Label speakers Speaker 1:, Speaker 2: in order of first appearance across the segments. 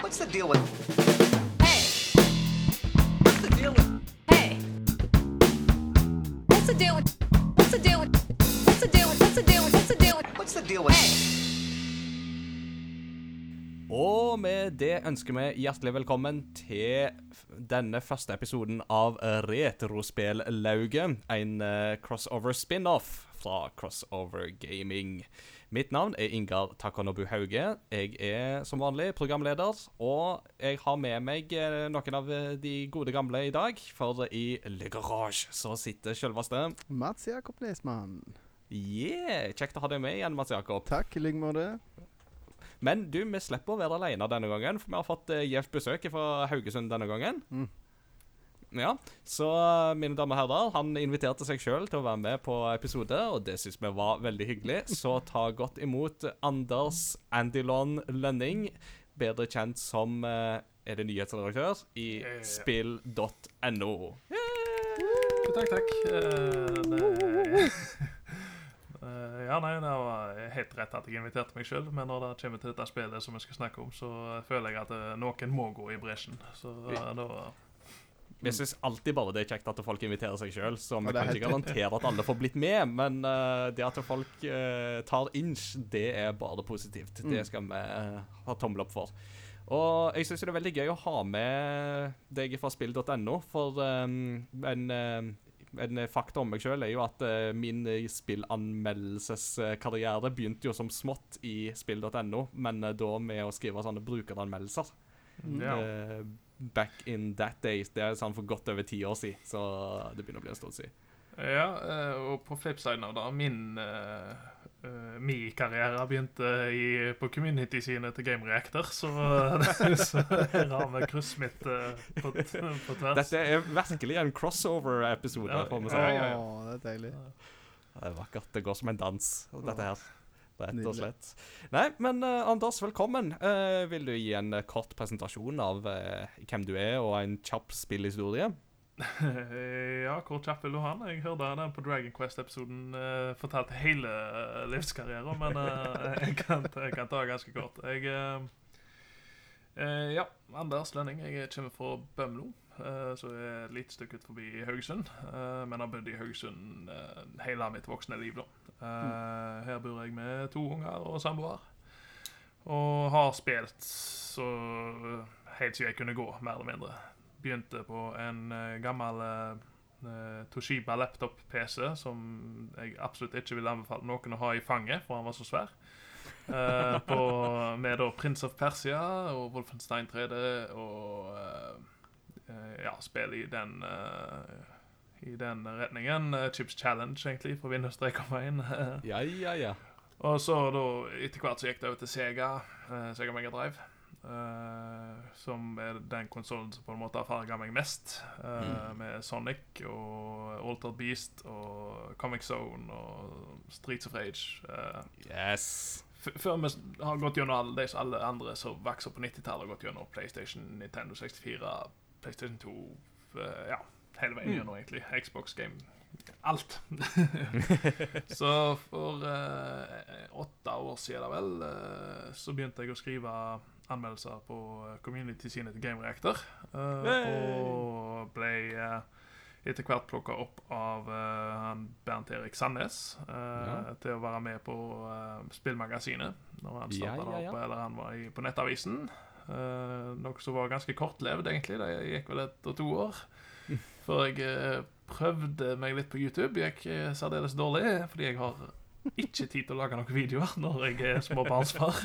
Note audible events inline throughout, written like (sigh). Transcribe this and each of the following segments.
Speaker 1: What's the deal with?
Speaker 2: Hey,
Speaker 1: What's the deal with?
Speaker 2: hey. What's the deal with? What's the deal with? What's the deal with? What's the deal with? What's the deal with?
Speaker 1: What's the deal with?
Speaker 3: Og med det ønsker vi hjertelig velkommen til denne første episoden av Retrospellauget. En eh, crossover spin-off fra Crossover Gaming. Mitt navn er Ingar Takanobu Hauge. Jeg er som vanlig programleder, og jeg har med meg eh, noen av eh, de gode gamle i dag. For i Le Garage så sitter selveste
Speaker 4: Mats Jakob Nesmann.
Speaker 3: Yeah! Kjekt å ha deg med igjen, Mats Jakob.
Speaker 4: Takk i like måte.
Speaker 3: Men du, vi slipper å være alene denne gangen, for vi har fått uh, gjevt besøk fra Haugesund denne gangen.
Speaker 4: Mm.
Speaker 3: Ja, Så mine damer og herrer, han inviterte seg sjøl til å være med på episode, og det syns vi var veldig hyggelig. Så ta godt imot Anders Andilon Lønning, bedre kjent som uh, Er det nyhetsredaktør i spill.no.
Speaker 5: Takk, takk. Eh, det, (laughs) Eh, ja, nei, det var helt rett at jeg inviterte meg sjøl, men når det kommer til dette spillet som vi skal snakke om, så føler jeg at eh, noen må gå i bresjen. Så eh, da
Speaker 3: Jeg syns alltid bare det er kjekt at folk inviterer seg sjøl, så vi
Speaker 4: Ja,
Speaker 3: kan ikke garantere at alle får blitt med. Men uh, det at folk uh, tar inch, det er bare positivt. Det
Speaker 4: Mm.
Speaker 3: skal vi uh, ha tommel opp for. Og jeg syns det er veldig gøy å ha med deg fra spill.no, for um, en, en fakta om meg sjøl er jo at min spillanmeldelseskarriere begynte jo som smått i spill.no, men da med å skrive sånne brukeranmeldelser.
Speaker 5: Ja.
Speaker 3: Eh, back in that days. Det er sånn for godt over ti år siden, så det begynner å bli en stund siden.
Speaker 5: ja, eh, og på flipsiden av det, min uh, min karriere begynte i, på community-sidene til Game Reactor, så, (laughs) så her har vi kryssmitt uh, på, t- på tvers.
Speaker 3: Dette er virkelig en crossover-episode,
Speaker 5: Ja,
Speaker 3: får vi
Speaker 5: ja,
Speaker 3: si.
Speaker 5: ja, ja.
Speaker 4: Åh, det er deilig.
Speaker 3: Det er vakkert. Det går som en dans, dette her. Rett og slett. Nei, men uh, Anders, velkommen. Uh, vil du gi en eh, kort presentasjon av hvem du er, og en kjapp spillhistorie? (laughs)
Speaker 5: ja, hvor kjapp vil du ha den? Jeg hørte den på Dragon Quest-episoden uh, fortalte hele livskarrieren, men (laughs) jeg, kan, jeg kan ta ganske kort. Jeg Ja, Anders Lønning. Jeg kommer fra Bømlo, eh, så jeg er et lite stykke ut forbi Haugesund. eh, men har bodd i Haugesund eh, hele mitt voksne liv, da. Eh, her bor jeg med to unger og samboer. Og har spilt så helt siden jeg kunne gå, mer eller mindre begynte på en eh, gammel eh, eh, Toshiba laptop-PC som jeg absolutt ikke ville anbefale noen å ha i fanget, for han var så svær. Eh, på, med da Prince of Persia og Wolfenstein 3D og eh, eh, ja, spill i den eh, i den retningen. Eh, Chips Challenge, egentlig, for Windows (laughs) 3.1.
Speaker 3: Ja, ja, ja.
Speaker 5: Og så da, etter hvert så gikk det over til Sega, eh, Sega Mega Drive. eh, som er den konsollen som på en måte har farga meg mest. eh, Med Sonic og Altered Beast og Comic Zone og Streets of Rage. eh.
Speaker 3: Yes.
Speaker 5: Før vi har gått gjennom alle alle andre som vokste opp på 90-tallet, har gått gjennom PlayStation, Nintendo 64, PlayStation 2 eh, Ja, hele veien gjennom, egentlig. Xbox Game. Alt. (laughs) så for eh, åtte år siden, vel, eh, så begynte jeg å skrive anmeldelser på community sine til Game Reactor. eh, og ble eh, etter hvert plukka opp av uh, Bernt Erik Sandnes uh,
Speaker 3: Ja.
Speaker 5: til å være med på uh, Spillmagasinet når han starta
Speaker 3: ja, ja.
Speaker 5: opp, eller han var i, på Nettavisen. Eh, noe som var ganske kortlevd, egentlig. Det gikk vel et og to år. Før jeg eh, prøvde meg litt på YouTube. Gikk eh, særdeles dårlig, fordi jeg har ikke tid til å lage noen videoer når jeg er småbarnsfar.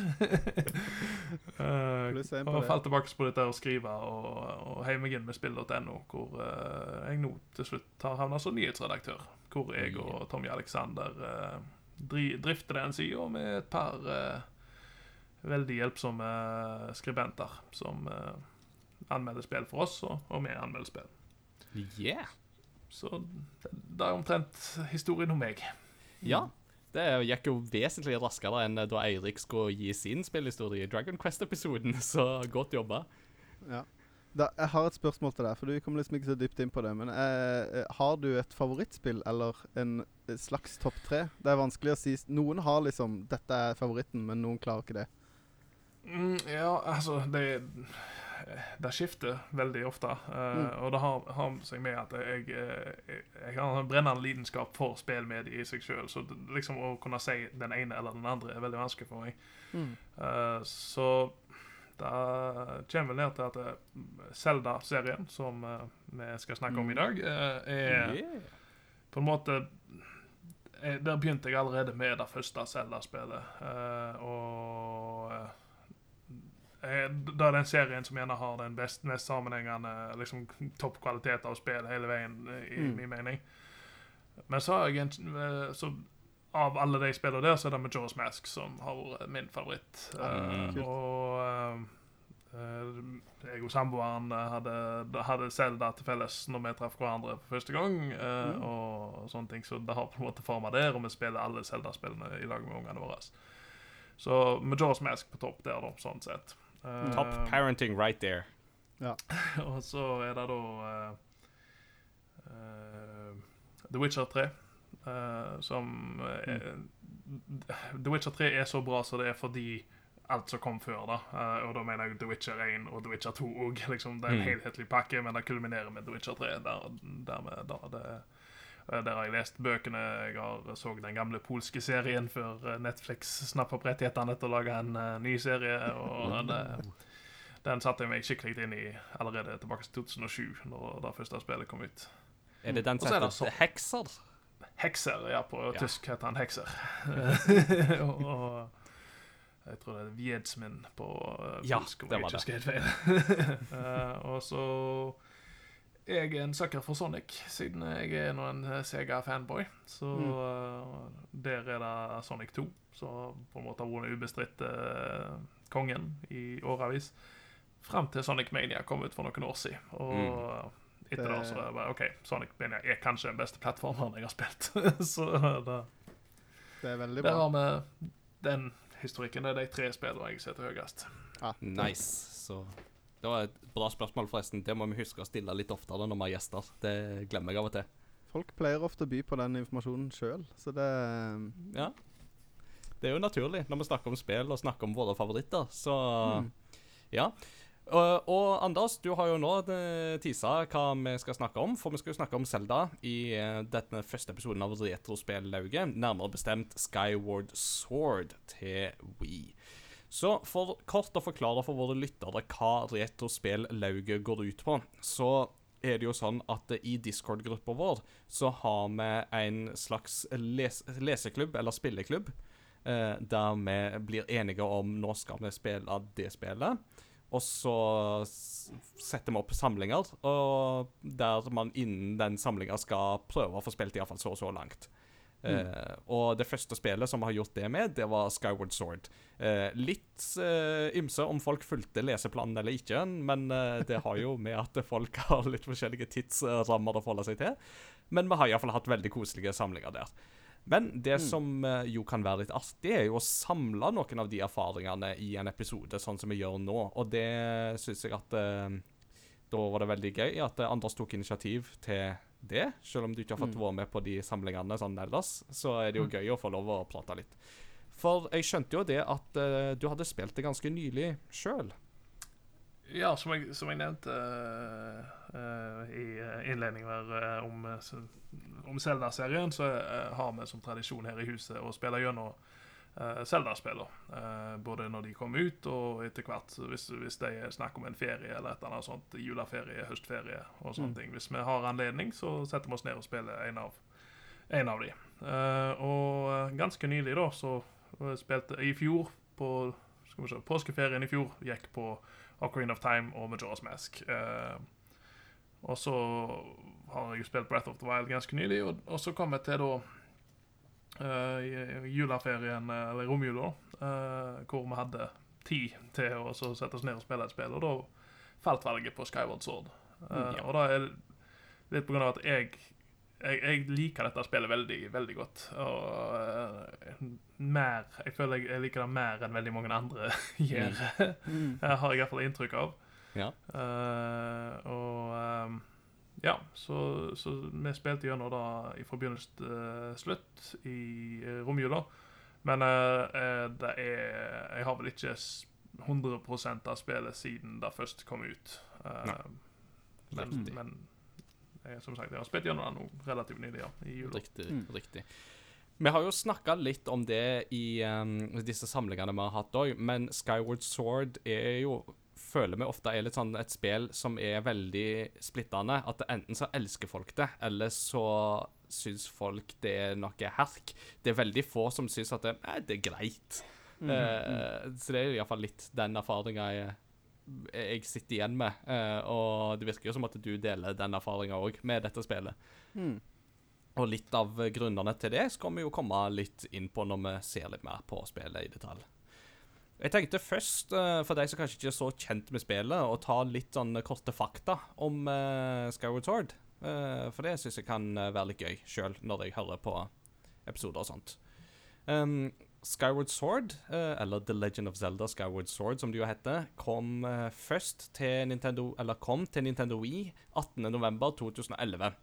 Speaker 4: uh, (laughs)
Speaker 5: og falt tilbake på dette å skrive og, og heiv meg inn med spill.no, hvor uh, jeg nå til slutt har havna som nyhetsredaktør. Hvor jeg og Tommy Alexander uh, dri, drifter den sida med et par eh, veldig hjelpsomme skribenter som eh, anmelder spill for oss, og, og vi anmelder spill.
Speaker 3: Yeah.
Speaker 5: Så det, det er omtrent historien om meg.
Speaker 3: Ja. Det gikk jo vesentlig raskere enn da Eirik skulle gi sin spillhistorie i Dragon Quest-episoden, (laughs) så godt jobba.
Speaker 4: Ja. Da, jeg har et spørsmål til deg, for du kom liksom ikke så dypt inn på det. Men eh, eh, har du et favorittspill eller en eh, slags topp tre? Det er vanskelig å si. Noen har liksom 'dette er favoritten', men noen klarer ikke det.
Speaker 5: Mm, ja, altså det, det skifter veldig ofte. eh,
Speaker 4: Mm.
Speaker 5: Og det har, har seg med at jeg, eh, jeg, jeg har en brennende lidenskap for spillmedier i seg sjøl. Så det, liksom å kunne si den ene eller den andre er veldig vanskelig for meg.
Speaker 4: Mm.
Speaker 5: Uh, så det kommer vel ned til at Zelda-serien, som uh, vi skal snakke om i
Speaker 4: Mm.
Speaker 5: dag, er
Speaker 3: Yeah.
Speaker 5: på en måte eh, Der begynte jeg allerede med det første Zelda-spillet. eh, og Det er den serien som gjerne har den best, mest sammenhengende liksom, toppkvalitet av spill hele veien, eh, i
Speaker 4: Mm.
Speaker 5: min mening. Men så har jeg en eh, så Av alle de spillene der, så er det Majora's Mask som har vært min favoritt.
Speaker 3: Mm.
Speaker 5: og uh, eh, jeg og samboeren eh, hadde, hadde Zelda til felles når vi traff hverandre for første gang. Uh,
Speaker 4: Mm.
Speaker 5: Og sånne ting, Så det har på en måte forma der, og vi spiller alle Zelda-spillene i lag med ungene våre. Så Majora's Mask på topp der, da, sånn sett. Eh,
Speaker 3: Top parenting right there. (laughs)
Speaker 5: og så er det da uh, uh, The Witcher 3. eh, som er, The Witcher 3 er så bra som det er fordi alt som kom før, da. Eh, og da mener jeg The Witcher 1 og The Witcher 2 òg. Liksom, det er en
Speaker 3: Mm.
Speaker 5: helhetlig pakke, men det kulminerer med The Witcher 3. Der, dermed, da, det, eh, der har jeg lest bøkene. Jeg har så den gamle polske serien før eh, Netflix snappa opp rettighetene til å lage en eh, ny serie. Og det, den satte jeg meg skikkelig inn i allerede tilbake til 2007, når det første spillet kom ut.
Speaker 3: Er det den som
Speaker 5: er
Speaker 3: heter
Speaker 5: så...
Speaker 3: Hekser?
Speaker 5: Hekser, ja. På
Speaker 3: Ja.
Speaker 5: tysk heter han Hekser. (laughs) og, og jeg tror det er Wiedsmin på uh,
Speaker 3: Ja,
Speaker 5: polsk, Ja,
Speaker 3: det var det. (laughs)
Speaker 5: Eh, og så er en sucker for Sonic, siden jeg er nå en Sega-fanboy. Så
Speaker 4: Mm.
Speaker 5: eh, der er det Sonic 2, som på en måte har vært ubestridt eh, kongen i årevis. Fram til Sonic Mania kom ut for noen år siden. Og
Speaker 3: Mm.
Speaker 5: etter
Speaker 4: Det-
Speaker 5: det så er det bare OK, Sonic Mania er kanskje den beste plattformen jeg har spilt. (laughs) så da,
Speaker 4: Det er veldig
Speaker 5: der
Speaker 4: bra.
Speaker 5: har vi den historikken. Det er de tre spillene jeg setter høyest.
Speaker 4: Ja.
Speaker 3: Nice. Så det var et bra spørsmål, forresten. Det må vi huske å stille litt oftere når vi har gjester. Det glemmer jeg av og til.
Speaker 4: Folk pleier ofte å by på den informasjonen sjøl, så det
Speaker 3: Ja. Det er jo naturlig når vi snakker om spill og snakker om våre favoritter, så
Speaker 4: Mm.
Speaker 3: ja. Og, og Anders, du har jo nå eh, tisa hva vi skal snakke om, for vi skal jo snakke om Zelda i eh, denne første episoden av Retrospellauget, nærmere bestemt Skyward Sword til Wii. Så for kort å forklare for våre lyttere hva Retrospellauget går ut på, så er det jo sånn at i Discord-gruppa vår så har vi en slags les leseklubb, eller spilleklubb, eh, der vi blir enige om nå skal vi spille det spillet. Og så setter vi opp samlinger, der man innen den samlinga skal prøve å få spilt iallfall så og så langt. Eh, og det første spillet som vi har gjort det med, det var Skyward Sword. Eh, litt eh, ymse om folk fulgte leseplanen eller ikke, men det har jo med at folk (laughs) har litt forskjellige tidsrammer å forholde seg til. Men vi har iallfall hatt veldig koselige samlinger der. Men det som eh, jo kan være litt artig, er jo å samle noen av de erfaringene i en episode, sånn som vi gjør nå. Og det syns jeg at Da var det veldig gøy at Anders tok initiativ til det. Selv om du ikke har fått
Speaker 4: Mm.
Speaker 3: være med på de samlingene sånn ellers, så er det jo gøy å få lov å prate litt. For jeg skjønte jo det at uh, du hadde spilt det ganske nylig sjøl.
Speaker 5: Ja, som jeg, som jeg nevnte eh, i eh, innledningen her om, om Zelda-serien, så har vi som tradisjon her i huset å spille gjennom uh, Zelda-spillene. Eh, både når de kommer ut, og etter hvert hvis, hvis det er snakk om en ferie eller et eller annet sånt, juleferie, høstferie og sånne
Speaker 4: Mm.
Speaker 5: ting. Hvis vi har anledning, så setter vi oss ned og spiller en av, en av de. Eh, og eh, ganske nylig, da, så eh, spilte I fjor, på skal vi se, påskeferien i fjor, gikk på Ocarina of Time og Majora's Mask. Eh, og så har jeg spilt Breath of the Wild ganske nylig, og, og så kom jeg til da eh, juleferien, eh, eller romjula, eh, hvor vi hadde tid til å så sette oss ned og spille et spill, og da falt valget på Skyward Sword. Eh,
Speaker 3: Mm, ja.
Speaker 5: Og da er det litt på grunn av at jeg jeg, jeg liker dette spillet veldig, veldig godt. Og eh, mer Jeg føler jeg, jeg liker det mer enn veldig mange andre (laughs) gjør.
Speaker 4: Mm. (laughs)
Speaker 5: Jeg har jeg iallfall inntrykk av.
Speaker 3: Ja.
Speaker 5: Uh, og ehm, ja, så, så vi spilte gjennom da fra begynnelse til slutt i eh, romjula. Men eh, eh, det er Jeg har vel ikke s- 100 av spillet siden det først kom ut. Eh, men, men jeg, som sagt, jeg har spilt gjennom det nå relativt nylig, ja, i jula.
Speaker 3: Riktig.
Speaker 4: Mm.
Speaker 3: riktig. Vi har jo snakka litt om det i um, disse samlingene vi har hatt òg, men Skyward Sword er jo Føler vi ofte er litt sånn et spill som er veldig splittende. At enten så elsker folk det, eller så syns folk det er noe herk. Det er veldig få som syns at det, eh, det er greit.
Speaker 4: Mm,
Speaker 3: Eh, så det er iallfall litt den erfaringa jeg, jeg sitter igjen med. Eh, og det virker jo som at du deler den erfaringa òg med dette spillet.
Speaker 4: mm.
Speaker 3: Og litt av grunnene til det skal vi jo komme litt inn på når vi ser litt mer på spillet i detalj. Jeg tenkte først, eh, for deg som kanskje ikke er så kjent med spillet, å ta litt sånn korte fakta om uh, Skyward Sword. Uh, for det syns jeg kan være litt gøy sjøl, når jeg hører på episoder og sånt. Um, Skyward Sword, eller The Legend of Zelda Skyward Sword, som det jo heter, kom først til Nintendo, eller kom til Nintendo Wii 18.11.2011.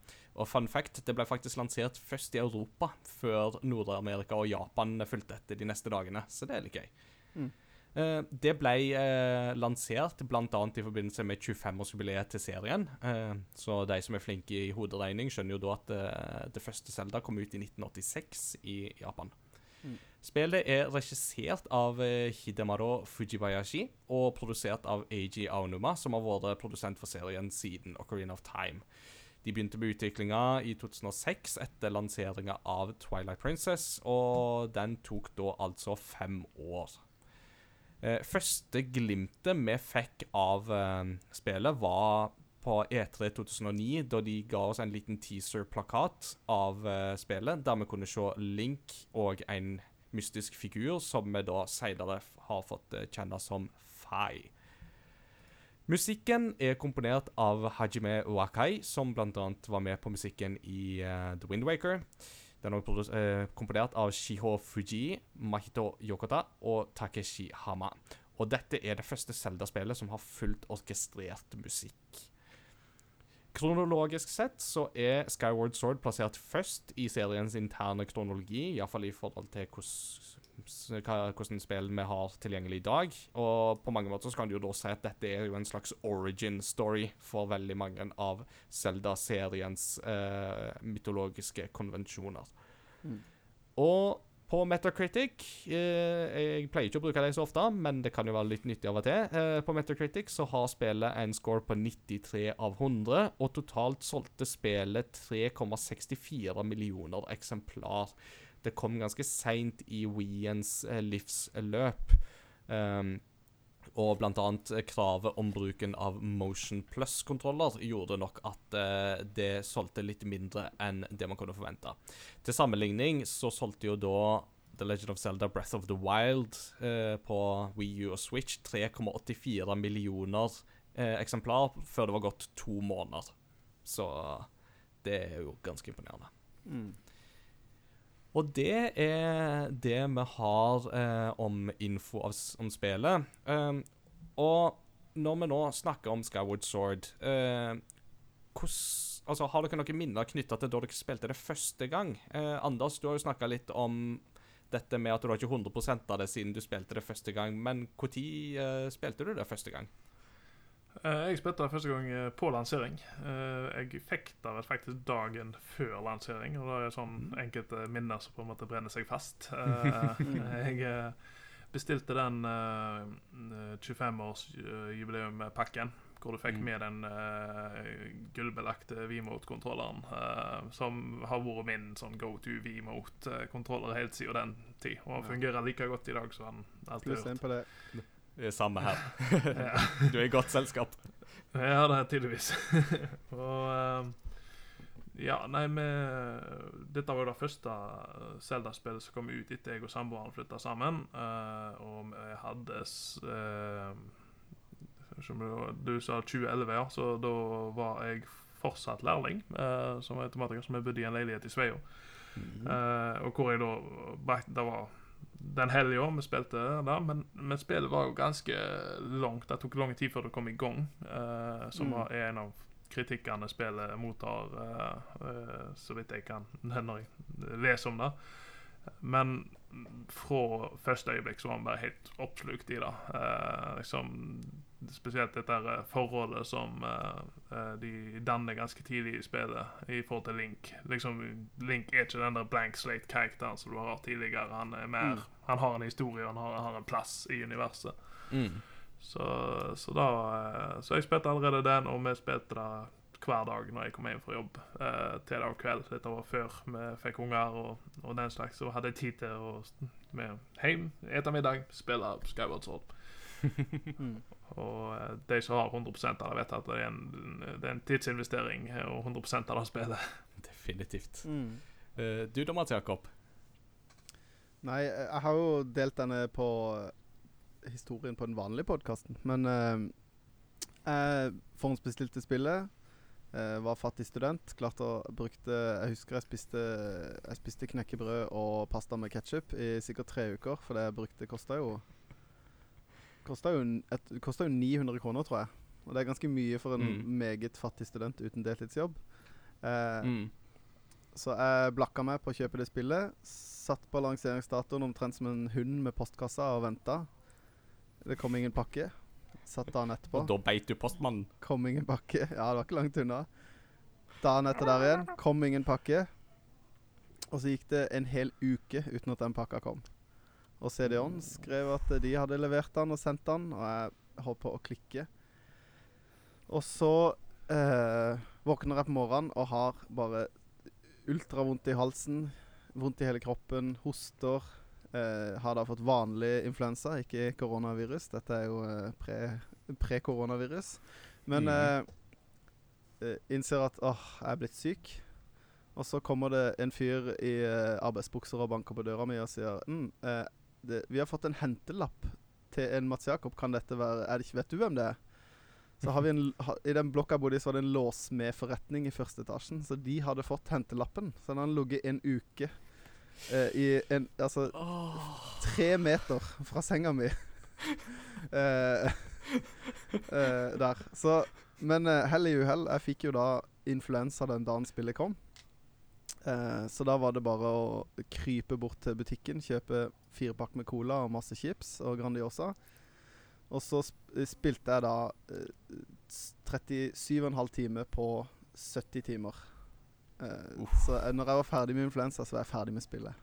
Speaker 3: Og fun fact, det ble faktisk lansert først i Europa, før Nord-Amerika og Japan fulgte etter de neste dagene. Så det er litt gøy.
Speaker 4: Mm.
Speaker 3: Eh, det ble eh, lansert bl.a. i forbindelse med 25-årsjubileet til serien. Eh, så de som er flinke i hoderegning, skjønner jo da at det første Zelda kom ut i 1986 i Japan.
Speaker 4: Mm.
Speaker 3: Spillet er regissert av Hidemaro Fujibayashi og produsert av Eiji Aonuma, som har vært produsent for serien siden Ocarina of Time. De begynte med utviklinga i 2006 etter lanseringa av Twilight Princess, og den tok da altså fem år. Eh, første glimtet vi fikk av eh, spillet, var på E3 2009, da de ga oss en liten teaser-plakat av eh, spillet, der vi kunne se Link og en mystisk figur som vi da senere har fått kjenne som Fai. Musikken er komponert av Hajime Wakai, som bl.a. var med på musikken i eh, The Wind Waker. Den er også eh, komponert av Shiho Fuji, Mahito Yokota og Takeshi Hama. Og dette er det første Zelda-spillet som har fullt orkestrert musikk. Kronologisk sett så er Skyward Sword plassert først i seriens interne kronologi, iallfall i forhold til hvordan hvordan spill vi har tilgjengelig i dag. Og på mange måter så kan du jo da si at dette er jo en slags origin story for veldig mange av Zelda-seriens eh, mytologiske konvensjoner.
Speaker 4: Mm.
Speaker 3: Og på Metacritic eh, Jeg pleier ikke å bruke dem så ofte, men det kan jo være litt nyttig av og til. Eh, på Metacritic så har spillet en score på 93 av 100, og totalt solgte spillet 3,64 millioner eksemplar. Det kom ganske seint i Wiens eh, livsløp. Um, og annet eh, kravet om bruken av Motion Plus-kontroller gjorde nok at eh, det solgte litt mindre enn det man kunne forvente. Til sammenligning så solgte jo da The Legend of Zelda Breath of the Wild eh, på Wii U og Switch 3,84 millioner eh, eksemplar før det var gått to måneder. Så det er jo ganske imponerende.
Speaker 4: Mm.
Speaker 3: Og det er det vi har eh, om info av, om spillet. Um, og når vi nå snakker om Skyward Sword eh, hvordan- altså, Har dere noen minner knytta til da dere spilte det første gang? Eh, Anders, du har jo snakka litt om dette med at du har ikke 100% av det siden du spilte det første gang. Men når eh, spilte du det første gang?
Speaker 5: Eh, Jeg spilte det første gang eh, på lansering. Eh, Jeg fikk det faktisk dagen før lansering. Og det er sånn enkelte minner som på en måte brenner seg fast. (laughs) Eh, Jeg bestilte den eh, 25-årsjubileumspakken. Hvor du fikk
Speaker 3: Mm.
Speaker 5: med den eh, gullbelagte Vmote-kontrolleren. eh, som har vært min sånn go-to-Vemote-kontroller helt siden den tid. Og den fungerer like godt i dag som den alltid har gjort.
Speaker 4: Det.
Speaker 3: Er samme her. (laughs) Du er i godt selskap.
Speaker 5: Ja, det er tydeligvis. (laughs) og eh, Ja, nei, vi Dette var jo det første Zelda-spillet som kom ut etter jeg og samboeren flytta sammen. eh, og vi hadde eh, som du, sa 2011, ja, så da var jeg fortsatt lærling eh, som automatiker, som jeg bodde i en leilighet i Sveio. Eh, og hvor jeg da Det var den helga vi spilte der, men, men spillet var jo ganske langt. Det tok lang tid før det kom i gang, uh, som
Speaker 4: Mm.
Speaker 5: er en av kritikkene spillet mottar, uh, uh, så vidt jeg kan (laughs) når jeg leser om det. Men fra første øyeblikk så var han bare helt oppslukt i det. Liksom, spesielt dette her forholdet som eh, eh, de danner ganske tidlig i spillet i forhold til Link. Liksom, Link er ikke den der blank slate-karakteren som du har hatt tidligere. Han er mer,
Speaker 4: Mm.
Speaker 5: han har en historie, han har, har en plass i universet.
Speaker 3: Mm.
Speaker 5: Så, så da uh, Så jeg spilte allerede den, og vi spilte det hver dag når jeg kom hjem fra jobb. Uh, til det var kveld. Dette var før vi fikk unger og, og den slags. Så hadde jeg tid til å med hjem, spise middag, spille Skyward Sword. (laughs)
Speaker 4: Mm.
Speaker 5: Og eh, de som har 100 av det, vet at det er en, det er en tidsinvestering eh, og 100 av det spillet. (laughs)
Speaker 3: Definitivt.
Speaker 4: Mm.
Speaker 3: Eh, du da, Mats Jakob?
Speaker 4: Nei, jeg har jo delt denne på historien på den vanlige podkasten, men uh, jeg forhåndsbestilte spillet. Uh, var fattig student. Klarte å brukte Jeg husker jeg spiste, jeg spiste knekkebrød og pasta med ketsjup i sikkert tre uker, for det jeg brukte, kosta jo Kosta jo, jo 900 kroner, tror jeg. Og det er ganske mye for en
Speaker 3: Mm.
Speaker 4: meget fattig student uten deltidsjobb. Eh,
Speaker 3: Mm.
Speaker 4: så jeg blakka meg på å kjøpe det spillet. Satt på lanseringsdatoen omtrent som en hund med postkassa og venta. Det kom ingen pakke. Satt dagen etterpå.
Speaker 3: Og da beit du postmannen.
Speaker 4: Kom ingen pakke. (laughs) Ja, det var ikke langt unna. Dagen etter der igjen. Kom ingen pakke. Og så gikk det en hel uke uten at den pakka kom. Og CD-ON skrev at de hadde levert den og sendt den, og jeg holdt på å klikke. Og så eh, våkner jeg på morgenen og har bare ultravondt i halsen, vondt i hele kroppen, hoster. Eh, har da fått vanlig influensa, ikke koronavirus. Dette er jo eh, pre- pre-koronavirus. Men
Speaker 3: mm.
Speaker 4: eh, eh, innser at åh, jeg er blitt syk. Og så kommer det en fyr i eh, arbeidsbukser og banker på døra mi og sier mm, eh, det, Vi har fått en hentelapp til en Mats Jakob. Kan dette være er det ikke, Vet du hvem det er? Så har vi en, ha, I den blokka jeg bodde i, så var det en låsmedforretning i første etasjen. Så de hadde fått hentelappen. Så den hadde ligget en uke eh, i en Altså tre meter fra senga mi. (laughs) eh, eh, der. Så Men uh, hell i uhell. Jeg fikk jo da influensa den dagen spillet kom. Eh, så da var det bare å krype bort til butikken, kjøpe fire pakk med cola og masse chips og Grandiosa. Og så spilte jeg da eh, 37,5 timer på 70 timer. Eh, så eh, når jeg var ferdig med influensa, så var jeg ferdig med spillet.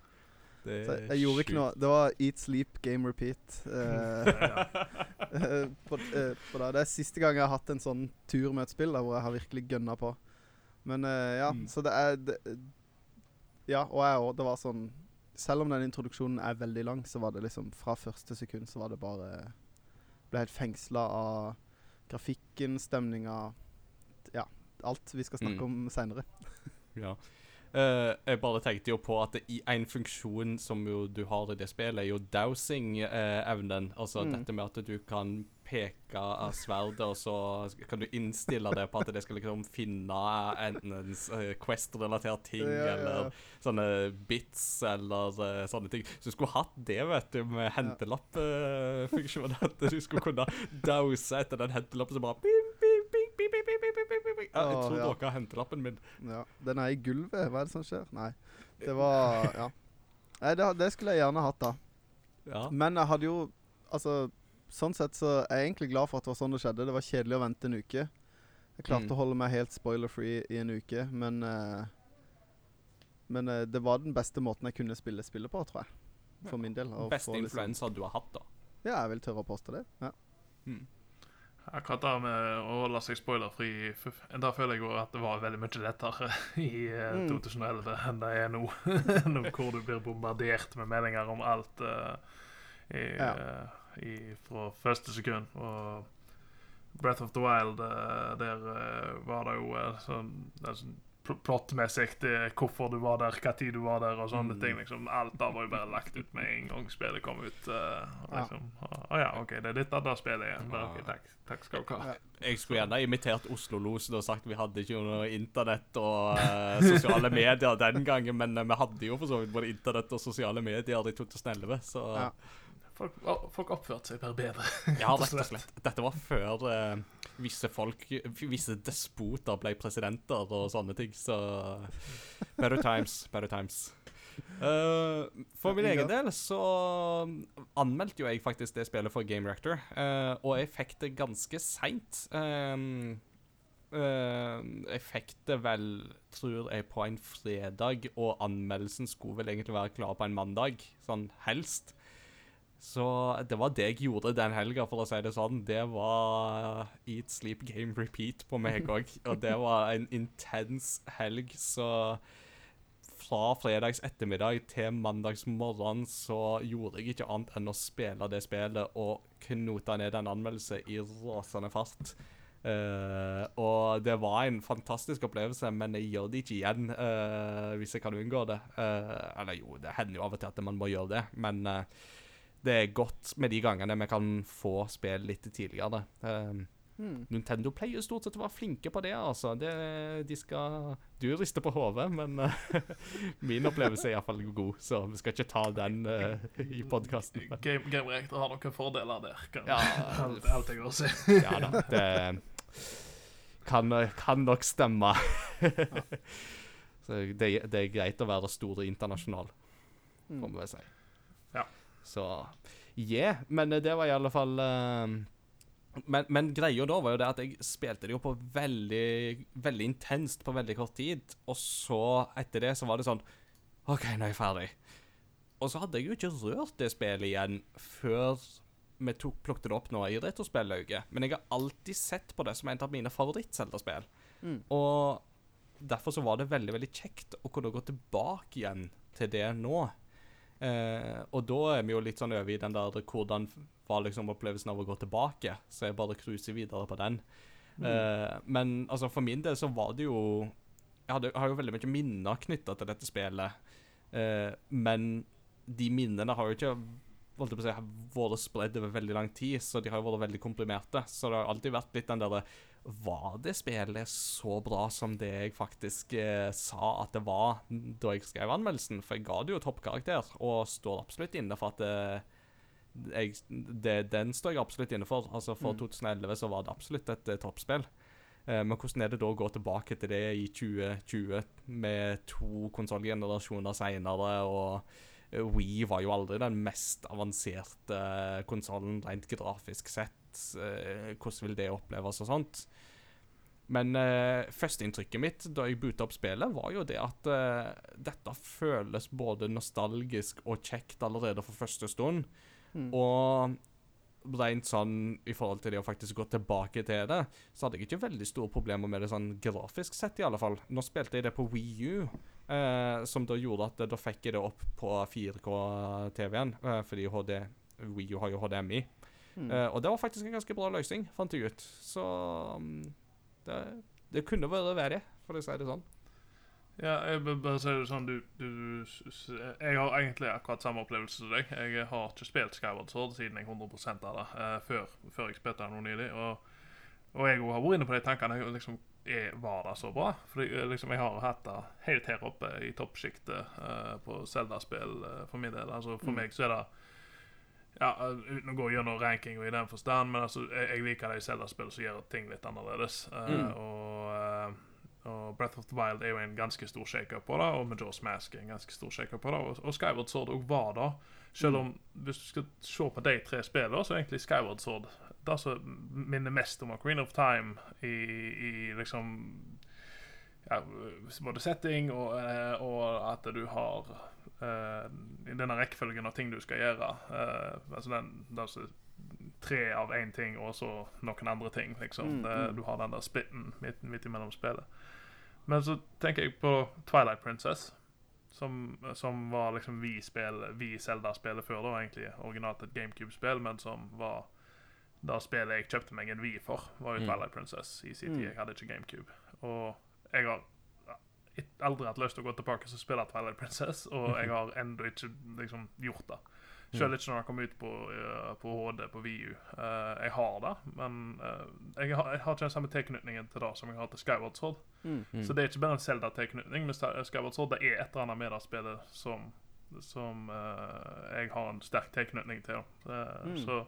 Speaker 3: Det
Speaker 4: Så jeg, jeg gjorde ikke noe Det var eat, sleep, game, repeat. eh, (laughs) eh, på, eh, på det. det er siste gang jeg har hatt en sånn tur med et spill da, hvor jeg har virkelig gønna på. Men eh, ja,
Speaker 3: Mm.
Speaker 4: så det er det, Ja, og jeg òg. Det var sånn Selv om den introduksjonen er veldig lang, så var det liksom Fra første sekund så var det bare Ble helt fengsla av grafikken, stemninga Ja. Alt vi skal snakke
Speaker 3: Mm.
Speaker 4: om seinere.
Speaker 3: Ja. Eh, jeg bare tenkte jo på at det i en funksjon som jo du har i det spillet, er jo dowsing-evnen. altså
Speaker 4: Mm.
Speaker 3: dette med at du kan peke av sverdet, og så kan du innstille det på at det skal liksom finne enten en uh, Quest-relatert ting,
Speaker 4: Ja, ja,
Speaker 3: eller sånne bits, eller eh, sånne ting. Så du skulle hatt det, vet du, med hentelappfunksjonen. at du skulle kunne dause etter den hentelappen som bare Ja, Jeg tror
Speaker 4: ja.
Speaker 3: dere har hentelappen min.
Speaker 4: Ja, Den er i gulvet. Hva er det som skjer? Nei. Det var Ja. Nei, det, det skulle jeg gjerne hatt, da.
Speaker 3: Ja.
Speaker 4: Men jeg hadde jo Altså, sånn sett så er jeg egentlig glad for at det var sånn det skjedde. Det var kjedelig å vente en uke. Jeg klarte
Speaker 3: Mm.
Speaker 4: å holde meg helt spoiler-free i en uke, men uh, Men uh, det var den beste måten jeg kunne spille spillet på, tror jeg. For min del.
Speaker 3: Beste
Speaker 4: influensa liksom-
Speaker 3: influensa du har hatt, da.
Speaker 4: Ja, jeg vil tørre å påstå det. Ja.
Speaker 3: Mm.
Speaker 5: Akkurat det med å holde seg spoilerfri Da føler jeg jo at det var veldig mye lettere (laughs) i 2011
Speaker 4: Mm.
Speaker 5: 2011 enn det er nå. (laughs) nå hvor du blir bombardert med meldinger om alt uh, i,
Speaker 4: Ja.
Speaker 5: uh, i, fra første sekund. Og Breath of the Wild, uh, der eh, var det jo eh, sånn altså, Plottmessig hvorfor du var der, hva tid du var der, og sånne
Speaker 3: Mm.
Speaker 5: ting. liksom Alt da var jo bare lagt ut med en gang spillet kom ut.
Speaker 4: Uh,
Speaker 5: liksom, Å ja, OK, det er dette det spillet igjen. Ja. ok, takk, takk skal du ha.
Speaker 3: Jeg skulle gjerne imitert Oslo-losen og sagt vi hadde ikke noe internett og uh, sosiale medier den gangen, men uh, vi hadde jo for så vidt både internett og sosiale medier i 2011, så
Speaker 4: Ja.
Speaker 5: Folk, folk oppførte seg bare bedre.
Speaker 3: Ja, rett og slett. Dette var før eh, visse folk, visse despoter ble presidenter og sånne ting, så Better times, better times. Uh, for min egen del så anmeldte jo jeg faktisk det spillet for Game Rector, uh, og jeg fikk det ganske seint. Um, uh, jeg fikk det vel, tror jeg, på en fredag, og anmeldelsen skulle vel egentlig være klar på en mandag, sånn helst. Så det var det jeg gjorde den helga, for å si det sånn. Det var Eat, Sleep, Game, Repeat på meg (laughs) òg. Og det var en intens helg, så fra fredags ettermiddag til mandags morgen så gjorde jeg ikke annet enn å spille det spillet og knote ned en anmeldelse i rasende fart. Uh, og det var en fantastisk opplevelse, men jeg gjør det ikke igjen uh, hvis jeg kan unngå det. Uh, eller jo, det hender jo av og til at man må gjøre det, men eh, det er godt med de gangene vi kan få spill litt tidligere. Eh,
Speaker 4: Hmm.
Speaker 3: Nintendo pleier stort sett å være flinke på det, altså. Det, de skal Du rister på hodet, men eh, (laughs) min opplevelse er iallfall god, så vi skal ikke ta den uh, i podkasten.
Speaker 5: Game, Game Reactor har noen fordeler der. Kan,
Speaker 3: Ja.
Speaker 5: alt, alt jeg går og si. (laughs)
Speaker 3: Ja da, det kan, kan nok stemme. (laughs) så det, det er greit å være stor internasjonal, får vi vel si. Så yeah. Men det var i alle fall eh, men, men greia da var jo det at jeg spilte det jo på veldig veldig intenst på veldig kort tid. Og så, etter det, så var det sånn OK, nå er jeg ferdig. Og så hadde jeg jo ikke rørt det spillet igjen før vi tok, plukket det opp nå i retrospillauget. Men jeg har alltid sett på det som en av mine favoritt-Zelda-spill.
Speaker 4: Mm.
Speaker 3: Og derfor så var det veldig veldig kjekt å kunne gå tilbake igjen til det nå. Eh, og da er vi jo litt sånn over i den der hvordan var liksom opplevelsen av å gå tilbake. Så jeg bare cruiser videre på den. Eh, men altså for min del så var det jo Jeg hadde, har jo veldig mye minner knytta til dette spillet. Eh, men de minnene har jo ikke holdt på å si, vært spredd over veldig lang tid, så de har jo vært veldig komprimerte. Så det har alltid vært litt den derre Var det spillet så bra som det jeg faktisk eh, sa at det var da jeg skrev anmeldelsen? For jeg ga det jo toppkarakter, og står absolutt inne for at det, jeg, det, den står jeg absolutt inne for. Altså For 2011 så var det absolutt et eh, toppspill. Eh, men hvordan er det da å gå tilbake til det i 2020 med to konsollgenerasjoner seinere, og eh, Wii var jo aldri den mest avanserte uh, konsollen rent grafisk sett. Eh, hvordan vil det oppleves og sånt? Men eh, førsteinntrykket mitt da jeg boota opp spillet, var jo det at eh, dette føles både nostalgisk og kjekt allerede for første stund.
Speaker 4: Mm.
Speaker 3: Og rent sånn i forhold til det å faktisk gå tilbake til det, så hadde jeg ikke veldig store problemer med det sånn grafisk sett, i alle fall. Nå spilte jeg det på Wii U, eh, som da gjorde at da fikk jeg det opp på 4K-TV-en, eh, fordi HD, Wii U har jo HDMI.
Speaker 4: Mm.
Speaker 3: Eh, og det var faktisk en ganske bra løsning, fant jeg ut. Så um, det, det kunne vært verre, for å si det sånn.
Speaker 5: Ja, jeg bare si det sånn du, du, Jeg har egentlig akkurat samme opplevelse som deg. Jeg har ikke spilt Skyward Sword siden jeg 100 av det uh, før, før jeg spilte noe nylig. Og, og jeg har vært inne på de tankene. Liksom, er, var det så bra? Fordi eh, liksom, jeg har hatt det helt her oppe i toppsjiktet uh, på Zelda-spill for min del. Altså, for
Speaker 4: Mm.
Speaker 5: meg så er det ja, Uten å gå gjennom rankinga i den forstand, men altså, jeg, jeg liker de Zelda-spill som gjør ting litt annerledes. Eh,
Speaker 3: Mm.
Speaker 5: og, uh, og Breath of the Wild er jo en ganske stor shake-up på det, og Majora's Mask er en ganske stor shake-up på det. Og, og Skyward Sword òg var det. Selv om hvis du skal se på de tre spillene, så er egentlig Skyward Sword det som minner mest om Queen of Time i, i liksom ja, både setting og, eh, og at du har eh, i denne rekkefølgen av ting du skal gjøre. eh, altså den, den, tre av én ting og så noen andre ting. liksom.
Speaker 4: Mm, mm.
Speaker 5: du har den der spitten midt, midt imellom spillet. Men så tenker jeg på Twilight Princess. Som, som var liksom vi spill, vi Zelda-spillet før. Det var egentlig Originalt et GameCube-spill, men som var det spillet jeg kjøpte meg en Wii for, var jo
Speaker 3: Mm.
Speaker 5: Twilight Princess i sin
Speaker 4: Mm.
Speaker 5: tid. Jeg hadde ikke GameCube. Og jeg har aldri hatt lyst til å gå tilbake og spille Twilight Princess, og jeg har ennå ikke liksom gjort det. Selv ikke når det kom ut på, eh, på HD på VU. Uh, jeg har det, men eh, jeg, har, jeg har ikke den samme tilknytningen til det som jeg har til Skyward Sword.
Speaker 4: Mm.
Speaker 3: Mm.
Speaker 5: Så det er ikke bare en Zelda-tilknytning, men Skyward Sword det er et eller annet med det spillet som, som eh, jeg har en sterk tilknytning til. Eh,
Speaker 4: Mm.
Speaker 5: så,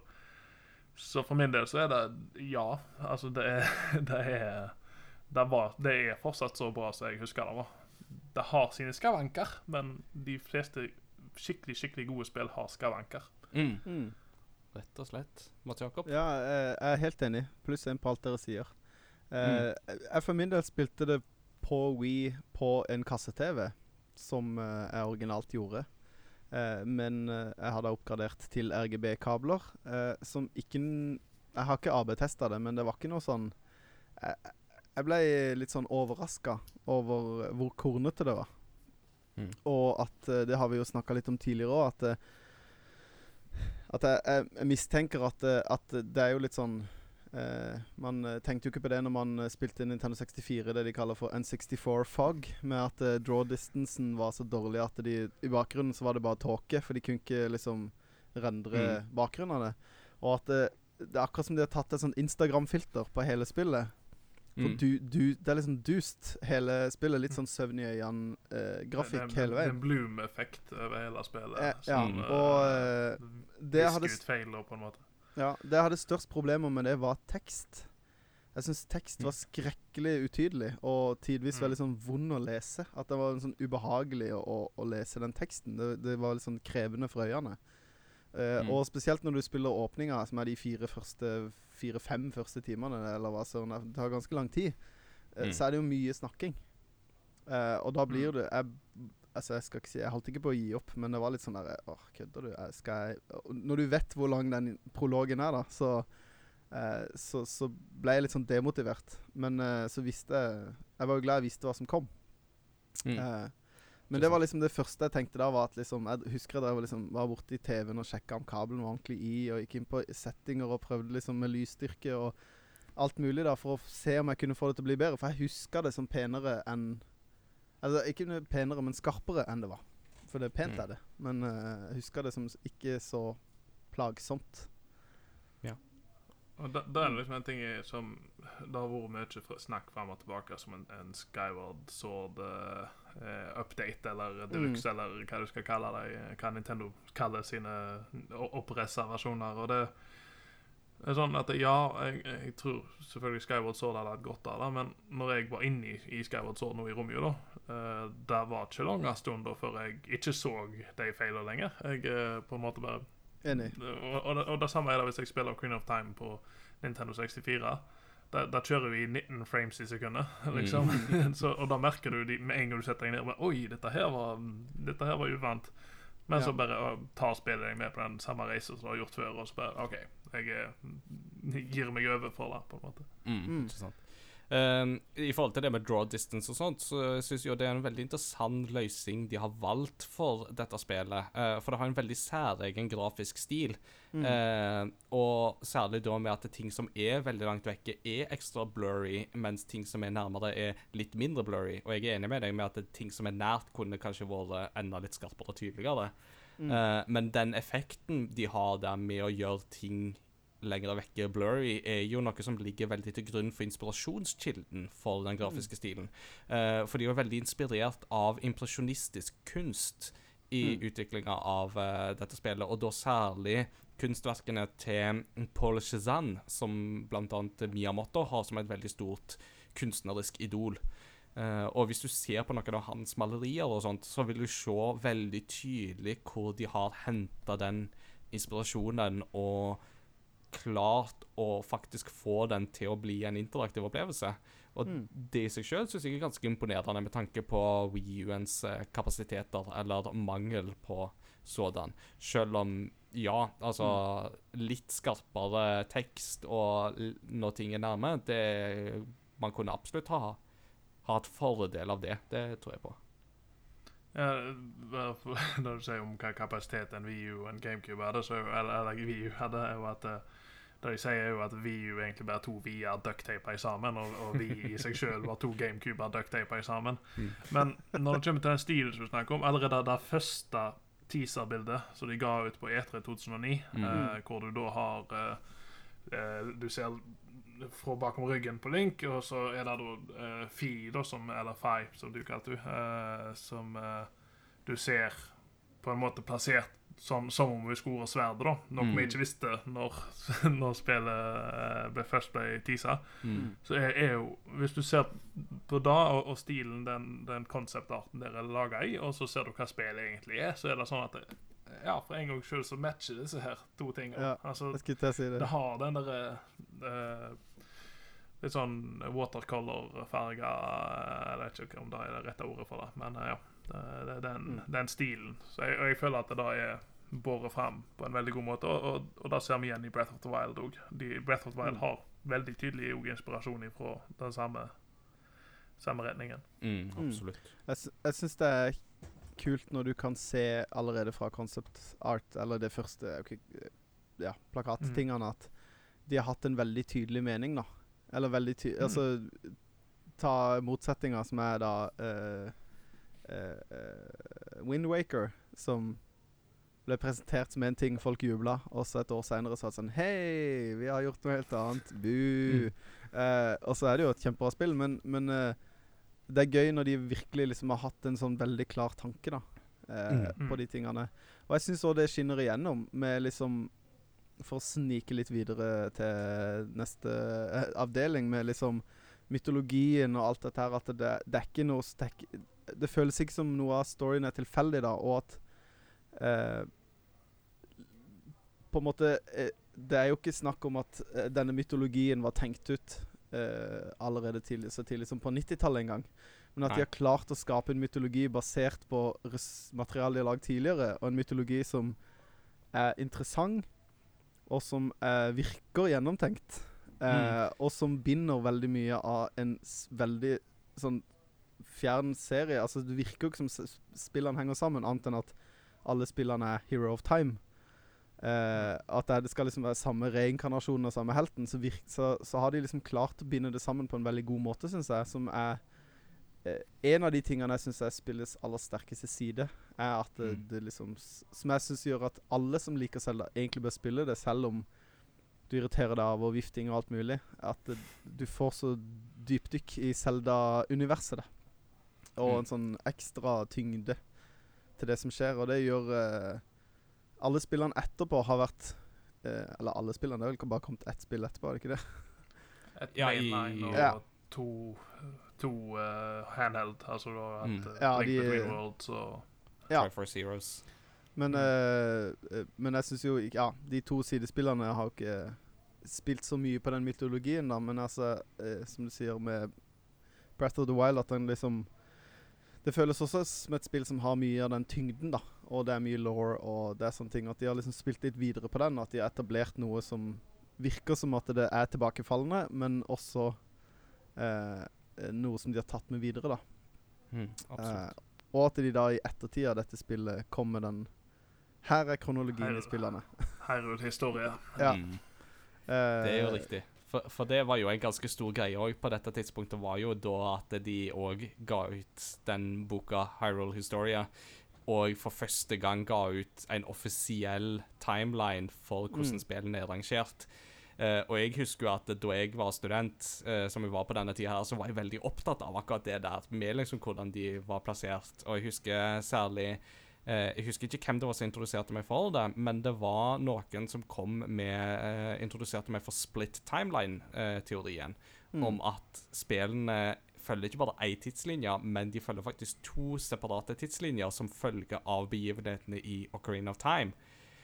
Speaker 5: så for min del så er det ja. Altså, det er (laughs) Det er det, var, det er fortsatt så bra som jeg husker det var. det har sine skavanker, men de fleste skikkelig, skikkelig gode spill har skavanker.
Speaker 3: Mm.
Speaker 4: Mm.
Speaker 3: Rett og slett. Mats Jakob?
Speaker 4: Ja, jeg jeg er helt enig. Pluss en på alt dere sier. Eh, Jeg for min del spilte det på Wii på en kasse-TV, som eh, jeg originalt gjorde. Eh, men eh, jeg hadde oppgradert til RGB-kabler, eh, som ikke Jeg har ikke AB-testa det, men det var ikke noe sånn Jeg, jeg ble litt sånn overraska over hvor kornete det var.
Speaker 3: Mm.
Speaker 4: Og at eh, Det har vi jo snakka litt om tidligere òg, at, eh, at jeg, jeg, mistenker at, eh, at det er jo litt sånn eh, Man tenkte jo ikke på det når man spilte Nintendo 64, det de kaller for N64 fog, med at eh, draw distancen var så dårlig at de, i bakgrunnen så var det bare tåke, for de kunne ikke liksom rendre bakgrunnen av det. Og at det, det er akkurat som de har tatt et sånt Instagram-filter på hele spillet. For
Speaker 3: Mm.
Speaker 4: du, du, det er liksom dust, hele spillet. Litt sånn søvn i øynene-grafikk
Speaker 5: eh, det-
Speaker 4: hele veien.
Speaker 5: En bloom-effekt over hele spillet.
Speaker 4: Eh, ja,
Speaker 5: som,
Speaker 4: og,
Speaker 5: eh,
Speaker 4: eh, det hadde
Speaker 5: feiler, på en måte.
Speaker 4: Ja, Det jeg hadde størst problemer med, det var tekst. Jeg syns tekst var skrekkelig utydelig, og tidvis
Speaker 5: Mm.
Speaker 4: veldig sånn vond å lese. At det var sånn ubehagelig å, å, å lese den teksten. Det, det var litt sånn krevende for øynene. Eh,
Speaker 3: Mm.
Speaker 4: Og spesielt når du spiller åpninga, som er de fire første fire-fem første timene, eller hva søren, det tar ganske lang tid, eh,
Speaker 3: Mm.
Speaker 4: så er det jo mye snakking. Uh, og da blir
Speaker 5: Mm.
Speaker 4: det jeg, Altså, jeg skal ikke si Jeg holdt ikke på å gi opp, men det var litt sånn der Åh, kødder du? Jeg skal jeg Når du vet hvor lang den prologen er, da, så uh, så, så ble jeg litt sånn demotivert. Men uh, så visste jeg Jeg var jo glad jeg visste hva som kom.
Speaker 3: Mm.
Speaker 4: Men det var liksom det første jeg tenkte da, var at liksom Jeg husker jeg drev liksom var borti TV-en og sjekka om kabelen var ordentlig i, og gikk inn på settinger og prøvde liksom med lysstyrke og alt mulig da, for å se om jeg kunne få det til å bli bedre. For jeg huska det som penere enn Altså ikke penere, men skarpere enn det var. For det er pent,
Speaker 3: Mm.
Speaker 4: er det. Men uh, jeg husker det som ikke så plagsomt.
Speaker 5: Og da, da er det liksom en ting som Det har vært mye snakk frem og tilbake som en, en Skyward Sword-update eller deluxe, eller hva du skal kalle det. eh, Hva Nintendo kaller sine oppressa versjoner. Og det er sånn at ja, jeg, jeg tror selvfølgelig Skyward Sword hadde hatt godt av det, men når jeg var inne i, i Skyward Sword nå i romjula, uh, Det var ikke lang stunder før jeg ikke så de feilene lenger. Jeg uh, på en måte bare
Speaker 4: Enig.
Speaker 5: og, og, det, og det samme er det hvis jeg spiller Queen of Time på Nintendo 64. Da, kjører vi i 19 frames i sekundet, (laughs) liksom. så, og da merker du de, med en gang du setter deg ned men, Oi, dette her var Dette her var uvant. Men
Speaker 4: Ja.
Speaker 5: så bare å, tar spillet deg med på den samme reisen som du har gjort før, og så bare OK, jeg, jeg gir meg over for det, på en måte.
Speaker 3: Mm,
Speaker 4: Mm.
Speaker 3: ikke sant. Um, I forhold til det med draw distance og sånt, så syns jeg det er en veldig interessant løsning de har valgt for dette spillet. Uh, for det har en veldig særegen grafisk stil.
Speaker 4: Mm.
Speaker 3: Uh, og særlig da med at ting som er veldig langt vekke, er ekstra blurry, mens ting som er nærmere, er litt mindre blurry. Og jeg er enig med deg med at ting som er nært, kunne kanskje vært enda litt skarpere og tydeligere.
Speaker 4: Mm.
Speaker 3: Uh, men den effekten de har der med å gjøre ting lenger vekke blurry, er jo noe som ligger veldig til grunn for inspirasjonskilden for den grafiske stilen. Uh, for de var veldig inspirert av impresjonistisk kunst i
Speaker 4: Mm.
Speaker 3: utviklinga av uh, dette spillet, og da særlig kunstverkene til Paul Cézanne, som bl.a. Miyamoto har som et veldig stort kunstnerisk idol. Uh, og hvis du ser på noen av hans malerier, og sånt, så vil du se veldig tydelig hvor de har henta den inspirasjonen og klart å faktisk få den til å bli en interaktiv opplevelse. Og
Speaker 4: Mm.
Speaker 3: det i seg sjøl syns jeg er ganske imponerende med tanke på Wii U-ens eh, kapasiteter, eller mangel på sådan. Selv om, ja, altså Litt skarpere tekst og når ting er nærme, det Man kunne absolutt ha hatt fordel av det. Det tror jeg på.
Speaker 5: Ja, Når du sier om hva kapasitet en Wii U og en GameCube hadde, så er eller, eller Wii U hadde, er jo at eh, det de sier, er jo at vi jo egentlig bare to vi-er ducktapa sammen, og, og vi i seg sjøl var to GameCuber ducktapa sammen.
Speaker 3: Mm.
Speaker 5: Men når det kommer til den stilen som vi snakker om, allerede det første teaser-bildet som de ga ut på E3 2009,
Speaker 3: Mm.
Speaker 5: eh, hvor du da har eh, eh, Du ser fra bakom ryggen på Link, og så er det da eh, Fi, da, som, eller Fi, som du kalte du, eh, som eh, du ser på en måte plassert sånn som om vi skulle sverdet, da. Noe
Speaker 3: Mm.
Speaker 5: vi ikke visste når, (laughs) når spillet eh, ble, først ble teasa.
Speaker 3: Mm.
Speaker 5: Så er, er jo Hvis du ser på det og, og stilen den, den konseptarten der er laga i, og så ser du hva spillet egentlig er, så er det sånn at det, ja, for en gangs skyld så matcher disse her to tingene.
Speaker 4: Ja,
Speaker 5: Altså,
Speaker 4: si det.
Speaker 5: det har den derre uh, Litt sånn watercolor-farga Jeg vet ikke om det er det rette ordet for det, men uh, ja. Det, den,
Speaker 4: Mm.
Speaker 5: den stilen. Så jeg, og jeg føler at det da er båret fram på en veldig god måte, og, og, og det ser vi igjen i Breath of the Wild òg. Breath of the Wild
Speaker 4: Mm.
Speaker 5: har veldig tydelig inspirasjon fra den samme, samme retningen.
Speaker 3: Mm, absolutt.
Speaker 4: Jeg, sy- jeg syns det er kult når du kan se allerede fra concept art, eller det første okay, ja, plakattingene, at de har hatt en veldig tydelig mening, da. Eller veldig ty...
Speaker 5: Mm.
Speaker 4: Altså Ta motsetninga som er da uh, Windwaker, som ble presentert som en ting folk jubla, og så et år seinere sa sånn Hei, vi har gjort noe helt annet. Bu. Eh, og så er det jo et kjempebra spill, men, men uh, det er gøy når de virkelig liksom har hatt en sånn veldig klar tanke da Uh,
Speaker 5: Mm.
Speaker 4: på de tingene. Og jeg syns òg det skinner igjennom med liksom For å snike litt videre til neste eh, avdeling med liksom mytologien og alt dette her, at det, det er ikke noe s- det, føles ikke som noe av storyen er tilfeldig, da, og at eh, På en måte eh, Det er jo ikke snakk om at eh, denne mytologien var tenkt ut eh, allerede tidlig, så tidlig som på 90-tallet en gang. Men at
Speaker 3: Nei.
Speaker 4: de har klart å skape en mytologi basert på materiale de har lagd tidligere, og en mytologi som er interessant, og som eh, virker gjennomtenkt. Eh, Og som binder veldig mye av en veldig sånn fjern serie. Altså Det virker jo ikke som spillene henger sammen, annet enn at alle spillene er Hero of Time. Eh, at det, skal liksom være samme reinkarnasjon og samme helten. Så, virk, så, så har de liksom klart å binde det sammen på en veldig god måte, syns jeg. Som er eh, En av de tingene jeg syns er spillets aller sterkeste side, er at det,
Speaker 3: Mm.
Speaker 4: det liksom Som jeg syns gjør at alle som liker Zelda, egentlig bør spille det, selv om du irriterer deg av og vifting og alt mulig. At du får så dypdykk i Zelda-universet, da. Og
Speaker 3: Mm.
Speaker 4: en sånn ekstra tyngde til det som skjer, og det gjør uh, Alle spillene etterpå har vært uh, Eller alle spillene, det er vel bare kommet ett spill etterpå, er det ikke det?
Speaker 5: Et
Speaker 3: Ja, i-
Speaker 5: mainline og
Speaker 4: Ja.
Speaker 5: to, to uh, handheld. Altså du har
Speaker 3: Mm.
Speaker 5: hatt eh,
Speaker 4: Ja,
Speaker 5: Link
Speaker 4: de-
Speaker 5: Between Worlds og
Speaker 4: Ja.
Speaker 3: Triforce Zeros.
Speaker 4: Men,
Speaker 5: Mm.
Speaker 4: men jeg syns jo ikke Ja, de to sidespillerne har ikke spilt så mye på den mytologien, da, men altså, som du sier med Breath of the Wild, at den liksom Det føles også som et spill som har mye av den tyngden, da. Og det er mye law og det er sånne ting. At de har liksom spilt litt videre på den. At de har etablert noe som virker som at det er tilbakefallende, men også eh, noe som de har tatt med videre, da.
Speaker 3: Mm,
Speaker 4: Eh, og at de da i ettertid av dette spillet kom med den Her er kronologien
Speaker 5: Her-
Speaker 4: i spillene.
Speaker 5: en historie,
Speaker 4: Ja.
Speaker 3: Mm.
Speaker 4: Eh,
Speaker 3: Det er jo riktig. For, for det var jo en ganske stor greie òg på dette tidspunktet, var jo da at de òg ga ut den boka Hyrule Historia, og for første gang ga ut en offisiell timeline for hvordan
Speaker 4: Mm.
Speaker 3: spillene er rangert. Uh, og jeg husker jo at da jeg var student, uh, som jeg var på denne tida her, så var jeg veldig opptatt av akkurat det der, med liksom hvordan de var plassert. Og jeg husker særlig Eh, jeg husker ikke hvem det var som introduserte meg for det, men det var noen som kom med eh, Introduserte meg for split timeline-teorien.
Speaker 4: mm.
Speaker 3: Om at spillene følger ikke bare én tidslinje, men de følger faktisk to separate tidslinjer som følge av begivenhetene i Ocarina of Time.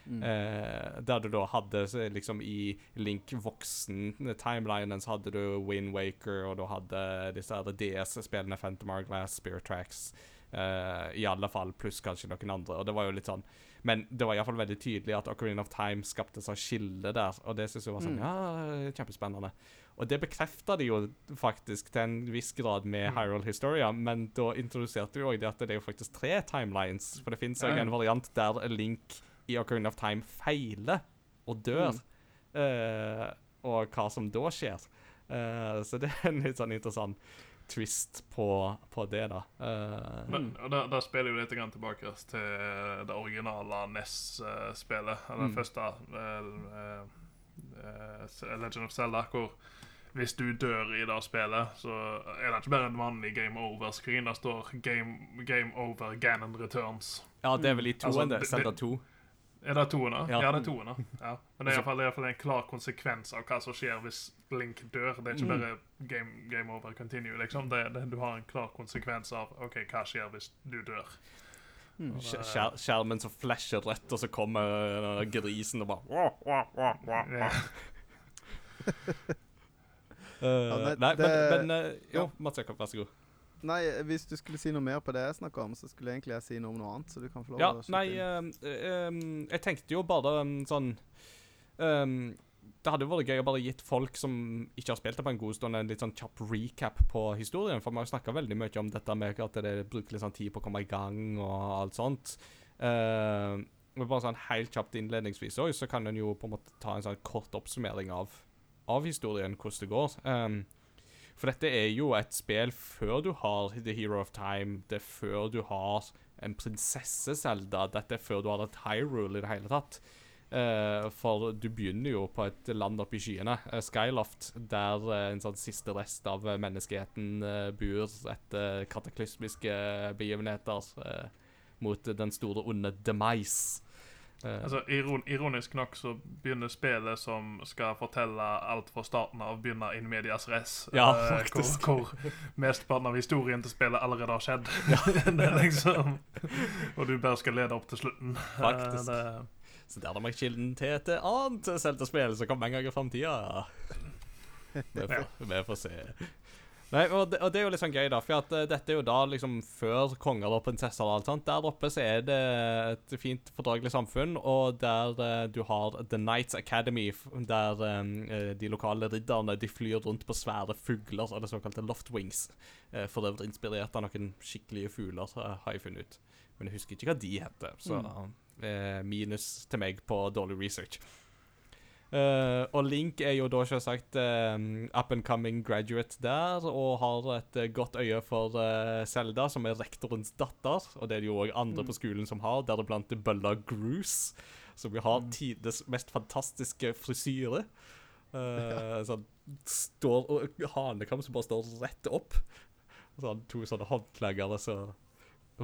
Speaker 4: mm.
Speaker 3: Eh, der du da hadde liksom i Link voksen-timelinen så hadde du Wind Waker, og du hadde disse DS-spillene Phantom Hourglass, Spirit Tracks eh, I alle fall, pluss kanskje noen andre. Og det var jo litt sånn Men det var iallfall veldig tydelig at Ocarina of Time skapte seg skille der, og det synes jeg var sånn
Speaker 4: Mm.
Speaker 3: Ja, kjempespennende. Og det bekrefta de jo faktisk til en viss grad med
Speaker 5: Mm.
Speaker 3: Hyrule Historia, men da introduserte vi òg det at det er jo faktisk tre timelines. For det fins òg
Speaker 5: Ja.
Speaker 3: en variant der Link i Ocarina of Time feiler og dør.
Speaker 4: Mm.
Speaker 3: Uh, og hva som da skjer. Uh, så det er en litt sånn interessant twist på, på det, da. Uh,
Speaker 5: Men, og da, da spiller vi litt grann tilbake til det originale NES-spillet. Eller
Speaker 4: Mm.
Speaker 5: første uh, eh, Legend of Zelda, hvor hvis du dør i det spillet, så er det ikke bare en vanlig game over-screen. Det står game, 'Game over Ganon Returns'.
Speaker 3: ja, det er vel i toen,
Speaker 5: Altså,
Speaker 3: det. Zelda
Speaker 5: det-
Speaker 3: 2.
Speaker 5: Er det toene?
Speaker 3: Ja.
Speaker 5: Ja, det er toene. Ja. Men det er iallfall fall en klar konsekvens av hva som skjer hvis Link dør. Det er ikke bare game, game over, continue. liksom. Det, det, du har en klar konsekvens av OK, hva skjer hvis du dør.
Speaker 4: Mm.
Speaker 3: Skjer- Skjermen som flasher rett, og så kommer øh, grisen og bare wah, wah, wah, wah,
Speaker 5: Ja. (laughs)
Speaker 3: Eh,
Speaker 4: nei,
Speaker 3: nei, men,
Speaker 4: det-
Speaker 3: men uh, Jo,
Speaker 4: ja.
Speaker 3: Mats Jakob, vær så god.
Speaker 4: Nei, hvis du skulle si noe mer på det jeg snakka om, så skulle egentlig jeg si noe om noe annet. Så du kan få lov
Speaker 3: Ja,
Speaker 4: å
Speaker 3: nei eh, eh, Jeg tenkte jo bare um, sånn um, Det hadde jo vært gøy å bare gitt folk som ikke har spilt det på en god stund, en litt sånn kjapp recap på historien. For vi har jo snakka veldig mye om dette med at det bruker litt sånn tid på å komme i gang og alt sånt. Uh, men bare sånn helt kjapt innledningsvis òg, så kan en jo på en måte ta en sånn kort oppsummering av, av historien, hvordan det går. Um, for dette er jo et spill før du har The Hero of Time. Det er før du har en prinsesse Zelda. Dette er før du har et Hyrule i det hele tatt. Uh, for du begynner jo på et land oppe i skyene, uh, Skyloft, der uh, en sånn siste rest av eh, menneskeheten eh, bor etter kataklysmiske begivenheter mot den store onde Demise. Eh,
Speaker 5: Altså, iron, ironisk nok så begynner spillet som skal fortelle alt fra starten av, begynner in medias res. (laughs)
Speaker 3: Ja,
Speaker 5: eh,
Speaker 3: faktisk.
Speaker 5: Hvor, hvor mesteparten av historien til spillet allerede har skjedd. (laughs) det er liksom Og du bare skal lede opp til slutten. Eh,
Speaker 3: Faktisk.
Speaker 5: det,
Speaker 3: Så der er vi kilden til et annet Zelda-spill som kommer en gang i framtida. (laughs) Vi, vi får se. Nei, og det, og det er jo litt sånn gøy, da, for at uh, dette er jo da liksom før konger og prinsesser og alt sånt. Der oppe så er det et fint, fordragelig samfunn, og der uh, du har The Knights Academy, der um, de lokale ridderne de flyr rundt på svære fugler, eller såkalte loftwings. Uh, for øvrig inspirert av noen skikkelige fugler, har jeg funnet ut. Men jeg husker ikke hva de heter, så eh, minus til meg på dårlig research. Eh, og Link er jo da selvsagt eh, up and coming graduate der, og har et uh, godt øye for uh, Zelda, som er rektorens datter. Og det er det jo òg andre på skolen som har, deriblant Bølla Groose, som jo har tidenes mest fantastiske frisyre. (laughs) Uh, sånn står Hanekam som bare står rett opp. Sånn, to sånne håndklagere som
Speaker 5: det,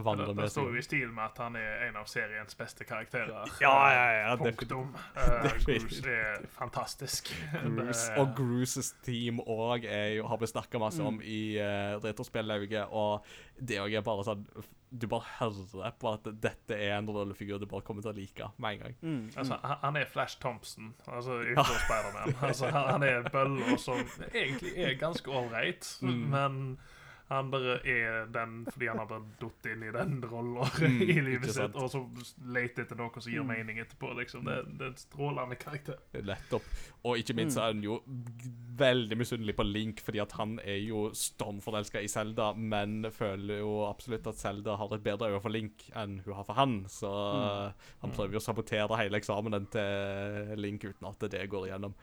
Speaker 3: vandrer
Speaker 5: det står jo i stil med at han er en av seriens beste karakterer.
Speaker 3: Ja, ja, ja,
Speaker 5: Punktum. (laughs) Uh, Groose er fantastisk. Groose
Speaker 3: og Grooses team òg har blitt snakka masse om i uh, Retrospellauget. Og det òg er bare sånn Du bare hører på at dette er en rollefigur du bare kommer til å like med en gang.
Speaker 4: Mm,
Speaker 5: Altså, han- er Flash Thompson, altså (laughs) fra Spiderman. Altså, han han er bøller som egentlig er ganske ålreit,
Speaker 3: Mm.
Speaker 5: men han bare er den fordi han har bare datt inn i den rollen
Speaker 3: Mm, (laughs)
Speaker 5: i livet sitt, og så leter etter noe som gir mening etterpå. liksom. Det, det er en strålende karakter.
Speaker 3: Nettopp. Og ikke minst er han jo veldig misunnelig på Link, fordi at han er jo stormforelska i Zelda, men føler jo absolutt at Zelda har et bedre øye for Link enn hun har for han. Så mm. han prøver jo å sabotere hele eksamenen til Link uten at det går igjennom.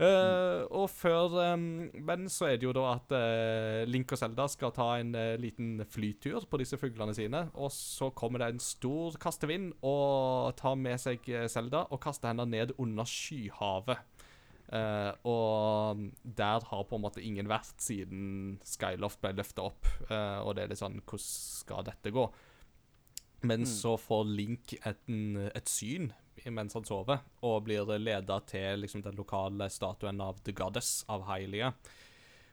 Speaker 3: Eh, og før um, Men så er det jo da at uh, Link og Zelda skal ta en uh, liten flytur på disse fuglene sine. Og så kommer det en stor kastevind og tar med seg Selda Zelda og kaster henne ned under skyhavet. Og der har på en måte ingen vært siden Skyloft ble løfta opp. og det er litt sånn Hvordan skal dette gå? Men så får Link et, et syn mens han sover, og blir leda til liksom, den lokale statuen av The Goddess av Hylia.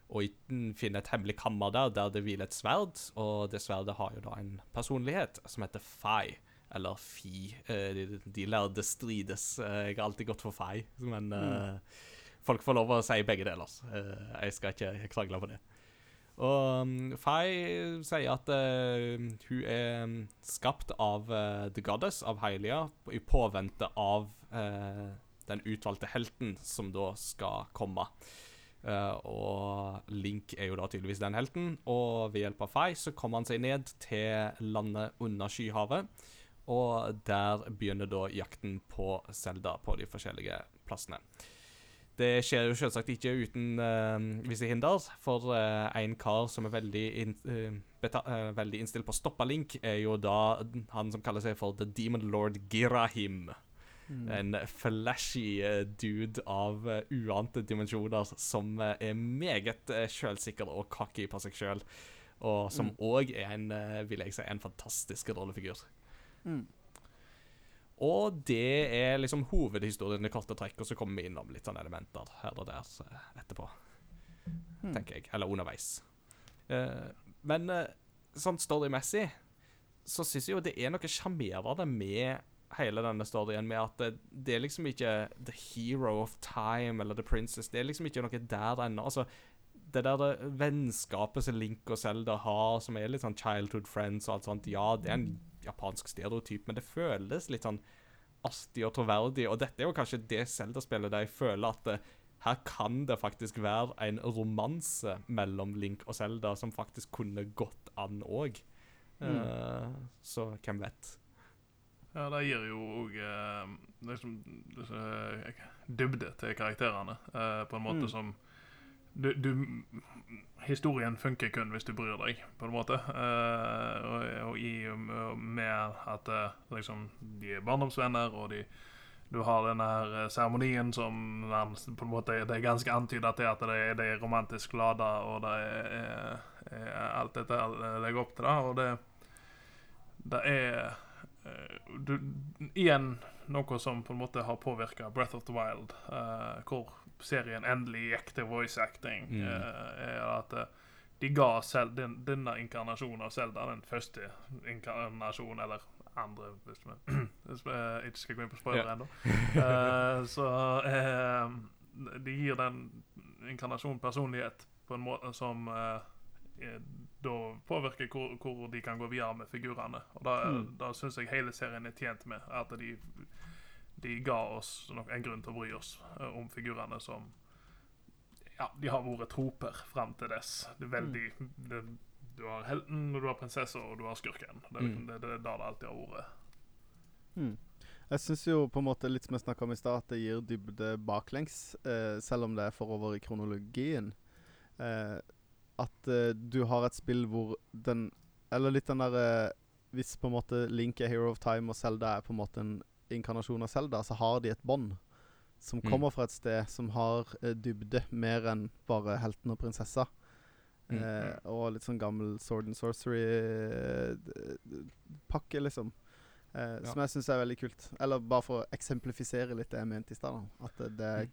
Speaker 3: Og finner et hemmelig kammer der der det hviler et sverd, og det sverdet har jo da en personlighet som heter Fai. Eller Fi. Eh, de, de lærde strides. Eh, jeg har alltid gått for Fai, men eh, folk får lov å si begge deler. Jeg skal ikke krangle på det. Og Fay sier at uh, hun er um, skapt av uh, The Goddess, av Hylia, i påvente av uh, den utvalgte helten som da skal komme. Og Link er jo da tydeligvis den helten, og ved hjelp av Fay så kommer han seg ned til landet under skyhavet. Og der begynner da jakten på Zelda på de forskjellige plassene. Det skjer jo selvsagt ikke uten uh, visse hinder, for uh, en kar som er veldig, in uh, eh, veldig innstilt på å stoppe Link, er jo da han som kaller seg for The Demon Lord Girahim. En flashy dude av uante dimensjoner som er meget sjølsikker og cocky på seg sjøl. Og som òg er en, vil jeg si, en fantastisk rollefigur.
Speaker 4: Mm.
Speaker 3: Og det er liksom hovedhistorien i korte trekk, og så kommer vi innom litt sånne elementer her og der eh, etterpå,
Speaker 4: Hmm.
Speaker 3: tenker jeg. Eller underveis. Uh, men uh, sånn storymessig så syns jeg jo det er noe sjarmerende med hele denne storyen, med at det, det er liksom ikke the hero of time eller the princess. Det er liksom ikke noe der ennå. Altså, det der det vennskapet som Link og Zelda har, som er litt sånn childhood friends og alt sånt, ja, det er en japansk stereotyp, men det føles litt sånn astig og troverdig. Og dette er jo kanskje det Zelda-spillet der jeg føler at det, her kan det faktisk være en romanse mellom Link og Zelda som faktisk kunne gått an òg. så hvem vet?
Speaker 5: Ja, det gir jo òg eh, liksom, eh, dybde til karakterene, eh, på en måte
Speaker 4: Mm.
Speaker 5: som du, du Historien funker kun hvis du bryr deg, på en måte. Eh, og, og i, og med at eh, liksom, de er barndomsvenner, og de du har denne her eh, seremonien som på en måte Det er ganske antyda til at det er, det er romantisk lada, og det er, er, er alt dette legger opp til det. Og det, det er eh, du, Igjen noe som på en måte har påvirka Breath of the Wild, eh, hvor serien endelig gikk til voice acting,
Speaker 3: Mm.
Speaker 5: eh, er at eh, de ga selv den, denne inkarnasjonen av Zelda, den første inkarnasjonen, eller andre, hvis (clears throat) vi ikke skal gå inn på spoiler ennå. Eh, så eh, de gir den inkarnasjonen personlighet på en måte som eh, eh, da påvirker hvor, hvor de kan gå videre med figurene. Og da,
Speaker 4: Mm.
Speaker 5: da syns jeg hele serien er tjent med at de, de ga oss en grunn til å bry oss eh, om figurene som Ja, de har vært troper frem til dess. Det er veldig det, Du har helten, og du har prinsessa, og du har skurken. Det liksom
Speaker 3: Mm.
Speaker 5: det, det er da det alltid har vært.
Speaker 4: Mm. Jeg syns jo på en måte litt som jeg snakka om i stad, at det gir dybde baklengs, eh, selv om det er forover i kronologien. Eh, at eh, du har et spill hvor den Eller litt den derre Hvis på en måte Link er Hero of Time og Zelda er på en måte en inkarnasjon av Selda, så har de et bånd som
Speaker 3: Mm.
Speaker 4: kommer fra et sted som har eh, dybde mer enn bare helten og prinsessa.
Speaker 3: Mm.
Speaker 4: Eh, og litt sånn gammel Sword and Sorcery-pakke, liksom. Eh,
Speaker 3: Ja.
Speaker 4: Som jeg syns er veldig kult. Eller bare for å eksemplifisere litt det jeg mente i stad. At det, det er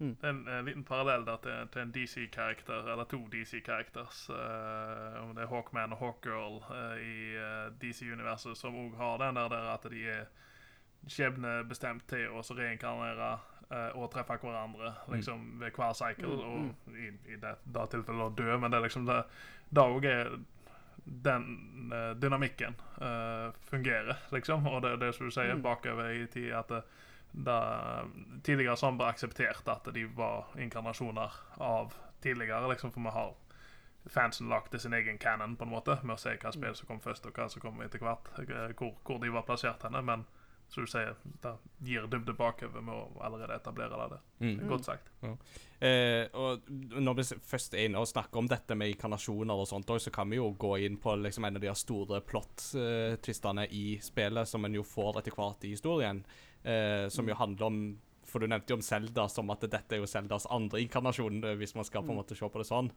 Speaker 3: Mm.
Speaker 5: Det er en, en liten parallell der til, til en DC-karakter, eller to DC-characters. Uh, om det er Hawkman og Hawkgirl uh, i uh, DC-universet, som òg har den der, der at de er skjebnebestemt til å så reinkarnere eh, og treffe hverandre liksom ved hver cycle.
Speaker 4: Mm,
Speaker 5: Og i, i det, det tilfellet å dø, men det er liksom det òg er den eh, dynamikken eh, fungerer, liksom. Og det det som du sier,
Speaker 4: Mm.
Speaker 5: bakover i tid, at det, det tidligere så har vi akseptert at de var inkarnasjoner av tidligere, liksom, for vi har fansen lagde sin egen canon, på en måte, med å se hva spill som kom først, og hva som kom etter hvert, eh, hvor, hvor de var plassert henne, men som du sier, det gir dybde bakover med å allerede etablere det. det
Speaker 3: Mm.
Speaker 5: Godt sagt.
Speaker 3: Eh, og når vi først er inne og snakker om dette med inkarnasjoner og sånt, så kan vi jo gå inn på liksom en av de store plot-tvistene i spillet, som en jo får etter hvert i historien, eh, som jo handler om For du nevnte jo om Zelda som at dette er jo Zeldas andre inkarnasjon, eh, hvis man skal på en måte se på det sånn.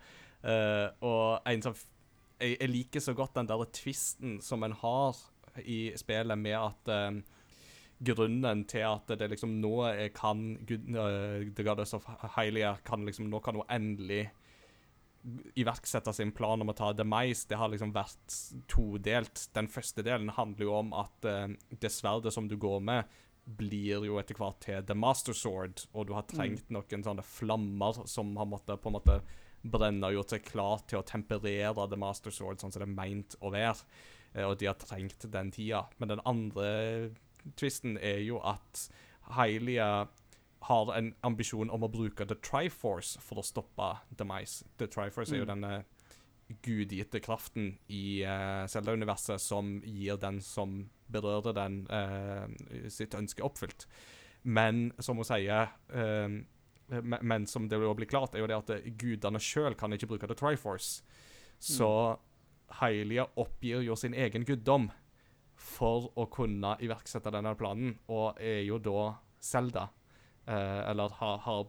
Speaker 3: Eh, og en som jeg, jeg liker så godt den der tvisten som en har i spillet, med at eh, grunnen til at det liksom nå kan Gud- øh, The Goddess of Hylia kan liksom Nå kan hun endelig iverksette sin plan om å ta Demise. Det har liksom vært todelt. Den første delen handler jo om at uh, det sverdet som du går med, blir jo etter hvert til The Master Sword, og du har trengt noen sånne flammer som har måttet på en måte brenne og gjort seg klar til å temperere The Master Sword sånn som det er meint å være. Eh, Og de har trengt den tida. Men den andre twisten er jo at Hylia har en ambisjon om å bruke The Triforce for å stoppe Demise. The Triforce er jo
Speaker 4: Mm.
Speaker 3: denne gudgitte kraften i uh, Zelda-universet som gir den som berører den, eh, sitt ønske oppfylt. Men som hun sier eh, men, som det blir klart, er jo det at eh, gudene sjøl kan ikke bruke The Triforce. Så Hylia oppgir jo sin egen guddom for å kunne iverksette denne planen, og er jo da Zelda. Eh, eller har, har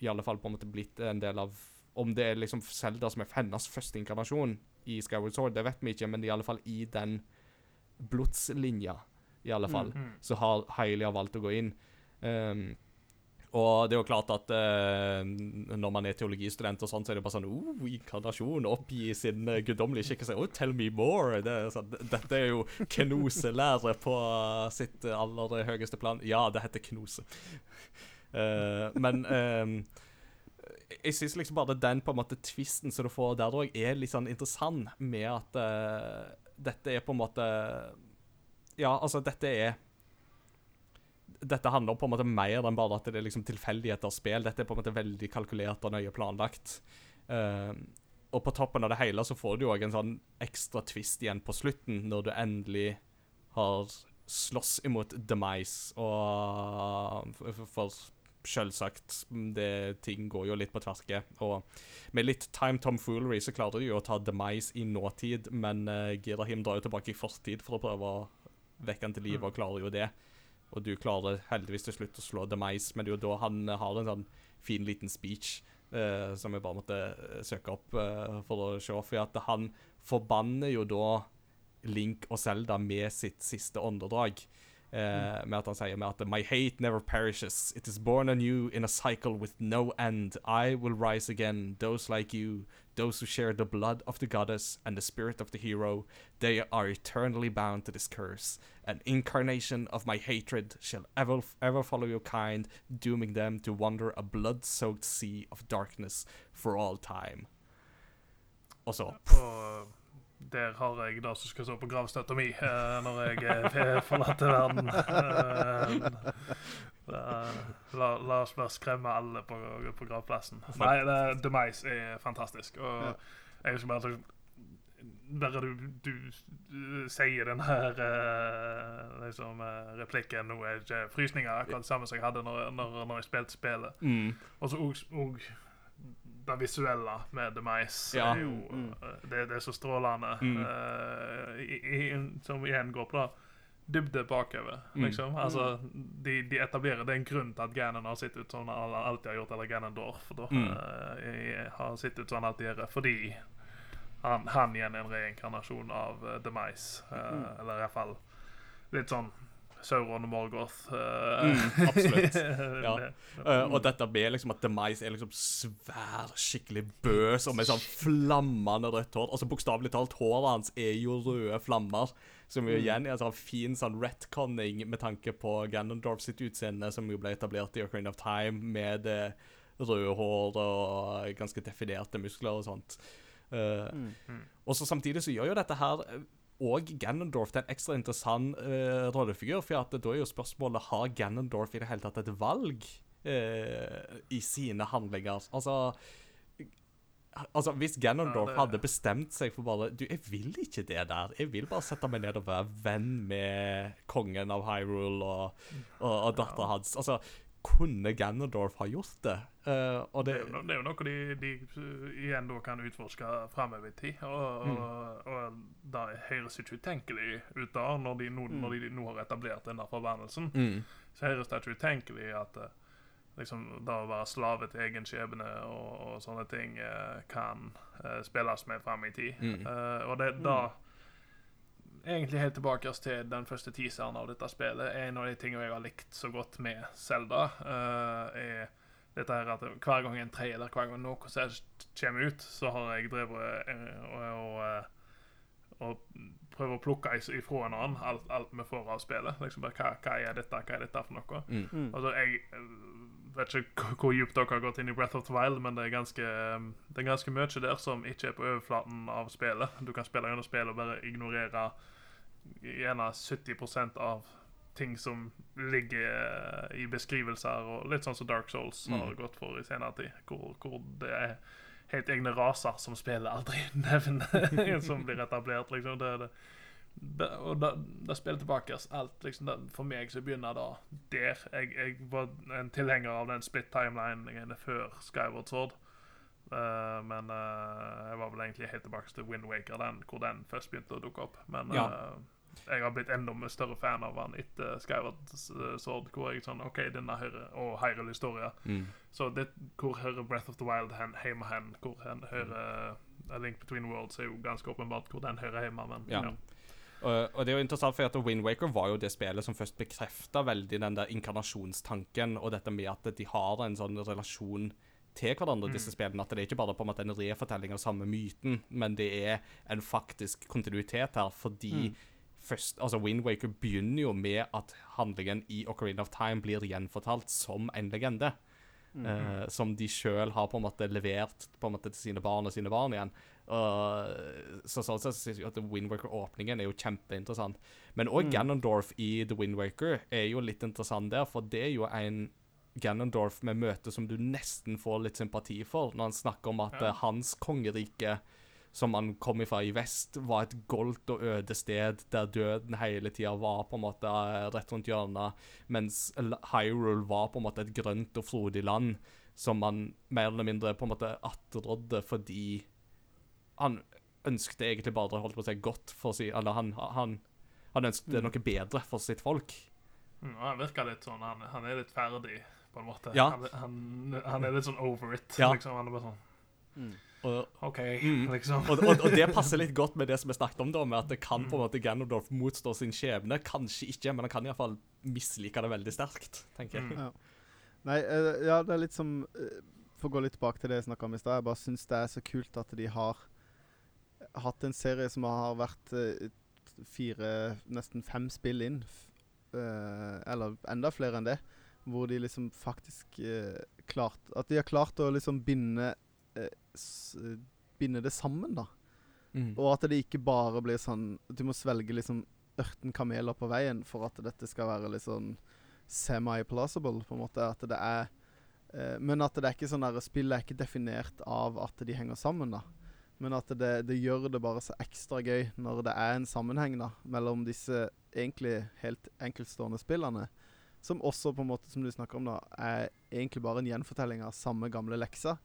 Speaker 3: i alle fall på en måte blitt en del av Om det er liksom Zelda som er hennes første inkarnasjon i Skyward Sword, det vet vi ikke, men i alle fall i den blodslinja i alle fall.
Speaker 5: Mm.
Speaker 3: Så har Hailey valgt å gå inn. Um, og det er jo klart at uh, når man er teologistudent, og sånn, så er det bare sånn oh, Inkarnasjon, oppgi sin uh, guddommelige skikkelse. Oh, tell me more! Det er sånn, dette er jo knoselære på sitt aller høyeste plan. Ja, det heter knose. Uh, men ehm, jeg syns liksom bare den på en måte tvisten som du får der òg, er litt sånn interessant, med at eh, dette er på en måte Ja, altså, dette er dette handler på en måte mer enn bare at det er liksom tilfeldigheter spill. Dette er på en måte veldig kalkulert og nøye planlagt. Uh, og på toppen av det hele så får du òg en sånn ekstra twist igjen på slutten, når du endelig har slåss imot Demise, og for selvsagt, det, ting går jo litt på tverke. Og med litt time tomfoolery så klarer de jo å ta Demise i nåtid, men uh, Girahim drar jo tilbake i fortid for å prøve å vekke han til live, og klarer jo det. Og du klarer heldigvis til slutt å slå Demise, men det er jo da han har en sånn fin liten speech Uh, som jeg bare måtte eh, søke opp uh, for å se. For at han forbanner jo da Link og Zelda med sitt siste åndedrag. Eh, med at han sier med at My hate never perishes. It is born anew in a cycle with no end. I will rise again. Those like you, those who share the blood of the goddess and the spirit of the hero, they are eternally bound to this curse. An incarnation of my hatred shall ever, ever follow your kind, dooming them to wander a blood-soaked sea of darkness for all time. Så
Speaker 5: Og der har jeg det som skal stå på gravstøtta mi uh, når jeg eh, (laughs) forlater verden. Eh, la, la oss bare skremme alle på, på gravplassen. Nei, det, Demise er fantastisk. Og jeg skal bare bare du, du, du sier den her uh, liksom, uh, replikken Nå er ikke frysninger akkurat det samme som jeg hadde når, når, når jeg spilte spillet.
Speaker 3: mm.
Speaker 5: Og så og, og det visuelle med The Mice
Speaker 3: Ja.
Speaker 5: er jo
Speaker 4: Mm.
Speaker 5: eh, det, det er så strålende.
Speaker 3: Mm.
Speaker 5: Uh, i, i, som igjen går på dybde bakover,
Speaker 3: Mm.
Speaker 5: liksom. Altså, de, de etablerer Det er en grunn til at Ganon har sett ut som han alltid har gjort, eller Ganondorf da,
Speaker 3: Mm.
Speaker 5: eh, har sett ut som han alltid gjør, fordi han, han igjen er en reinkarnasjon av uh, The Mice. eh,
Speaker 4: Mm.
Speaker 5: Eller iallfall litt sånn Sauron og Morgoth. Uh,
Speaker 3: Mm, (laughs) absolutt. (laughs) Ja. Eh, og dette med liksom at Demise er liksom svær, skikkelig bøs og med sånn flammende rødt hår. Altså Bokstavelig talt, håret hans er jo røde flammer. Som jo igjen er en sånn fin sånn retconning med tanke på Ganondorf sitt utseende, som jo ble etablert i Ocarina of Time, med det røde håret og ganske definerte muskler og sånt. Uh,
Speaker 4: Mm.
Speaker 3: og så samtidig så gjør jo dette her og Ganondorf til en ekstra interessant uh, rollefigur. For at da er jo spørsmålet har Ganondorf i det hele tatt et valg uh, i sine handlinger. Altså Altså, Hvis Ganondorf
Speaker 5: Ja, det-
Speaker 3: hadde bestemt seg for bare Du, jeg vil ikke det der. Jeg vil bare sette meg ned og være venn med kongen av Hyrule og, og, og dattera hans. Altså, kunne Ganondorf ha gjort det? Eh, og
Speaker 5: Det
Speaker 3: det
Speaker 5: er, jo, det er jo noe de, de uh, igjen da kan utforske framover i tid. Og,
Speaker 3: Mm.
Speaker 5: og, og det høres ikke utenkelig ut da, når de, nå,
Speaker 4: Mm.
Speaker 5: når de nå har etablert den der forbannelsen.
Speaker 3: mm,
Speaker 5: Så høres det ikke utenkelig at eh, liksom, det å være slave til egen skjebne og, og sånne ting eh, kan uh, spilles med fram i tid.
Speaker 3: Mm.
Speaker 5: Eh, og det da Egentlig helt tilbake til den første teaseren av dette spillet. En av de tingene jeg har likt så godt med Zelda, eh, er dette her at hver gang en trailer, hver gang noe som kommer ut, så har jeg drevet eh, og, og, eh, og prøver å plukke ifra en annen alt, alt vi får av spillet. Liksom bare, hva, hva er dette, hva er dette for noe?
Speaker 3: mm,
Speaker 4: Mm.
Speaker 5: Altså, jeg eh, vet ikke hvor- djupt dere har gått inn i Breath of the Wild, men det er ganske, eh, det er ganske mye der som ikke er på overflaten av spillet. Du kan spille gjennom spillet og bare ignorere gjerne 70% av ting som ligger i beskrivelser, og litt sånn som Dark Souls har
Speaker 3: Mm.
Speaker 5: gått for i senere tid, hvor, hvor det er helt egne raser som spillet aldri (laughs) nevner, som blir etablert. liksom, det, det det, og da, da spiller tilbake alt liksom, da, For meg så begynner det der. Jeg, jeg var en tilhenger av den split timeline før Skyward Sword. Uh, men uh, jeg var vel egentlig helt tilbake til Wind Waker, den, hvor den først begynte å dukke opp. Men
Speaker 3: Ja.
Speaker 5: eh, jeg har blitt enda større fan av han etter Skyward Sword, hvor jeg sånn OK, denne hører Og Hyrule Historia.
Speaker 3: mm.
Speaker 5: Så det, hvor hører Breath of the Wild hen, hjemme hen? Hvor hen hører A Link Between Worlds er jo ganske åpenbart hvor den hører hjemme, men
Speaker 3: Ja.
Speaker 5: ja.
Speaker 3: Og, og det er jo interessant, for at Wind Waker var jo det spillet som først bekrefta veldig den der inkarnasjonstanken, og dette med at de har en sånn relasjon til hverandre, disse spillene. At det er ikke bare på en måte en refortelling av samme myten, men det er en faktisk kontinuitet her, fordi først, altså Wind Waker begynner jo med at handlingen i Ocarina of Time blir gjenfortalt som en legende. eh, som de sjøl har på en måte levert på en måte til sine barn og sine barn igjen. Uh, så sånn sett synes jeg at Wind Waker-åpningen er jo kjempeinteressant. Men òg Ganondorf i The Wind Waker er jo litt interessant der, for det er jo en Ganondorf med møte som du nesten får litt sympati for, når han snakker om at
Speaker 5: Ja.
Speaker 3: eh, hans kongerike, som han kom ifra i vest, var et goldt og øde sted der døden hele tida var på en måte eh, rett rundt hjørnet, mens Hyrule var på en måte et grønt og frodig land som man mer eller mindre på en måte attrådde fordi han ønsket egentlig bare holdt på å si godt for si, eller han, han, han ønsket noe bedre for sitt folk.
Speaker 5: Mm, han virker litt sånn Han, han er litt ferdig, på en måte.
Speaker 3: Ja.
Speaker 5: Han, han, er litt sånn over it.
Speaker 3: Ja.
Speaker 5: Liksom. Han er bare sånn
Speaker 3: Og,
Speaker 5: OK,
Speaker 3: Mm.
Speaker 5: liksom.
Speaker 3: og, og, og det passer litt godt med det som vi snakket om, da, med at det kan på en måte Ganondorf motstå sin skjebne. Kanskje ikke, men han kan iallfall mislike det veldig sterkt, tenker jeg.
Speaker 5: Mm.
Speaker 4: Ja. Nei, eh, ja, det er litt som eh, For å gå litt tilbake til det jeg snakka om i stad. Jeg bare syns det er så kult at de har hatt en serie som har vært eh, fire, nesten fem spill inn. f- eh, eller enda flere enn det. Hvor de liksom faktisk klart At de har klart å liksom binde Binde det sammen, da.
Speaker 3: Mm.
Speaker 4: Og at det ikke bare blir sånn Du må svelge liksom 18 kameler på veien for at dette skal være litt sånn semi-plausible, på en måte. At det er eh, Men at det er ikke sånn der Spillet er ikke definert av at de henger sammen, da. Men at det, det gjør det bare så ekstra gøy når det er en sammenheng da mellom disse egentlig helt enkeltstående spillene. Som også, på en måte som du snakker om, da er egentlig bare en gjenfortelling av samme gamle leksa.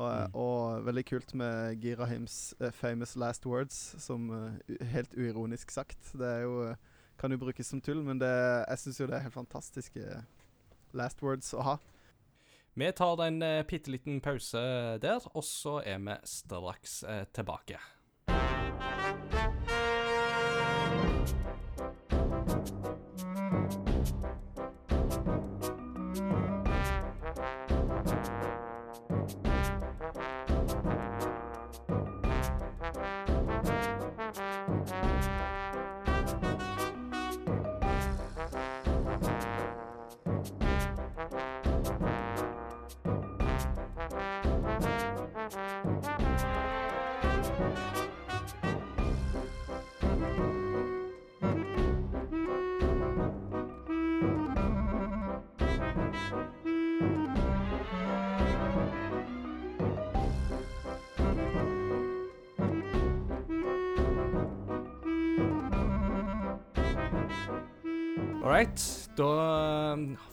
Speaker 4: Og,
Speaker 3: Mm.
Speaker 4: og veldig kult med Girahims uh, famous last words, som uh, helt uironisk sagt. Det er jo, eh, kan jo brukes som tull, men det, jeg syns jo det er helt fantastiske last words å ha.
Speaker 3: Vi tar en uh, bitte liten pause der, og så er vi straks eh, tilbake.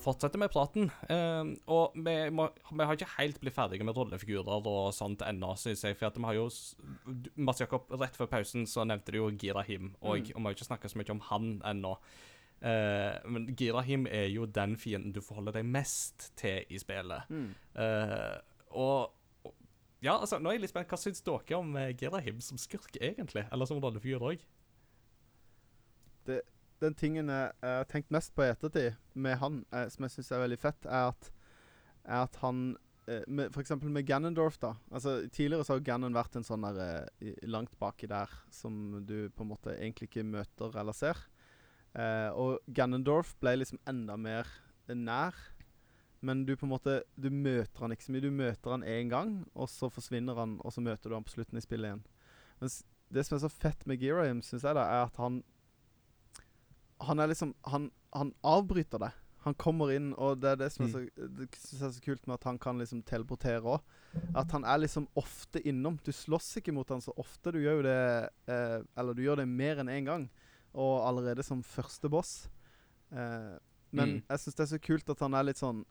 Speaker 3: Fortsetter med praten. Eh, og vi, må, vi har ikke helt blitt ferdige med rollefigurer og sånt ennå, synes jeg. For at vi har jo Mats Jakob, rett før pausen så nevnte du jo Girahim, og, og vi har ikke snakka så mye om han ennå. Uh, men Girahim er jo den fienden du forholder deg mest til i spillet. Eh, og og- Ja, altså, nå er jeg litt spent. Hva syns dere om eh, Girahim som skurk, egentlig? Eller som rollefigur òg?
Speaker 4: Den tingen jeg, har tenkt mest på i ettertid med han, eh, som jeg syns er veldig fett, er at, er at han eh, med, For eksempel med Ganondorf, da. Altså, tidligere så har Ganon vært en sånn der eh, langt baki der som du på en måte egentlig ikke møter eller ser. Eh, og Ganondorf ble liksom enda mer nær. Men du på en måte Du møter han ikke så mye. Du møter han én gang, og så forsvinner han, og så møter du han på slutten i spillet igjen. Mens det som er så fett med Girahim, syns jeg, da, er at han han er liksom Han, han avbryter det. Han kommer inn, og det er det som er så, synes jeg er så kult med at han kan liksom teleportere òg. At han er liksom ofte innom. Du slåss ikke mot han så ofte. Du gjør jo det eh, Eller du gjør det mer enn én gang. Og allerede som første boss. Eh, men
Speaker 3: Mm.
Speaker 4: jeg syns det er så kult at han er litt sånn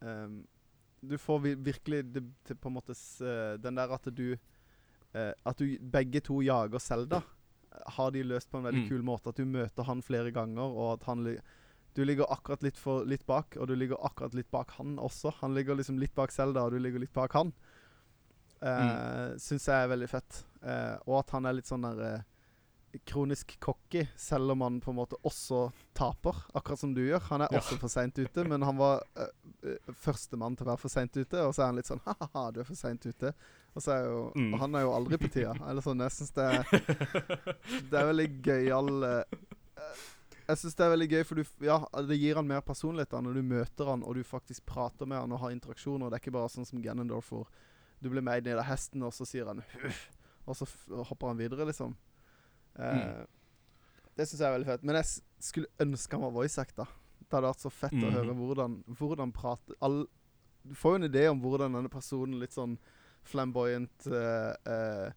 Speaker 4: eh, Du får virkelig det, på en måte eh, den der at du eh, At du begge to jager Selda har de løst på en veldig
Speaker 3: Mm.
Speaker 4: kul måte. At du møter han flere ganger, og at han Du ligger akkurat litt, for, litt bak, og du ligger akkurat litt bak han også. Han ligger liksom litt bak Selda, og du ligger litt bak han. Uh, Syns jeg er veldig fett. Uh, og at han er litt sånn der uh, kronisk cocky, selv om han på en måte også taper, akkurat som du gjør. Han er
Speaker 3: Ja.
Speaker 4: også for seint ute, men han var uh, førstemann til å være for seint ute, og så er han litt sånn (laughs) ha-ha, du er for seint ute. Og så jo
Speaker 3: Mm.
Speaker 4: og Han er jo aldri på tida. Eller sånn, jeg syns det er (laughs) Det er veldig gøyal eh, Jeg syns det er veldig gøy, for du Ja, det gir han mer personlighet da når du møter han, og du faktisk prater med han og har interaksjoner. Det er ikke bare sånn som Ganondorf, hvor du blir med ned av hesten, og så sier han huff, og så hopper han videre, liksom. Eh,
Speaker 3: Mm.
Speaker 4: Det syns jeg er veldig fett. Men jeg skulle ønske han var voice acta. Det hadde vært så fett å
Speaker 3: Mhm.
Speaker 4: høre hvordan, hvordan prater all, Du får jo en idé om hvordan denne personen, litt sånn flamboyant eh, eh,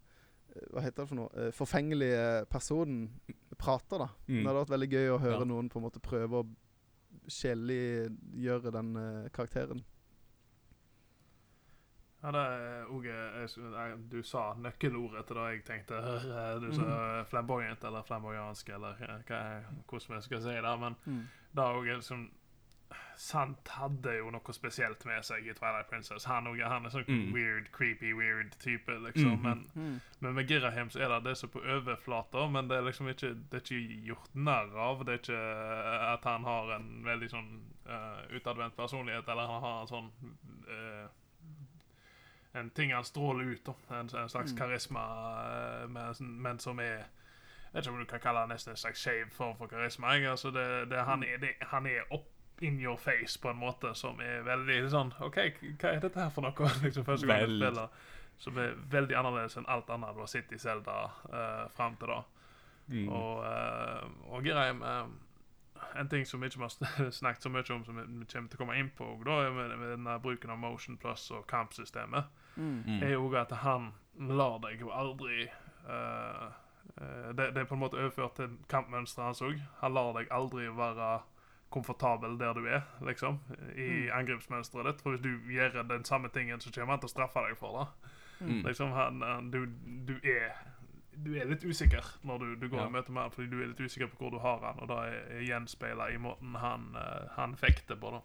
Speaker 4: Hva heter det for noe? Eh, forfengelige personen prater, da.
Speaker 3: Mm.
Speaker 4: Det hadde vært veldig gøy å høre
Speaker 3: Ja.
Speaker 4: noen på en måte prøve å sjelliggjøre den karakteren.
Speaker 5: Ja, det er òg Du sa nøkkelordet til det jeg tenkte. (laughs) Du sa
Speaker 3: Mhm.
Speaker 5: flamboyant eller flamboyansk eller hva, hvordan vi skal si det. Men
Speaker 4: Mm.
Speaker 5: det er òg liksom Sant hadde jo noe spesielt med seg i Twilight Princess. Han, også, han er sånn
Speaker 3: Mm.
Speaker 5: weird, creepy, weird type, liksom.
Speaker 3: Mm.
Speaker 5: Men, men med Girahim så er det det som på overflata, men det er liksom ikke Det er ikke gjort narr av. Det er ikke eh, at han har en veldig sånn uh, utadvendt personlighet, eller han har en sånn uh, En ting han stråler ut, da. En, en slags
Speaker 4: Mm.
Speaker 5: karisma, men, men som er jeg vet ikke om du kan kalle det nesten en slags skeiv form for karisma. Altså det, det, han, er, det, han er up in your face på en måte som er veldig sånn OK, hva er dette her for noe? (laughs) liksom Første gang du spiller. Som er veldig annerledes enn alt annet du har sett i Zelda uh, fram til da.
Speaker 3: Mm.
Speaker 5: Og, uh, og Girheim uh, En ting som vi ikke har (laughs) snakket så mye om, som vi kommer til å komme inn på, da, er med, med denne bruken av Motion Plus og kampsystemet,
Speaker 4: Mm.
Speaker 3: Mm.
Speaker 5: er jo at han lar deg jo aldri eh, eh, det, det er på en måte overført til kampmønsteret hans òg. Han lar deg aldri være komfortabel der du er, liksom, i angrepsmønsteret ditt. For hvis du gjør den samme tingen, så kommer han til å straffe deg for det.
Speaker 3: Mm.
Speaker 5: Liksom, han, han, du, du er du er litt usikker når du, du går
Speaker 3: Ja.
Speaker 5: i møte med han, fordi du er litt usikker på hvor du har han, og det er, er gjenspeila i måten han, eh, han fekter på. da.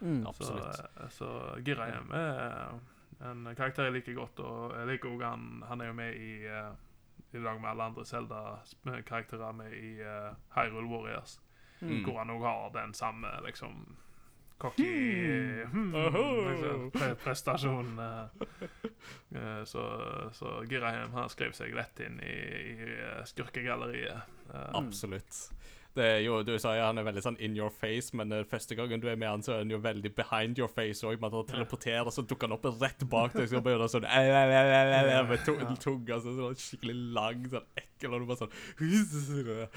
Speaker 4: Mm.
Speaker 3: Absolutt.
Speaker 5: Så, eh, så Girahim er en karakter jeg liker godt, og jeg liker òg han Han er jo med i eh, i lag med alle andre Zelda-karakterer med i uh, Hyrule Warriors,
Speaker 3: Mm.
Speaker 5: hvor han òg har den samme liksom cocky hmm,
Speaker 3: Oho.
Speaker 5: liksom, pre prestasjon. eh. Eh, så, så Girahim han skrev seg rett inn i, i eh, skurkegalleriet. Eh,
Speaker 3: Absolutt. Det er jo, Du sa jo han er veldig sånn in your face, men uh, første gangen du er med han, så er han jo veldig behind your face òg. Man teleporterer, og så dukker han opp rett bak deg. Så begynner han sånn æ, æ, æ, med to-
Speaker 4: Ja.
Speaker 3: tunga sånn, sånn skikkelig lang, sånn ekkel, og du bare sånn (laughs)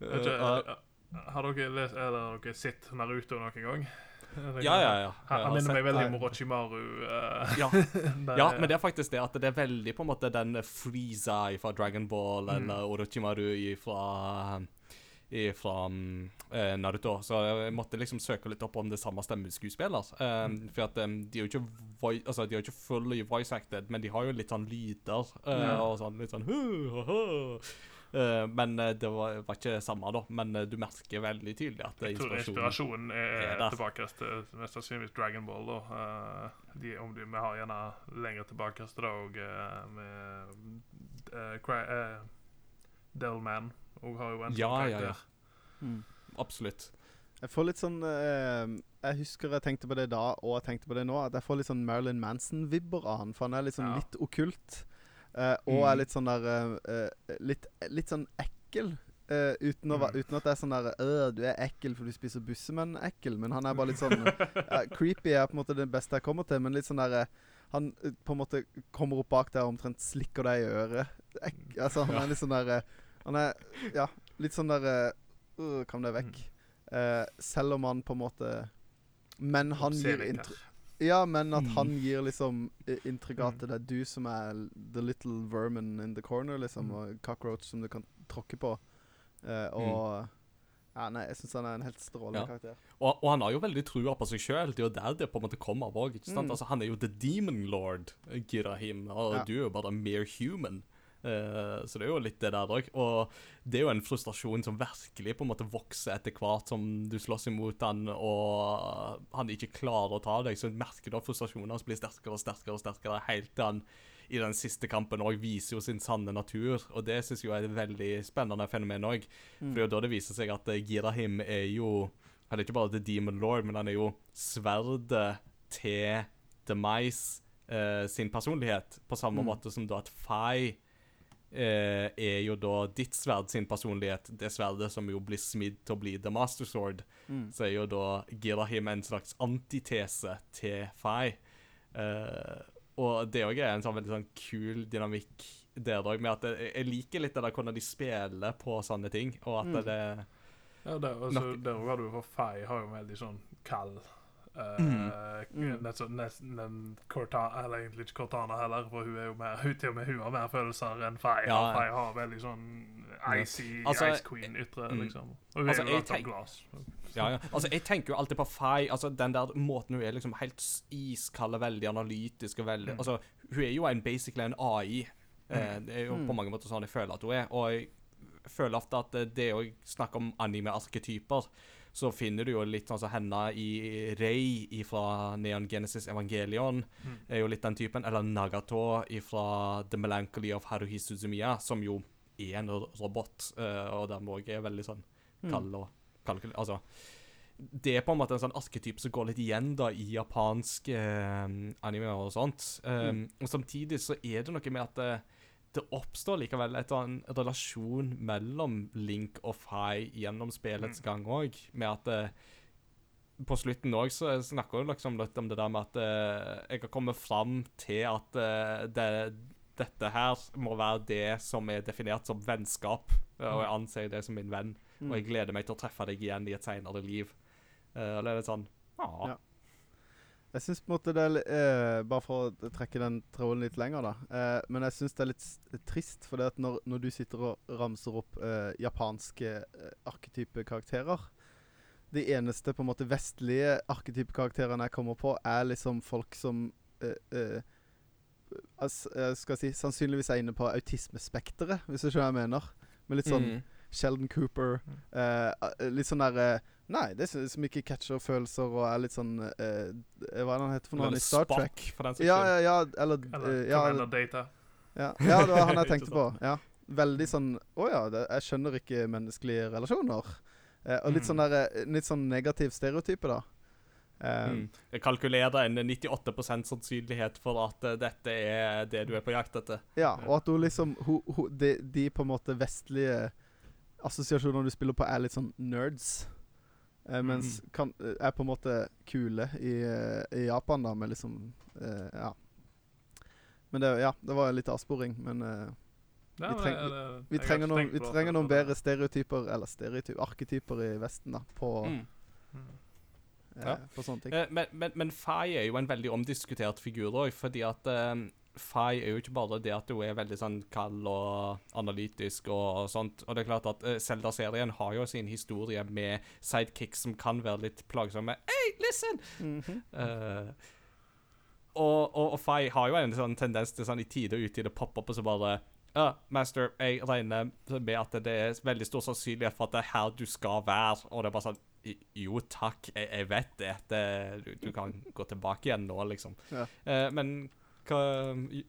Speaker 4: Ja.
Speaker 3: Uh,
Speaker 5: eh, har dere lest Eller dere sett Naruto noen gang?
Speaker 3: Ja, ja, ja.
Speaker 5: Han, minner meg veldig om Orochimaru. Uh,
Speaker 3: Ja. (laughs) Ja,
Speaker 5: er-
Speaker 3: men det er faktisk det at det er veldig på en måte den Freeza fra Dragon Ball
Speaker 5: Mm.
Speaker 3: eller Orochimaru fra eh, Naruto. Så jeg måtte liksom søke litt opp om det samme stemmeskuespiller. Um, For at um, de er jo ikke voice, altså, de er ikke fully voice acted, men de har jo litt sånn lyder uh,
Speaker 5: mm.
Speaker 3: og sånn litt sånn «Hu, hu, hu». Uh, Men uh, det var, var ikke samme, da. Men uh, du merker veldig tydelig at det
Speaker 5: Jeg tror
Speaker 3: inspirasjonen
Speaker 5: inspirasjonen er,
Speaker 3: er
Speaker 5: tilbake til mest sannsynligvis Dragon Ball. Da. Eh, de, om de, vi har gjerne lenger tilbake til det òg, med uh, Cry, uh, Delman. Og har jo en
Speaker 3: Ja,
Speaker 5: sånn
Speaker 3: ja, ja.
Speaker 4: Mm.
Speaker 3: Absolutt.
Speaker 4: Jeg får litt sånn eh, Jeg husker jeg tenkte på det da, og jeg tenkte på det nå. At jeg får litt sånn Marilyn Manson-vibber av han. For han er sånn
Speaker 5: Ja.
Speaker 4: litt okkult. Eh, og
Speaker 3: Mm.
Speaker 4: er litt sånn der uh, litt, litt sånn ekkel. Uh, uten, å,
Speaker 5: Mm.
Speaker 4: uten at det er sånn der øh, Du er ekkel for du spiser bussemenn-ekkel. Men han er bare litt sånn (laughs) Creepy er på en måte det beste jeg kommer til, men litt sånn derre Han på en måte kommer opp bak deg og omtrent slikker deg i øret. Ek, altså, han er litt sånn der Han er ja, litt sånn der Kom deg vekk. Eh, selv om han på en måte Men han gir inntrykk Ja, men at
Speaker 3: Mm.
Speaker 4: han gir liksom inntrykk av
Speaker 5: Mm.
Speaker 4: at det er du som er the little vermin in the corner, liksom.
Speaker 5: Mm.
Speaker 4: Og cockroach som du kan tråkke på. Uh, og Ja, nei, jeg syns han er en helt strålende
Speaker 3: Ja.
Speaker 4: karakter.
Speaker 3: Og, og han har jo veldig trua på seg sjøl. Det er jo der det på en måte kommer av òg.
Speaker 4: Mm.
Speaker 3: Altså, han er jo the demon lord, Girahim, og
Speaker 4: Ja.
Speaker 3: du er jo bare mere human. Eh, så det er jo litt det der òg. Og det er jo en frustrasjon som virkelig på en måte vokser etter hvert som du slåss imot han, og han ikke klarer å ta deg. Så merker du at frustrasjonen hans blir sterkere og sterkere og sterkere helt til han i den siste kampen òg viser jo sin sanne natur. Og det syns jeg er et veldig spennende fenomen òg. For det er jo da det viser seg at eh, Girahim er jo Han er ikke bare The Demon Lord, men han er jo sverdet til Demise eh, sin personlighet. På samme
Speaker 4: Mm.
Speaker 3: måte som da at Fai eh, er jo da ditt sverd sin personlighet. Det sverdet som jo blir smidd til å bli The Master Sword.
Speaker 4: Mm.
Speaker 3: Så er jo da Girahim en slags antitese til Fai. Eh, og det òg er en sånn veldig sånn kul dynamikk der òg, med at jeg, jeg liker litt det der hvordan de spiller på sånne ting, og at
Speaker 4: Mm.
Speaker 3: det
Speaker 5: Ja, der, altså,
Speaker 3: Nok-
Speaker 5: der har du for Fei har jo en veldig sånn kald uh,
Speaker 4: Mm.
Speaker 5: Nesten nesten en Cortana, eller egentlig ikke Cortana heller, for hun er jo mer, hun, til og med hun har mer følelser enn Faye.
Speaker 3: Ja.
Speaker 5: Faye har veldig sånn icy,
Speaker 3: Altså,
Speaker 5: Ice Queen ytre,
Speaker 3: mm.
Speaker 5: liksom. Og hun
Speaker 3: Altså,
Speaker 5: er jo
Speaker 3: jeg
Speaker 5: av glass.
Speaker 3: Ja, ja. Altså, jeg tenker jo alltid på Fai. Altså, den der måten hun er liksom helt iskald og veldig analytisk og veldig
Speaker 5: Mm.
Speaker 3: Altså, hun er jo en basically en AI. Eh, det er jo
Speaker 4: Mm.
Speaker 3: på mange måter sånn jeg føler at hun er. Og jeg føler ofte at det- det å snakke om anime-arketyper, så finner du jo litt sånn henne i Rei fra Neon Genesis Evangelion.
Speaker 5: Mm.
Speaker 3: er jo litt den typen. Eller Nagato fra The Melancholy of Haruhi Suzumiya, som jo er en robot, eh, og dermed òg er veldig sånn
Speaker 4: Mm.
Speaker 3: kald og kalkul... Altså Det er på en måte en sånn arketype som går litt igjen da i japansk eh, anime og sånt. Um, Og samtidig så er det noe med at det, oppstår likevel et, en relasjon mellom Link og Fai gjennom spillets gang òg, med at eh, på slutten òg så snakker du liksom litt om det der med at eh, jeg har kommet fram til at eh, det, dette her må være det som er definert som vennskap, eh, og jeg anser det som min venn.
Speaker 4: Mm.
Speaker 3: Og jeg gleder meg til å treffe deg igjen i et senere liv. Uh, og det er litt sånn Ja.
Speaker 4: Ja. Jeg syns på en måte det er eh, Bare for å trekke den tråden litt lenger, da. Eh, men jeg syns det er litt trist, for det at når, når du sitter og ramser opp eh, japanske arketypekarakterer arketype De eneste på en måte vestlige arketypekarakterene jeg kommer på, er liksom folk som eh, eh, as, jeg skal si, sannsynligvis er inne på autismespekteret, hvis du skjønner hva jeg mener. Med litt sånn
Speaker 3: Mm.
Speaker 4: Sheldon Cooper. eh, eh, litt sånn der eh, Nei, det er som ikke catcher følelser og er litt sånn eh, Hva er det han heter for noe? Han i Star
Speaker 3: Spock,
Speaker 4: Trek.
Speaker 3: for den
Speaker 4: Ja, ja, ja, eller
Speaker 5: Eller
Speaker 4: eh, ja,
Speaker 5: Commander Data.
Speaker 4: ja, ja, det var han jeg (laughs) tenkte på. Ja. Veldig sånn Å ja, det, jeg skjønner ikke menneskelige relasjoner. Eh, og litt
Speaker 5: Mm.
Speaker 4: sånn der Litt sånn negativ stereotype, da. Um,
Speaker 3: Mm. Jeg kalkulerer en 98 sannsynlighet for at uh, dette er det du er på jakt etter.
Speaker 4: Ja, og at hun liksom hun, hun, de, de på en måte vestlige assosiasjonene du spiller på, er litt sånn nerds. Eh, mens kan, eh, er på en måte kule i, eh, i Japan, da, med liksom eh, Ja. Men det, ja, det var litt avsporing, men eh, Vi treng-
Speaker 5: det- det-
Speaker 4: vi
Speaker 5: jeg
Speaker 4: trenger noen, vi trenger noen bedre stereotyper, eller stereotyper, arketyper i Vesten, da, på,
Speaker 3: Mm.
Speaker 5: Mm.
Speaker 3: Ja.
Speaker 4: på sånne ting.
Speaker 3: Eh, Men, men, men Fai er jo en veldig omdiskutert figur òg, fordi at eh, er jo ikke bare det at hun er veldig sånn kald og analytisk og sånt. Og det er klart at eh, Zelda-serien har jo sin historie med sidekicks som kan være litt plagsomme. Hey, listen!
Speaker 4: Mm
Speaker 3: -hmm. uh, og, og, og Fai har jo en sånn tendens til sånn i tide og utide poppe opp og så bare ja, Master, jeg regner med at det er veldig stor sannsynlighet for at det er her du skal være. Og det er bare sånn Jo takk, jeg, jeg vet det. det du, du kan gå tilbake igjen nå, liksom.
Speaker 4: Ja.
Speaker 3: Eh, men hva y-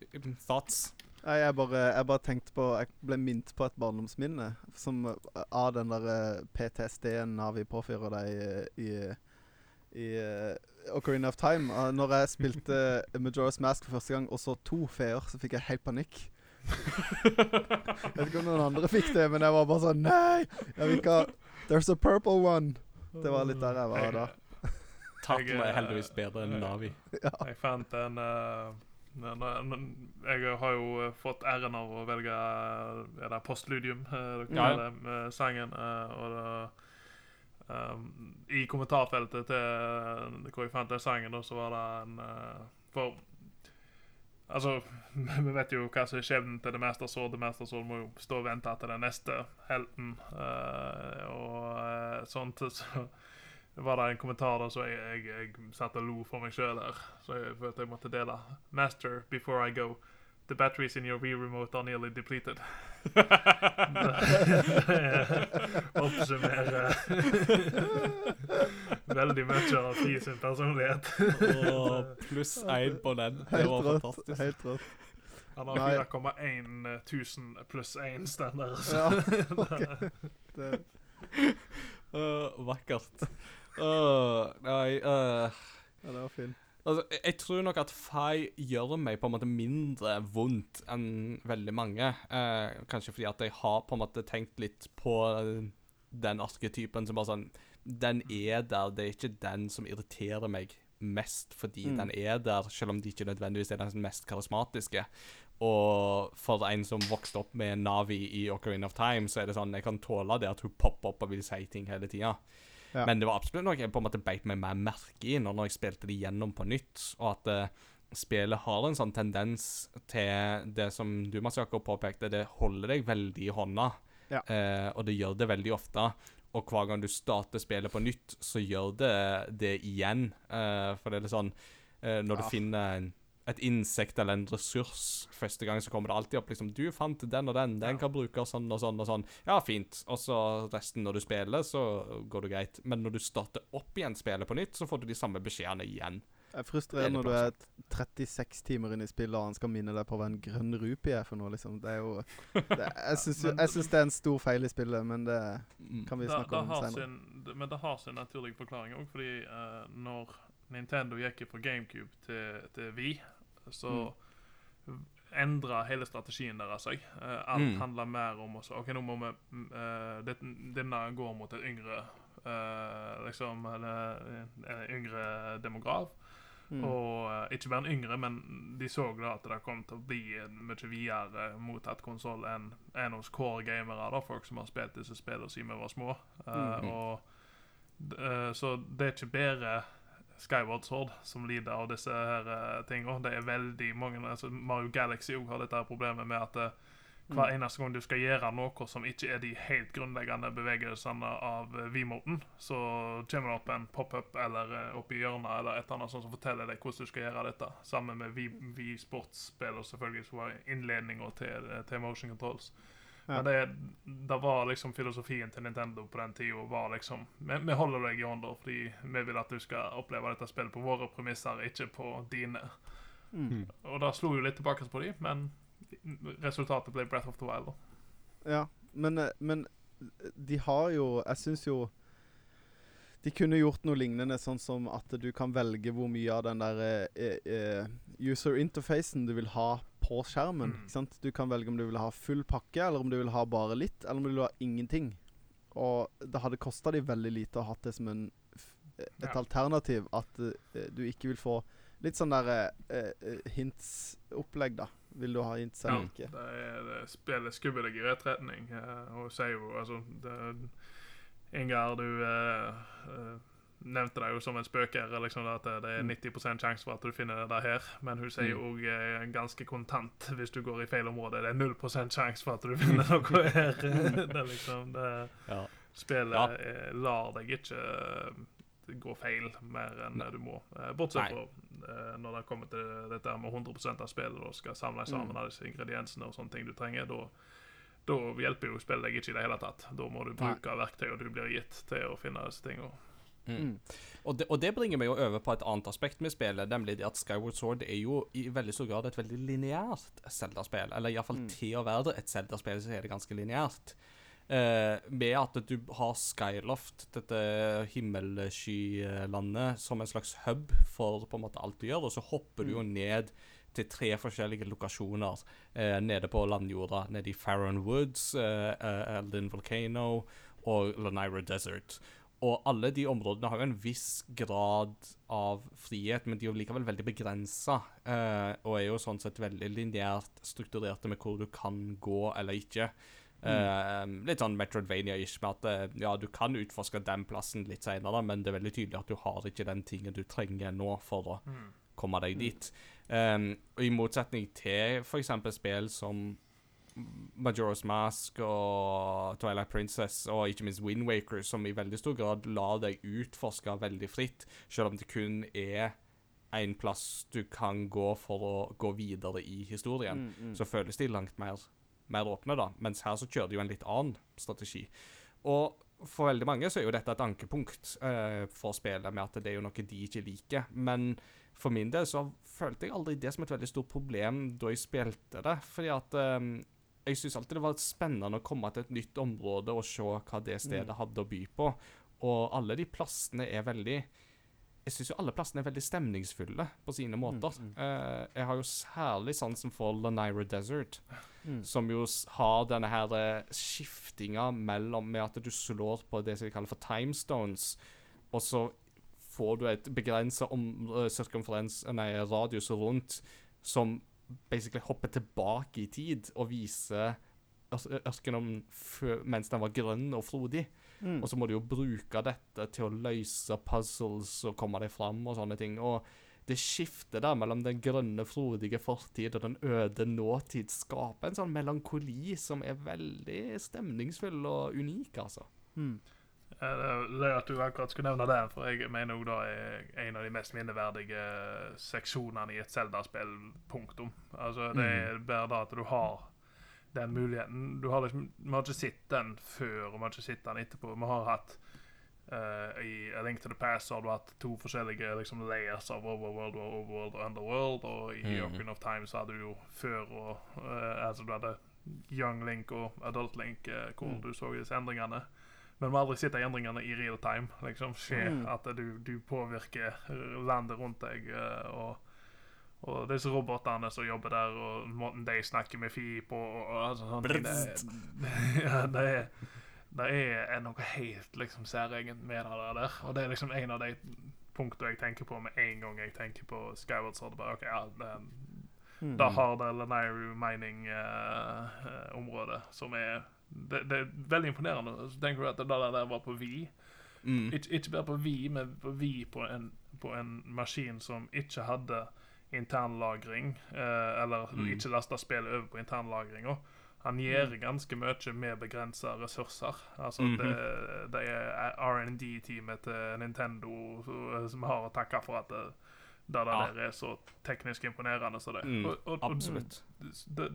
Speaker 3: Thoughts?
Speaker 4: Nei, jeg bare, jeg bare tenkte på Jeg ble minnet på et barndomsminne som eh, av den der eh, PTSD-en Navi påfører deg i, i, i eh, Ocarina of Time. Uh, når jeg spilte Majora's Mask for første gang og så to feer, så fikk jeg helt panikk. jeg vet ikke om noen andre fikk det, men jeg var bare sånn Nei! Jeg vil ikke ha There's a purple one. Det var litt der jeg var da.
Speaker 3: Tatt
Speaker 5: eh,
Speaker 3: heldigvis bedre enn Navi.
Speaker 5: Jeg fant en eh, en- en- Jeg har jo eh, fått æren av å velge eh, er det postludium, eh, dere
Speaker 3: Ja.
Speaker 5: det, med sangen. eh, og det, um, I kommentarfeltet til eh, hvor jeg fant den sangen, da, så var det en eh, For Altså, (laughs) vi vet jo hva som er skjebnen til det meste sår det meste sår må jo stå og vente til den neste helten. eh, og eh, sånt. (laughs) Så var det en kommentar der så jeg, jeg, jeg satt og lo for meg sjøl her. Så jeg følte jeg måtte dele. Master, before I go. The batteries in your Wii remote are nearly depleted. (laughs) Oppsummerer veldig mye av Fi sin personlighet.
Speaker 3: Og pluss én på den. Det
Speaker 4: Helt
Speaker 3: var
Speaker 4: rått.
Speaker 3: fantastisk.
Speaker 4: Helt rått.
Speaker 5: Han har
Speaker 4: Nei.
Speaker 5: 4,1 1000 pluss 1 standard.
Speaker 4: Ja, ok. (laughs) (laughs) Det,
Speaker 3: Uh, vakkert. Øh, nei øh.
Speaker 4: ja, det var fin.
Speaker 3: Altså, jeg, jeg tror nok at Fai gjør meg på en måte mindre vondt enn veldig mange. Uh, kanskje fordi at jeg har på en måte tenkt litt på den arketypen som bare sånn Den er der, det er ikke den som irriterer meg mest fordi
Speaker 4: Mm.
Speaker 3: den er der, selv om de ikke nødvendigvis er den mest karismatiske. Og for en som vokste opp med Navi i Ocarina of Time, så er det sånn jeg kan tåle det at hun popper opp og vil si ting hele tida.
Speaker 4: Ja.
Speaker 3: Men det var absolutt noe jeg på en måte beit meg mer merke i når, jeg spilte det gjennom på nytt, og at uh, spillet har en sånn tendens til det som du, Mats Jakob, påpekte, det holder deg veldig i hånda,
Speaker 4: Ja.
Speaker 3: Uh, og det gjør det veldig ofte. Og hver gang du starter spillet på nytt, så gjør det det igjen. Uh, for det er litt sånn Når du finner en, et insekt eller en ressurs første gang, så kommer det alltid opp liksom Du fant den og den. Den
Speaker 5: Ja.
Speaker 3: kan brukes sånn og sånn og sånn. Ja, fint. Og så resten når du spiller, så går det greit. Men når du starter opp igjen spillet på nytt, så får du de samme beskjedene igjen.
Speaker 4: Det er frustrerende når du er 36 timer inne i spillet, og han skal minne deg på hva en grønn rupi er for noe, liksom. Det er jo (laughs) det, Jeg syns jeg det er en stor feil i spillet, men det
Speaker 3: Mm.
Speaker 4: kan vi
Speaker 5: snakke
Speaker 4: snakke
Speaker 5: da
Speaker 4: om senere.
Speaker 5: sin, men det har sin naturlige forklaring òg, fordi uh, når Nintendo gikk fra GameCube til, til Wii, så endra hele strategien deres seg. Uh, alt
Speaker 3: Mm.
Speaker 5: handla mer om også, OK, nå må vi mm, eh, det, Denne går mot et yngre uh, Liksom eller, en yngre demograf.
Speaker 4: Mm.
Speaker 5: Og eh, ikke bare en yngre, men de så da at det kom til å bli mye videre mottatt konsoll enn en hos core gamere, da, folk som har spilt disse spillene siden vi var små.
Speaker 3: Mm.
Speaker 5: Og, eh, så det er ikke bare Skyward Sword som lider av disse her uh, tingene. Det er veldig mange altså Mario Galaxy har dette her problemet med at uh, hver eneste gang du skal gjøre noe som ikke er de helt grunnleggende bevegelsene av V-moten, så kommer det opp en pop-up eller opp i hjørnet eller et eller annet sånt som forteller deg hvordan du skal gjøre dette. Sammen med V-sportsspill og selvfølgelig som var innledninga til, til motion controls.
Speaker 4: Ja.
Speaker 5: Men det, det var liksom filosofien til Nintendo på den tida var liksom Vi, vi holder deg i hånda fordi vi vil at du skal oppleve dette spillet på våre premisser, ikke på dine.
Speaker 4: Mm.
Speaker 5: Og da slo jo litt tilbake på dem, men resultatet ble Breath of the Wild. da.
Speaker 4: Ja, men, eh, men de har jo Jeg syns jo de kunne gjort noe lignende, sånn som at du kan velge hvor mye av den der eh, eh, user interfacen du vil ha på skjermen.
Speaker 5: Mm.
Speaker 4: Du kan velge om du vil ha full pakke, eller om du vil ha bare litt, eller om du vil ha ingenting. Og det hadde kosta de veldig lite å ha det som en, et
Speaker 5: Ja.
Speaker 4: alternativ. At uh, du ikke vil få litt sånn der uh, eh, hints-opplegg, da. Vil du ha hints eller ikke?
Speaker 5: Det er det spiller skummel i rett retning. Uh, og sier jo altså det, Ingar, du uh, eh, nevnte det jo som en spøk her, liksom at det er
Speaker 4: Mm.
Speaker 5: 90 sjanse for at du finner det der her. Men hun sier jo òg eh, ganske kontant hvis du går i feil område. Det er 0 sjanse for at du (laughs) finner noe her. (laughs) det er liksom det
Speaker 3: Ja.
Speaker 5: Spillet
Speaker 3: Ja.
Speaker 5: lar deg ikke eh, gå feil mer enn
Speaker 3: Nei.
Speaker 5: du må. Eh, bortsett fra når det kommer til dette med 100 av spillet og skal samle sammen
Speaker 4: Mm.
Speaker 5: alle disse ingrediensene og sånne ting du trenger. Da, da hjelper jo spillet deg ikke i det hele tatt. Da må du bruke verktøyene du blir gitt til å finne disse tingene.
Speaker 3: Mm.
Speaker 4: Mm.
Speaker 3: Og, det, og det bringer meg jo over på et annet aspekt med spillet, nemlig at Skyward Sword er jo i veldig stor grad et veldig lineært Zelda-spill. Eller iallfall
Speaker 4: Mm.
Speaker 3: til å være et Zelda-spill, så er det ganske lineært. Eh, med at du har Skyloft, dette himmelskylandet, som en slags hub for på en måte alt du gjør, og så hopper du jo ned til tre forskjellige lokasjoner eh, nede på landjorda. Nede i Farron Woods, eh, eh, Elden Volcano og Lanira Desert. Og alle de områdene har jo en viss grad av frihet, men de er jo likevel veldig begrensa. Eh, og er jo sånn sett veldig lineært strukturerte med hvor du kan gå eller ikke. Eh, litt sånn Metroidvania-ish med at eh, ja, du kan utforske den plassen litt seinere, men det er veldig tydelig at du har ikke den tingen du trenger nå for å komme deg dit. Eh, og I motsetning til f.eks. spill som Majora's Mask og Twilight Princess og ikke minst Wind Waker, som i veldig stor grad lar deg utforske veldig fritt, selv om det kun er en plass du kan gå for å gå videre i historien,
Speaker 4: Mm, mm.
Speaker 3: så føles de langt mer, mer åpne, da. Mens her så kjører de jo en litt annen strategi. Og for veldig mange så er jo dette et ankepunkt uh, for spillet, med at det er jo noe de ikke liker. Men for min del så følte jeg aldri det som et veldig stort problem da jeg spilte det. Fordi at eh, jeg syns alltid det var spennende å komme til et nytt område og se hva det stedet
Speaker 4: Mm.
Speaker 3: hadde å by på. Og alle de plassene er veldig Jeg syns jo alle plassene er veldig stemningsfulle på sine måter.
Speaker 4: mm.
Speaker 3: Eh, jeg har jo særlig sansen for Lanira Desert,
Speaker 4: Mm.
Speaker 3: som jo har denne her eh, skiftinga mellom med at du slår på det som de kaller for timestones, og så får du et begrensa circumference, nei, radius rundt, som basically hopper tilbake i tid og viser ør- ørkenen mens den var grønn og frodig.
Speaker 4: Mm.
Speaker 3: Og så må du jo bruke dette til å løse puzzles og komme deg fram og sånne ting. Og det skiftet der mellom den grønne, frodige fortid og den øde nåtid skaper en sånn melankoli som er veldig stemningsfull og unik, altså.
Speaker 4: Mm.
Speaker 5: Eh, Det det at du akkurat skulle nevne det, for jeg mener òg det er en av de mest minneverdige seksjonene i et Zelda-spill. Punktum. Altså, det er bare det at du har den muligheten. Du har liksom, Vi har ikke sett den før, og vi har ikke sett den etterpå. Vi har hatt uh, I A Link to the Past har du hatt to forskjellige liksom, layers av Overworld og Overworld og Underworld. Og i
Speaker 3: Mhm.
Speaker 5: Ocarina of Time så hadde du jo før og uh, Altså du hadde Young Link og Adult Link, uh, hvor
Speaker 4: Mm.
Speaker 5: du så disse endringene. Men vi har aldri sett endringene i real time. liksom skje
Speaker 4: Mm.
Speaker 5: At du, du påvirker landet rundt deg. eh, og og disse robotene som jobber der, og måten de snakker med Fi på og, altså, ting, det, (laughs) ja, det, det er noe helt liksom særegent med det der. Og det er liksom en av de punktene jeg tenker på med en gang jeg tenker på Skyward Sword. Bare, ok, ja, det,
Speaker 4: Mm.
Speaker 5: da har det Lanairu mining-området, som er det, det er veldig imponerende. Så tenker du at det der, var på Vi.
Speaker 3: Mm.
Speaker 5: Ik ikke bare på Vi, men på Vi på en, på en maskin som ikke hadde internlagring, eh, eller
Speaker 3: Mm.
Speaker 5: ikke lasta spillet over på internlagringa. Han gjør ganske mye med begrensa ressurser. Altså,
Speaker 3: Mhm.
Speaker 5: det, det er R&D-teamet til Nintendo som- som har å takke for at det, det
Speaker 3: Ja.
Speaker 5: der er så teknisk imponerende som det.
Speaker 3: Mm,
Speaker 5: Og- og- og
Speaker 3: absolutt.
Speaker 5: det,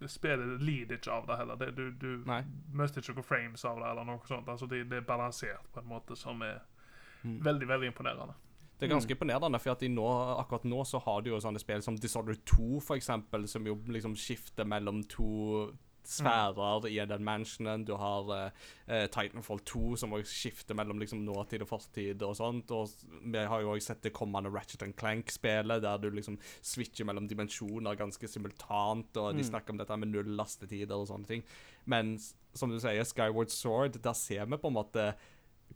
Speaker 5: det spillet lider ikke av det heller. Det, du du
Speaker 3: Nei.
Speaker 5: mister ikke noen frames av det. eller noe sånt. Altså, det, det er balansert på en måte som er
Speaker 3: Mm.
Speaker 5: veldig veldig imponerende.
Speaker 3: Det er ganske imponerende, for at de nå, akkurat nå så har du jo sånne spill som Disorder 2, for eksempel, som jo liksom skifter mellom to sfærer i den mansionen. Du har eh, eh, Titanfall 2, som også skifter mellom liksom nåtid og fortid og sånt. Og vi har jo også sett det kommende Ratchet and Clank-spelet, der du liksom switcher mellom dimensjoner ganske simultant, og de
Speaker 4: Mm.
Speaker 3: snakker om dette med null lastetider og sånne ting. Men som du sier, Skyward Sword, der ser vi på en måte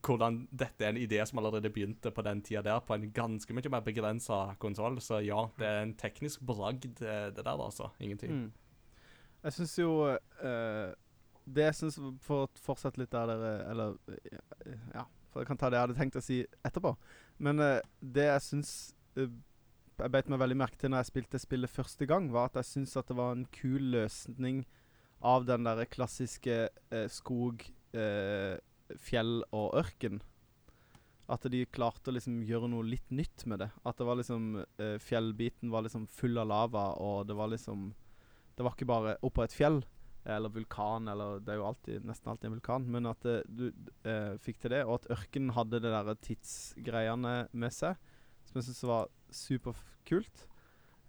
Speaker 3: hvordan dette er en idé som allerede begynte på den tida der, på en ganske mye mer begrensa konsoll. Så ja, det er en teknisk bragd, det det der, altså. Ingen tvil.
Speaker 4: Mm. Jeg syns jo eh, Det jeg syns For å fortsette litt der dere Eller eh, Ja, for jeg kan ta det jeg hadde tenkt å si etterpå. Men eh, det jeg syns eh, Jeg beit meg veldig merke til når jeg spilte spillet første gang, var at jeg syns at det var en kul løsning av den der klassiske eh, skog, eh, fjell og ørken. At de klarte å liksom gjøre noe litt nytt med det. At det var liksom Fjellbiten var liksom full av lava, og det var liksom Det var ikke bare oppå et fjell eller vulkan, eller Det er jo alltid, nesten alltid en vulkan, men at det, du eh, fikk til det, og at ørkenen hadde det der tidsgreiene med seg, som jeg syns var superkult.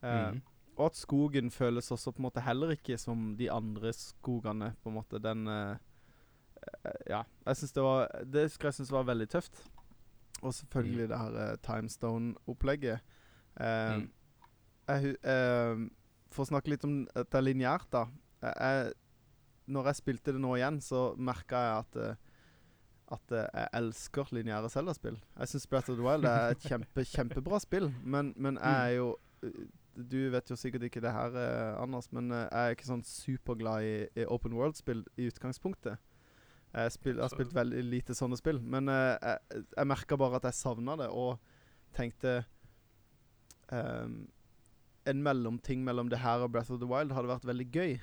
Speaker 4: Eh,
Speaker 3: mm.
Speaker 4: og at skogen føles også på en måte heller ikke som de andre skogene. på en måte Den eh, eh, Ja. Jeg synes det var Det skal jeg synes var veldig tøft. Og selvfølgelig det her eh, Timestone-opplegget. Eh,
Speaker 3: Mm.
Speaker 4: jeg, eh, for å snakke litt om at det er lineært, da. Jeg, når jeg spilte det nå igjen, så merka jeg at eh, at eh, jeg elsker lineære Zelda-spill. Jeg syns Breath of the Wild er et kjempe, kjempebra spill, men, men jeg er jo eh, Du vet jo sikkert ikke det her, eh, Anders, men eh, jeg er ikke sånn superglad i, i open world-spill i utgangspunktet. Jeg, spil, jeg har spilt veldig lite sånne spill, men eh, jeg, jeg merka bare at jeg savna det, og tenkte ehm, En mellomting mellom det her og Breath of the Wild hadde vært veldig gøy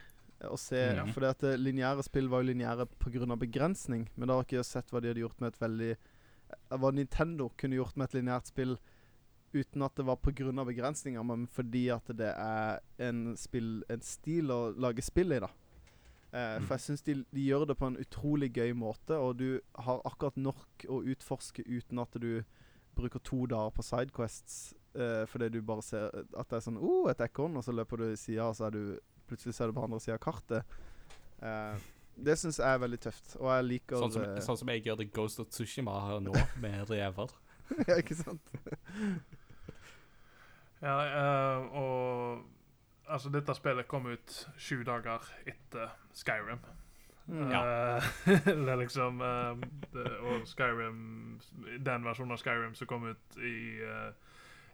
Speaker 4: å se.
Speaker 3: Ja.
Speaker 4: For det at eh, lineære spill var jo lineære pga. begrensning, men da har ikke jeg sett hva de hadde gjort med et veldig eh, Hva Nintendo kunne gjort med et lineært spill uten at det var pga. begrensninger, men fordi at det er en, spill, en stil å lage spill i, da. Eh, For jeg syns de, de gjør det på en utrolig gøy måte, og du har akkurat nok å utforske uten at du bruker to dager på sidequests eh, fordi du bare ser at det er sånn oh, et ekorn, og så løper du i sida, og så er du plutselig så er du på andre sida av kartet. Uh, det syns jeg er veldig tøft, og jeg liker
Speaker 3: Sånn som,
Speaker 4: det.
Speaker 3: sånn som jeg gjør det Ghost of Tsushima her nå, (laughs) med rever.
Speaker 4: Ja, ikke sant? (laughs)
Speaker 5: Ja, uh, og altså, dette spillet kom ut sju dager etter Skyrim.
Speaker 4: Mm.
Speaker 5: Ja. (laughs) det er liksom eh, det, Og Skyrim Den versjonen av Skyrim som kom ut i uh,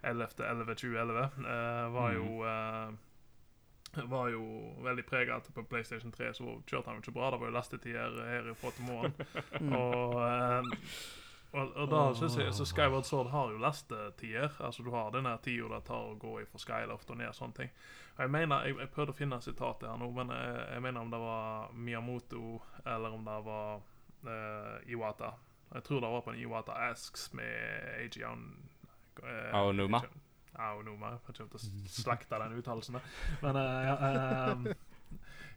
Speaker 5: 11.11.2011, uh, var
Speaker 3: Mm.
Speaker 5: jo eh, var jo veldig prega at på PlayStation 3 så kjørte han jo ikke bra. Det var jo lastetider her fra til morgen.
Speaker 4: Mm.
Speaker 5: Og, eh, og, og da synes jeg Så Skyward Sword har jo lastetider. Altså Du har den tida det tar å gå fra Skyloft og ned og sånne ting. Og jeg mener, jeg, jeg prøvde å finne sitatet her nå, men jeg, jeg mener om det var Miyamoto eller om det var eh, Iwata. Jeg tror det var på en Iwata Asks med AG on uh,
Speaker 3: Aonuma.
Speaker 5: Aonuma. Jeg kommer til å slakte den uttalelsen. Men eh, ja, eh,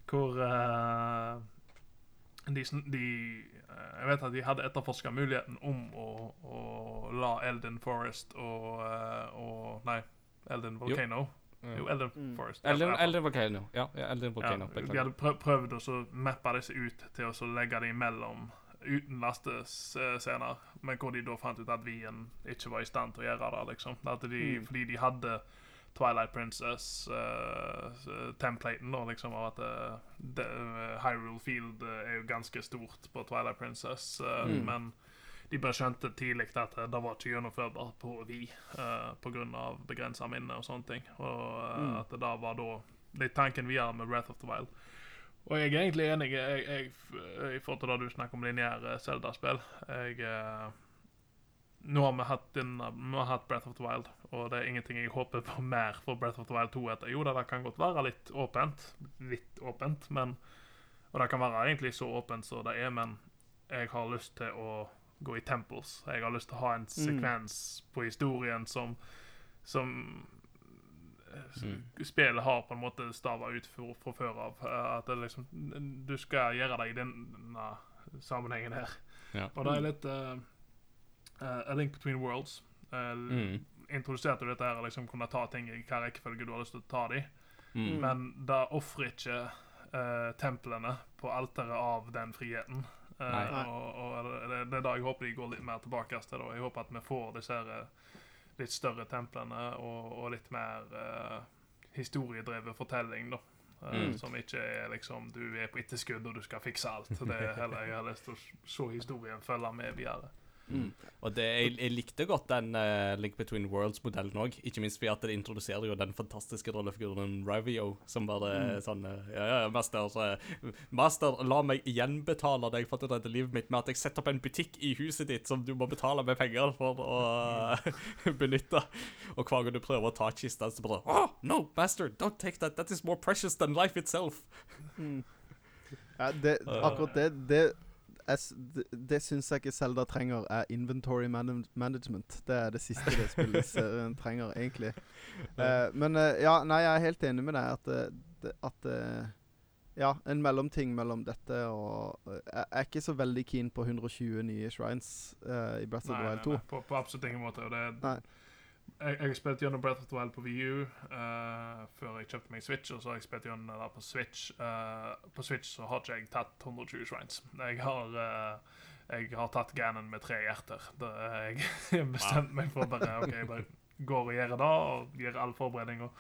Speaker 5: hvor eh, de, de eh, Jeg vet at de hadde etterforska muligheten om å, å la Elden Forest og, eh, og Nei, Elden Volcano. Jo, Elden
Speaker 4: Mm.
Speaker 5: Forest.
Speaker 3: Elden, Elden Volcano. Ja, ja Elden Volcano.
Speaker 5: ja, de hadde prøvd å mappe disse ut til å legge dem imellom uten lastescener, men hvor de da fant ut at Wien ikke var i stand til å gjøre det. liksom. De,
Speaker 4: Mm.
Speaker 5: Fordi de hadde Twilight Princess-templaten, da, liksom, av at uh, eh, Hyrule Field eh, er jo ganske stort på Twilight Princess, eh,
Speaker 3: Mm.
Speaker 5: men de bare skjønte tidlig at eh, det var ikke gjennomførbart på Vi uh, pga. begrensa minne og sånne ting. Og uh,
Speaker 4: Mm.
Speaker 5: at det da var da litt tanken videre med Breath of the Wild. Og jeg er egentlig enig jeg, jeg, i forhold til det du snakker om lineære Zelda-spill. Jeg eh, Nå har vi hatt, den, vi har hatt Breath of the Wild, og det er ingenting jeg håper på mer for Breath of the Wild 2 etter. Jo da, det kan godt være litt åpent, litt åpent, men Og det kan være egentlig så åpent som det er, men jeg har lyst til å gå i temples. Jeg har lyst til å ha en sekvens på historien som som
Speaker 3: Mm.
Speaker 5: Spillet har på en måte stava ut fra før av. eh, At det liksom Du skal gjøre det i denne sammenhengen her.
Speaker 3: Ja.
Speaker 5: Og det er litt eh, eh, A Link Between Worlds. Uh,
Speaker 3: Mm.
Speaker 5: Introduserte jo dette her liksom kunne ta ting i hva rekkefølge du har lyst til å ta dem.
Speaker 3: Mm.
Speaker 5: Men det ofrer ikke uh, templene på alteret av den friheten.
Speaker 3: Uh,
Speaker 5: og og det, det er da jeg håper de går litt mer tilbake til. Da. Jeg håper at vi får disse her, litt større templene og, og litt mer uh, historiedrevet fortelling, da. Uh,
Speaker 3: Mm.
Speaker 5: Som ikke er liksom du er på etterskudd og du skal fikse alt. Det er heller Jeg har lyst til å se historien følge med videre.
Speaker 3: Mm. Og det, jeg, jeg likte godt den uh, Link Between Worlds-modellen òg. Ikke minst fordi at det introduserer jo den fantastiske rollefiguren Ravio, som bare
Speaker 4: Mm.
Speaker 3: sånn eh, Ja, ja, master, eh, master, la meg gjenbetale deg for at du redder livet mitt med at jeg setter opp en butikk i huset ditt som du må betale med penger for å eh, (laughs) benytte. Og hver gang du prøver å ta kista, så bare Oh, no, master, don't take that. That is more precious than life itself.
Speaker 4: Mm. Ja, det, akkurat det Det, jeg det, syns jeg ikke Selda trenger, er inventory man management. Det er det siste det spillet (laughs) trenger, egentlig. Uh, men uh, ja, nei, jeg er helt enig med deg at, eh, at uh, Ja, en mellomting mellom dette og eh, Jeg er ikke så veldig keen på 120 nye shrines eh, i Breath of the Wild 2.
Speaker 5: På, på absolutt ingen måte. Og det,
Speaker 4: Nei.
Speaker 5: Jeg, jeg spilte gjennom Breath of the Wild på VU før jeg kjøpte meg Switch, og så har jeg spilt gjennom det på Switch. Uh, på Switch så har ikke jeg tatt 120 shrines. Jeg har, uh, jeg har tatt Ganon med tre hjerter. Det, jeg (laughs) bestemte meg for bare OK, jeg bare går og gjør det, og gjør all forberedning. Og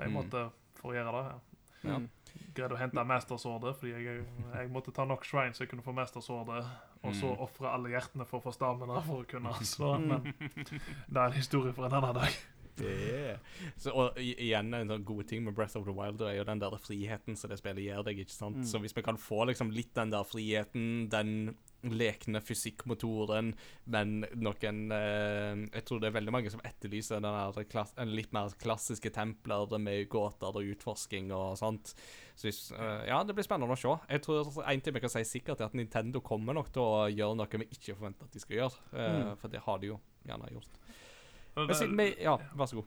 Speaker 5: jeg
Speaker 3: Mm.
Speaker 5: måtte for å gjøre det. Ja.
Speaker 3: Ja.
Speaker 4: Mm.
Speaker 5: Greide å hente Masterswordet, fordi jeg, jeg måtte ta nok shrines så jeg kunne få Masterswordet, og så
Speaker 3: Mm.
Speaker 5: ofre alle hjertene for å få stamina for å kunne (laughs) slå. Men det er en historie for en annen dag.
Speaker 3: Yeah. Så, og igjen en sånn god ting med Breath of the Wild er jo den der friheten som det spillet gir deg. ikke sant?
Speaker 4: Mm.
Speaker 3: Så hvis vi kan få liksom litt den der friheten, den lekne fysikkmotoren, men noen eh, Jeg tror det er veldig mange som etterlyser den klass, litt mer klassiske templer med gåter og utforsking og sånt. Så hvis, eh, ja, det blir spennende å se. Jeg tror En ting vi kan si sikkert, er at Nintendo kommer nok til å gjøre noe vi ikke forventer at de skal gjøre. eh,
Speaker 4: Mm.
Speaker 3: For det har de jo gjerne gjort. Men siden vi Ja, vær så god.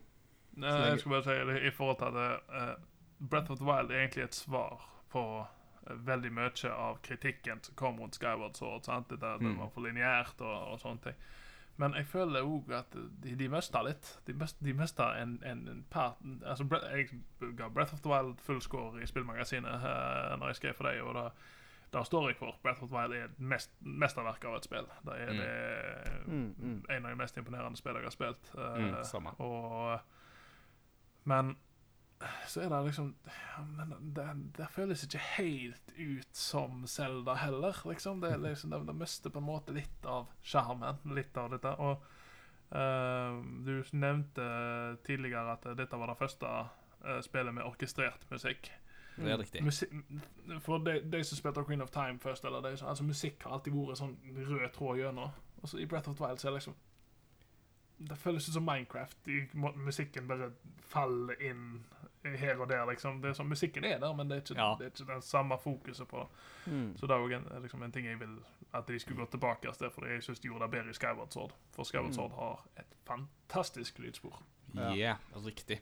Speaker 5: Jeg skal bare si det i forhold til at eh, Breath of the Wild er egentlig et svar på veldig mye av kritikken som kom rundt Skyward Sword. Sant? Det der
Speaker 3: Mm.
Speaker 5: var for lineært og, og sånne ting. Men jeg føler òg at de, de mista litt. De, mist, de mista en, en, en part Altså, jeg ga Breath of the Wild full score i spillmagasinet uh, når jeg skrev for deg, og da, det står jeg for Breath of the Wild er et mest, mesterverk av et spill. Det er
Speaker 3: Mm.
Speaker 5: det
Speaker 4: Mm, mm.
Speaker 5: en av de mest imponerende spillene jeg har spilt. Uh,
Speaker 3: Mm, samme.
Speaker 5: og Men så er det liksom Men det, det føles ikke helt ut som Zelda heller, liksom. Det, (laughs) liksom, det, det mister på en måte litt av sjarmen, litt av dette. Og uh, du nevnte tidligere at dette var det første uh, spillet med orkestrert musikk.
Speaker 3: Det er riktig.
Speaker 5: Musi for de, de som spilte Queen of Time først, eller de, altså musikk har alltid vært sånn rød tråd gjennom. Og så i Breath of the Wild så er det liksom Det føles ut som Minecraft. I, musikken bare faller inn her og der, liksom. Det er sånn, musikken er der, men det er ikke,
Speaker 3: Ja.
Speaker 5: det er ikke den samme fokuset på det.
Speaker 4: Mm.
Speaker 5: Så det er òg en, liksom en ting jeg vil at de skulle gå tilbake til, for jeg syns de gjorde det bedre i Skyward Sword. For Skyward
Speaker 4: Mm.
Speaker 5: Sword har et fantastisk lydspor.
Speaker 4: Ja.
Speaker 3: Yeah, riktig.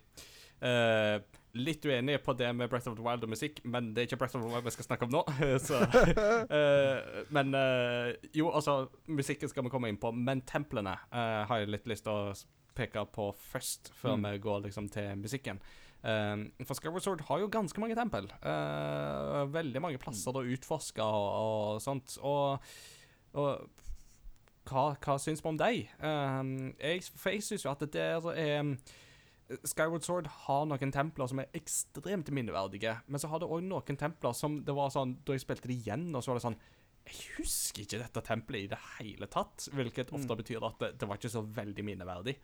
Speaker 3: Uh, litt uenig på det med Breath of the Wild og musikk, men det er ikke Breath of the Wild vi skal snakke om nå. (laughs) så, uh, (laughs) men uh, jo, altså, musikken skal vi komme inn på, men templene har jeg litt lyst til å peke på først, før
Speaker 4: Mm.
Speaker 3: vi går liksom til musikken. Eh, for Skyward Sword har jo ganske mange tempel. Eh, veldig mange plasser å utforske og, og sånt. Og, og hva, hva syns vi om deg? Um, jeg, for jeg syns jo at det der er Skyward Sword har noen templer som er ekstremt minneverdige, men så har det òg noen templer som det var sånn Da jeg spilte det igjen, og så var det sånn Jeg husker ikke dette tempelet i det hele tatt, hvilket ofte
Speaker 4: Mm.
Speaker 3: betyr at det, det var ikke så veldig minneverdig.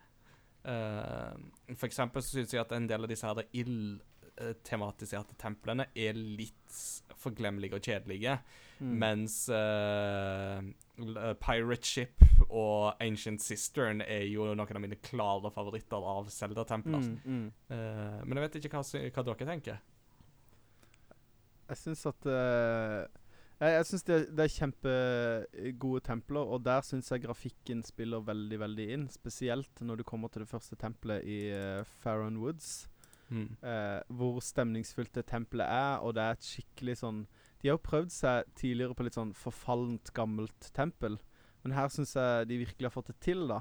Speaker 3: Uh, for eksempel så syns jeg at en del av disse her ild-tematiserte templene er litt forglemmelige og kjedelige.
Speaker 4: Mm.
Speaker 3: Mens uh, eh, Pirate Ship og Ancient Cistern er jo noen av mine klare favoritter av Zelda-templer.
Speaker 4: Mm, mm.
Speaker 3: uh, men jeg vet ikke hva, hva dere tenker.
Speaker 4: Jeg syns at eh, Jeg, jeg syns det, det er kjempegode templer, og der syns jeg grafikken spiller veldig veldig inn. Spesielt når du kommer til det første tempelet i uh, Farron Woods.
Speaker 3: Mm.
Speaker 4: Uh, hvor stemningsfullt det tempelet er, og det er et skikkelig sånn De har jo prøvd seg tidligere på litt sånn forfallent, gammelt tempel, men her syns jeg de virkelig har fått det til, da.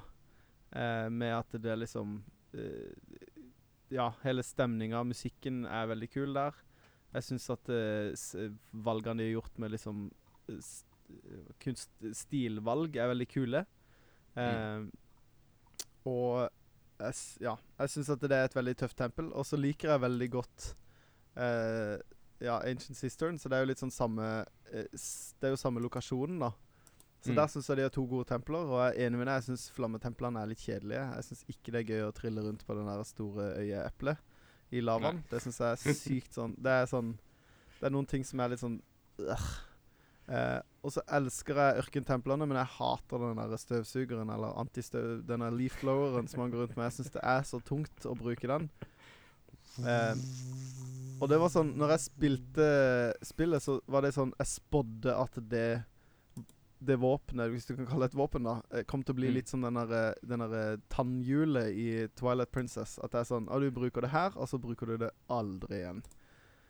Speaker 4: Uh, med at det er liksom uh, Ja, hele stemninga, musikken er veldig kul der. Jeg syns at uh, valgene de har gjort med liksom eh, st kunst stilvalg, er veldig kule. Eh, Og jeg, ja, jeg syns at det er et veldig tøft tempel. Og så liker jeg veldig godt uh, ja, Ancient Cistern, så det er jo litt sånn samme eh, Det er jo samme lokasjonen, da. Så
Speaker 3: Mm.
Speaker 4: der syns jeg de har to gode templer, og jeg er enig med deg. Jeg syns flammetemplene er litt kjedelige. Jeg syns ikke det er gøy å trille rundt på den der store øyeeplet i lavaen. Det syns jeg er (laughs) sykt sånn Det er sånn Det er noen ting som er litt sånn øh. Eh, og så elsker jeg ørkentemplene, men jeg hater den der støvsugeren, eller antistøv... Den der leaf bloweren som han går rundt med. Jeg syns det er så tungt å bruke den. Eh, og det var sånn Når jeg spilte spillet, så var det sånn Jeg spådde at det det våpenet, hvis du kan kalle det et våpen, da, eh, kom til å bli
Speaker 3: Mm.
Speaker 4: litt som den der, eh, eh, tannhjulet i Twilight Princess. At det er sånn ah, Du bruker det her, og så bruker du det aldri igjen.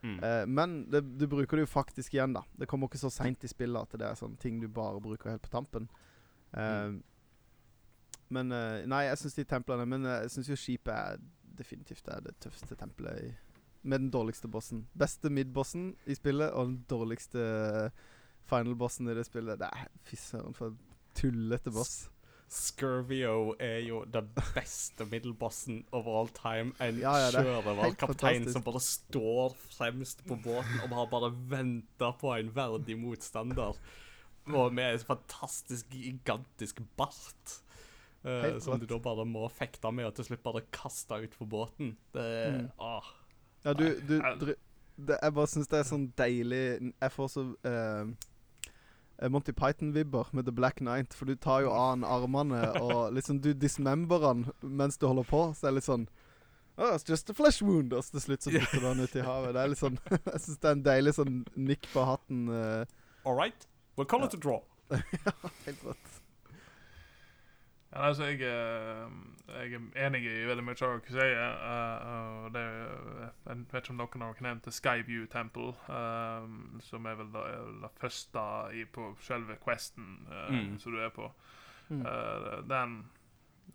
Speaker 3: Mm.
Speaker 4: Eh, men det, du bruker det jo faktisk igjen, da. Det kommer ikke så seint i spillet at det er sånn ting du bare bruker helt på tampen. Eh, Men eh, Nei, jeg syns de templene Men jeg syns jo skipet er definitivt er det tøffeste tempelet i Med den dårligste bossen. Beste mid-bossen i spillet, og den dårligste final-bossen i det spillet. Er Fy søren, for en tullete boss.
Speaker 3: Scurvio er jo den beste middelbossen of all time. En
Speaker 4: Ja, ja, er
Speaker 3: sjørøverkaptein som bare står fremst på båten og har bare venta på en verdig motstander. Og med en fantastisk gigantisk bart.
Speaker 4: Uh,
Speaker 3: som du da bare må fekte med og til slutt bare kaste utfor båten. Det
Speaker 4: Mm.
Speaker 3: ah.
Speaker 4: Ja, du, du
Speaker 5: Nei,
Speaker 4: det, Jeg bare syns det er sånn deilig Jeg får så eh, Monty Python-vibber med The Black Knight, for du tar jo av han armene (laughs) og liksom Du dismember han mens du holder på, så det er litt sånn Oh, it's just a flesh wound. Og så til slutt så putter du han ut i havet. Det er litt sånn (laughs) Jeg syns det er en deilig sånn nikk på hatten. Uh.
Speaker 3: All right, we'll call it a draw. (laughs)
Speaker 4: ja, helt rått.
Speaker 5: Ja, altså, jeg, eh, jeg er enig i veldig mye av hva du sier. Uh, det, jeg vet ikke om noen har nevnt Skyview Temple, eh, som er vel det, første i, på selve questen uh,
Speaker 3: Mm.
Speaker 5: som du er på.
Speaker 4: Mm.
Speaker 5: Eh, den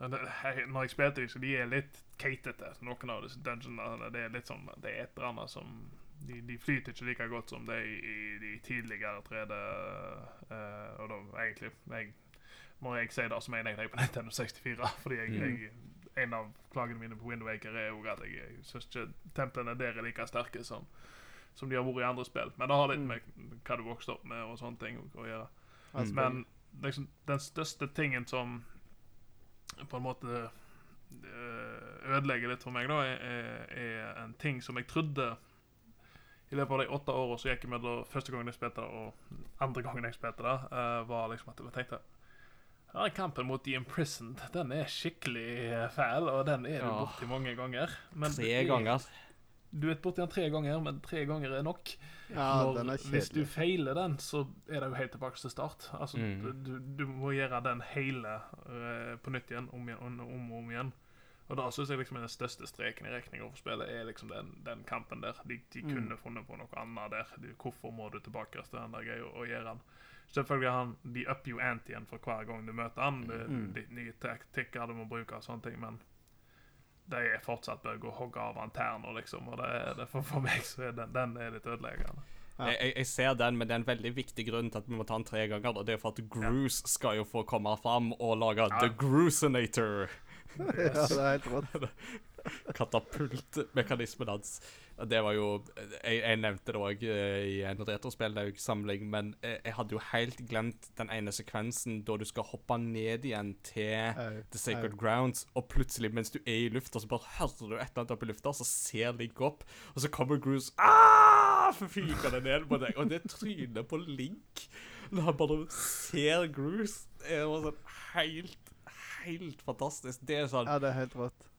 Speaker 5: jeg- Når jeg spilte dem, så de er litt keitete, noen av disse dungeonene. Det er litt sånn, det er et eller annet som de, de flyter ikke like godt som det i, i de tidligere 3D. eh, og da egentlig jeg, Når jeg si det, som en jeg det på Nintendo 64. (laughs) Fordi jeg,
Speaker 3: Mm.
Speaker 5: jeg, en av klagene mine på Wind Waker er jo at jeg, jeg syns ikke templene der er like sterke som, som de har vært i andre spill. Men det har litt
Speaker 4: Mm.
Speaker 5: med hva du vokste opp med og sånne ting å, gjøre.
Speaker 4: Mm.
Speaker 5: Men liksom, den største tingen som på en måte eh, ødelegger litt for meg, da, er, er- en ting som jeg trodde i løpet av de åtte årene som gikk mellom første gangen jeg spilte det og andre gangen jeg spilte det, uh, var liksom at jeg tenkte ja, kampen mot The Imprisoned den er skikkelig eh, fæl, og den er du
Speaker 3: Ja.
Speaker 5: borti mange ganger. Men
Speaker 3: Tre
Speaker 5: er-
Speaker 3: ganger.
Speaker 5: Du er borti den tre ganger, men tre ganger er nok.
Speaker 4: ja,
Speaker 5: Når-
Speaker 4: den er
Speaker 5: hvis du feiler den, så er det jo helt tilbake til start. Altså,
Speaker 3: Mm.
Speaker 5: du, du må gjøre den hele uh, på nytt igjen, om, igjen, om, om og om igjen. Og da syns jeg liksom den største streken i regninga for spillet er liksom den, den kampen der. De, de
Speaker 4: Mm.
Speaker 5: kunne funnet på noe annet der. De, hvorfor må du tilbake til den der greia og gjøre den? Selvfølgelig han, De upper jo antien for hver gang du møter han. Det,
Speaker 4: Mm.
Speaker 5: de, nye taktikker du må bruke og sånne ting, men de er fortsatt bør gå og hogge av anterner, liksom. Og det er, det, for, for meg så er den, den er litt ødeleggende.
Speaker 4: Ja.
Speaker 3: Jeg, jeg, jeg ser den, men det er en veldig viktig grunn til at vi må ta den tre ganger. Og det er for at Gruce skal jo få komme fram og lage
Speaker 5: Ja.
Speaker 3: The Grucenator. (laughs)
Speaker 4: ja, det er helt rått. (laughs)
Speaker 3: Katapultmekanismen hans. Det var jo Jeg, jeg nevnte det òg i en retrospillsamling, men jeg, jeg hadde jo helt glemt den ene sekvensen da du skal hoppe ned igjen til
Speaker 4: oh,
Speaker 3: The Sacred
Speaker 4: oh.
Speaker 3: Grounds, og plutselig, mens du er i lufta, så bare hører du et eller annet opp i lufta, så ser Link opp, og så kommer Groose ah! Fyker det ned på deg, og det trynet på Link når han bare ser Groose. er bare sånn helt, helt fantastisk. Det er sånn
Speaker 4: Ja, det er helt rått.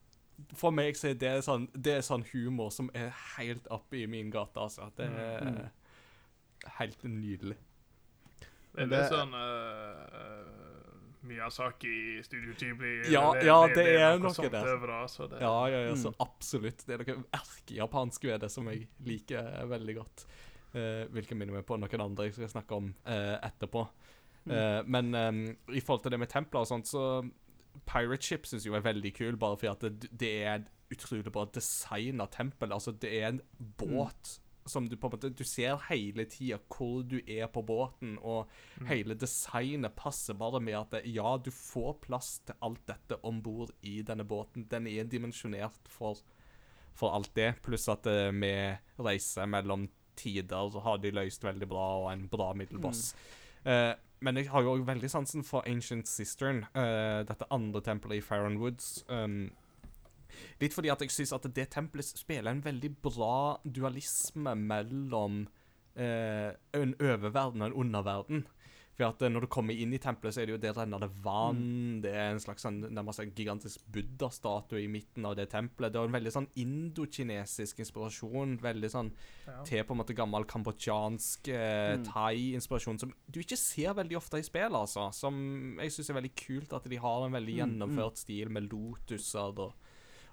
Speaker 3: For meg så er det sånn, det er sånn humor som er helt oppe i min gate, altså. Det er
Speaker 4: Mm.
Speaker 3: helt nydelig.
Speaker 5: Det er
Speaker 4: Det-
Speaker 5: litt sånn uh, Miyazaki, Studio Ghibli
Speaker 3: Ja, ja, det er noe
Speaker 5: sånt
Speaker 3: der.
Speaker 5: over det, det,
Speaker 3: Ja, ja, ja, så
Speaker 4: Mm.
Speaker 3: absolutt. Det er noe erkejapansk ved det som jeg liker veldig godt. Uh, hvilket minner meg på noen andre jeg skal snakke om uh, etterpå. Eh, men um, i forhold til det med templer og sånt, så Pirate Ship syns jeg er veldig kul, bare fordi at det, det er et utrolig bra designa tempel. Altså, det er en båt som du på en måte Du ser hele tida hvor du er på båten, og hele designet passer bare med at ja, du får plass til alt dette om bord i denne båten. Den er dimensjonert for, for alt det, pluss at eh, med reise mellom tider har de løst veldig bra, og en bra middelboss. Eh, men jeg har jo òg veldig sansen for Ancient Cistern, uh, dette andre tempelet i Farron Woods. Um, litt fordi at jeg syns at det tempelet spiller en veldig bra dualisme mellom uh, en oververden og en underverden. For at eh, når du kommer inn i tempelet, så er det jo der renner det vann. Det er en slags sånn, nærmest en gigantisk buddha-statue i midten av det tempelet. Det er en veldig sånn indokinesisk inspirasjon. Veldig sånn
Speaker 5: ja.
Speaker 3: til på en måte gammel kambodsjansk eh,
Speaker 4: Mm.
Speaker 3: thai-inspirasjon som du ikke ser veldig ofte i spill, altså. Som jeg syns er veldig kult at de har en veldig
Speaker 4: Mm,
Speaker 3: gjennomført stil med lotuser og,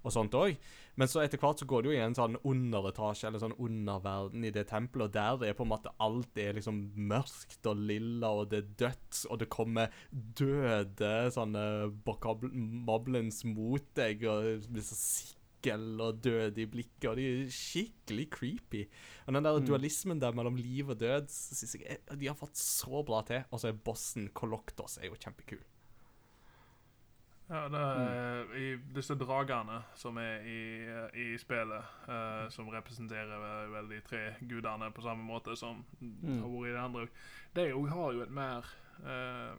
Speaker 3: og sånt òg. Men så etter hvert så går det jo i en sånn underetasje, eller sånn underverden i det tempelet, og der det er på en måte alt er liksom mørkt og lilla, og det er dødt, og det kommer døde sånne moblins mot deg, og så sikkel og døde i blikket, og de er skikkelig creepy. Og den der
Speaker 4: Mm.
Speaker 3: dualismen der mellom liv og død synes jeg er, de har fått så bra til. Og så er bossen Koloktos er jo kjempekul.
Speaker 5: Ja, det er i disse dragene som er i, i spillet, eh, som representerer vel- de tre gudene på samme måte som har vært i det andre. De òg har jo et mer eh,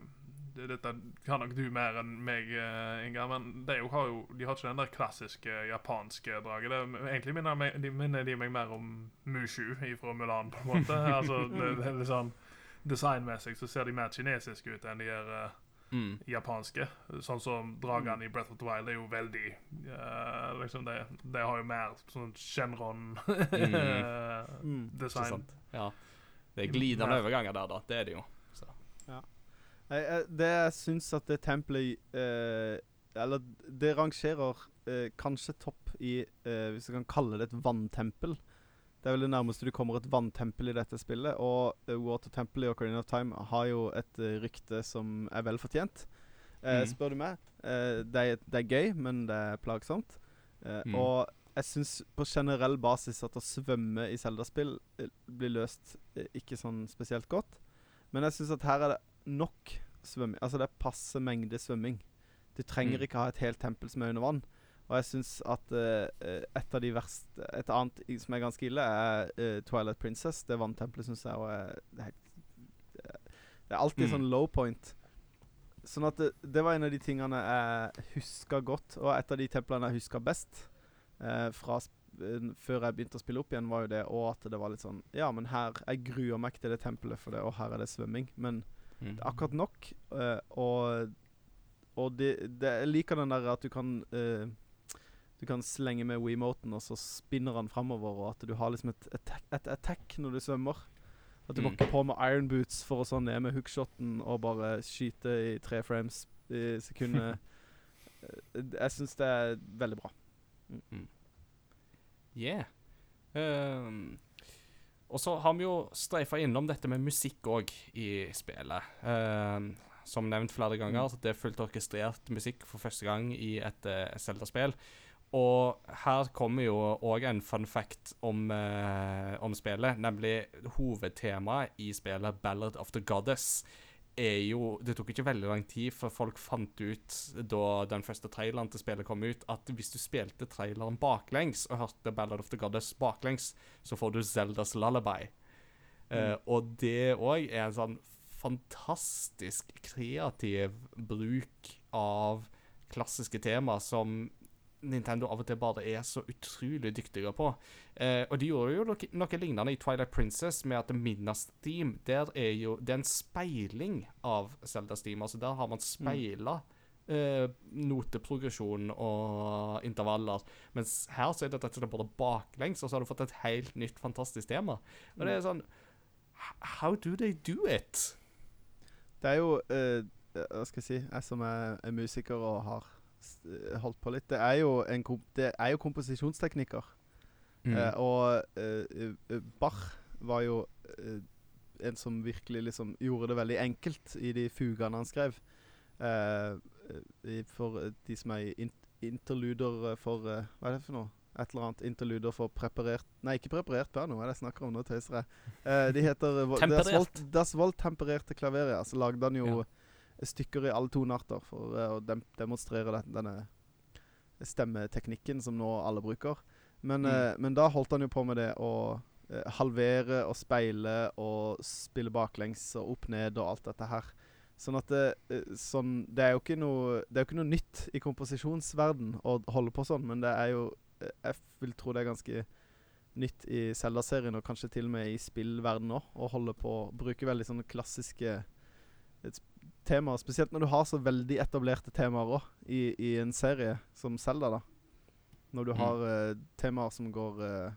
Speaker 5: det, Dette kan nok du mer enn meg, eh, Inga, men de har jo de har ikke den der klassiske japanske draget. Det, egentlig minner, meg, de minner de meg mer om Mushu fra Mulan, på en måte. (laughs) altså, det, det er litt sånn Designmessig så ser de mer kinesiske ut enn de er eh,
Speaker 3: Mm.
Speaker 5: japanske. Sånn som dragene i Breath of the Wild er jo veldig uh, liksom det, det har jo mer sånn Shenron-design. (laughs)
Speaker 4: Mm.
Speaker 3: Ikke? Ja. Det er glidende
Speaker 5: Nei.
Speaker 3: overganger der, da. Det er det jo. Så.
Speaker 4: Nei, jeg, det jeg syns at det tempelet eh, Eller det rangerer eh, kanskje topp i eh, Hvis jeg kan kalle det et vanntempel. Det er vel det nærmeste du kommer et vanntempel i dette spillet. Og Water Temple i Ocarina of Time har jo et eh, rykte som er vel fortjent. eh,
Speaker 3: Mm.
Speaker 4: spør du meg. Eh, det, er, det er gøy, men det er plagsomt. Eh,
Speaker 3: Mm.
Speaker 4: Og jeg syns på generell basis at å svømme i Zelda-spill eh, blir løst eh, ikke sånn spesielt godt. Men jeg syns at her er det nok svømming. Altså det er passe mengde svømming. Du trenger
Speaker 3: Mm.
Speaker 4: ikke ha et helt tempel som er under vann. Og jeg syns at eh, eh, et av de verste Et annet som er ganske ille, er eh, Twilight Princess. Det vanntempelet syns jeg er, det, er, det er alltid
Speaker 3: Mm.
Speaker 4: sånn low point. Sånn at det, det var en av de tingene jeg huska godt, og et av de templene jeg huska best eh, fra før jeg begynte å spille opp igjen, var jo det og at det var litt sånn Ja, men her Jeg gruer meg ikke til det tempelet for det, og her er det svømming. Men
Speaker 3: Mm.
Speaker 4: det er akkurat nok. eh, og og det, det, jeg liker den der at du kan eh, Du kan slenge med Wemoten, og så spinner han framover, og at du har liksom et attack, et attack når du svømmer. At du må
Speaker 3: Mm.
Speaker 4: ikke på med iron boots for å sånn ned med hookshoten og bare skyte i tre frames i sekundet. (laughs) Eh, jeg syns det er veldig bra.
Speaker 3: Yeah. Um, og så har vi jo streifa innom dette med musikk òg i spillet. Um, som nevnt flere ganger, det er fullt orkestrert musikk for første gang i et uh, Zelda-spill. Og her kommer jo òg en fun fact om, eh, om spillet, nemlig hovedtemaet i spillet, 'Ballad of the Goddess'. Er jo, det tok ikke veldig lang tid før folk fant ut, da den første traileren til spillet kom ut, at hvis du spilte traileren baklengs og hørte 'Ballad of the Goddess' baklengs, så får du Zeldas lullaby. Eh, og det òg er en sånn fantastisk kreativ bruk av klassiske tema som Nintendo av og til bare er så utrolig dyktige på. Eh, og de gjorde jo noe, noe lignende i Twilight Princess, med at Minas Steam der er jo, det er en speiling av Zelda Steam. Altså der har man speila eh, noteprogresjon og intervaller. Mens her så er det rett og slett bare baklengs, og så har du fått et helt nytt, fantastisk tema. Og det er sånn How do they do it?
Speaker 4: Det er jo uh, Hva skal jeg si Jeg som er, er musiker og har holdt på litt Det er jo, en komp det er jo komposisjonsteknikker.
Speaker 3: Mm.
Speaker 4: Eh, og eh, eh, Bach var jo eh, en som virkelig liksom gjorde det veldig enkelt i de fugene han skrev. Eh, for eh, de som er in interluder for eh, Hva er det for noe? Et eller annet interluder for preparert Nei, ikke preparert piano. Hva er det jeg snakker om nå, tøyser jeg. Eh, de heter (laughs) eh, Das
Speaker 3: Temperert.
Speaker 4: Volt-tempererte Klaveria, Så lagde han jo stykker i alle tonearter for eh, å dem demonstrere den, denne stemmeteknikken som nå alle bruker. Men,
Speaker 3: Mm.
Speaker 4: eh, men da holdt han jo på med det å eh, halvere og speile og spille baklengs og opp ned og alt dette her. Sånn at det, sånn, det er jo ikke noe Det er jo ikke noe nytt i komposisjonsverden å holde på sånn, men det er jo Jeg vil tro det er ganske nytt i Zelda-serien, og kanskje til og med i spillverdenen òg, å holde på bruke veldig sånne klassiske temaer. Spesielt når du har så veldig etablerte temaer òg i, i en serie som Zelda, da. Når du
Speaker 3: Mm.
Speaker 4: har eh, temaer som går uh,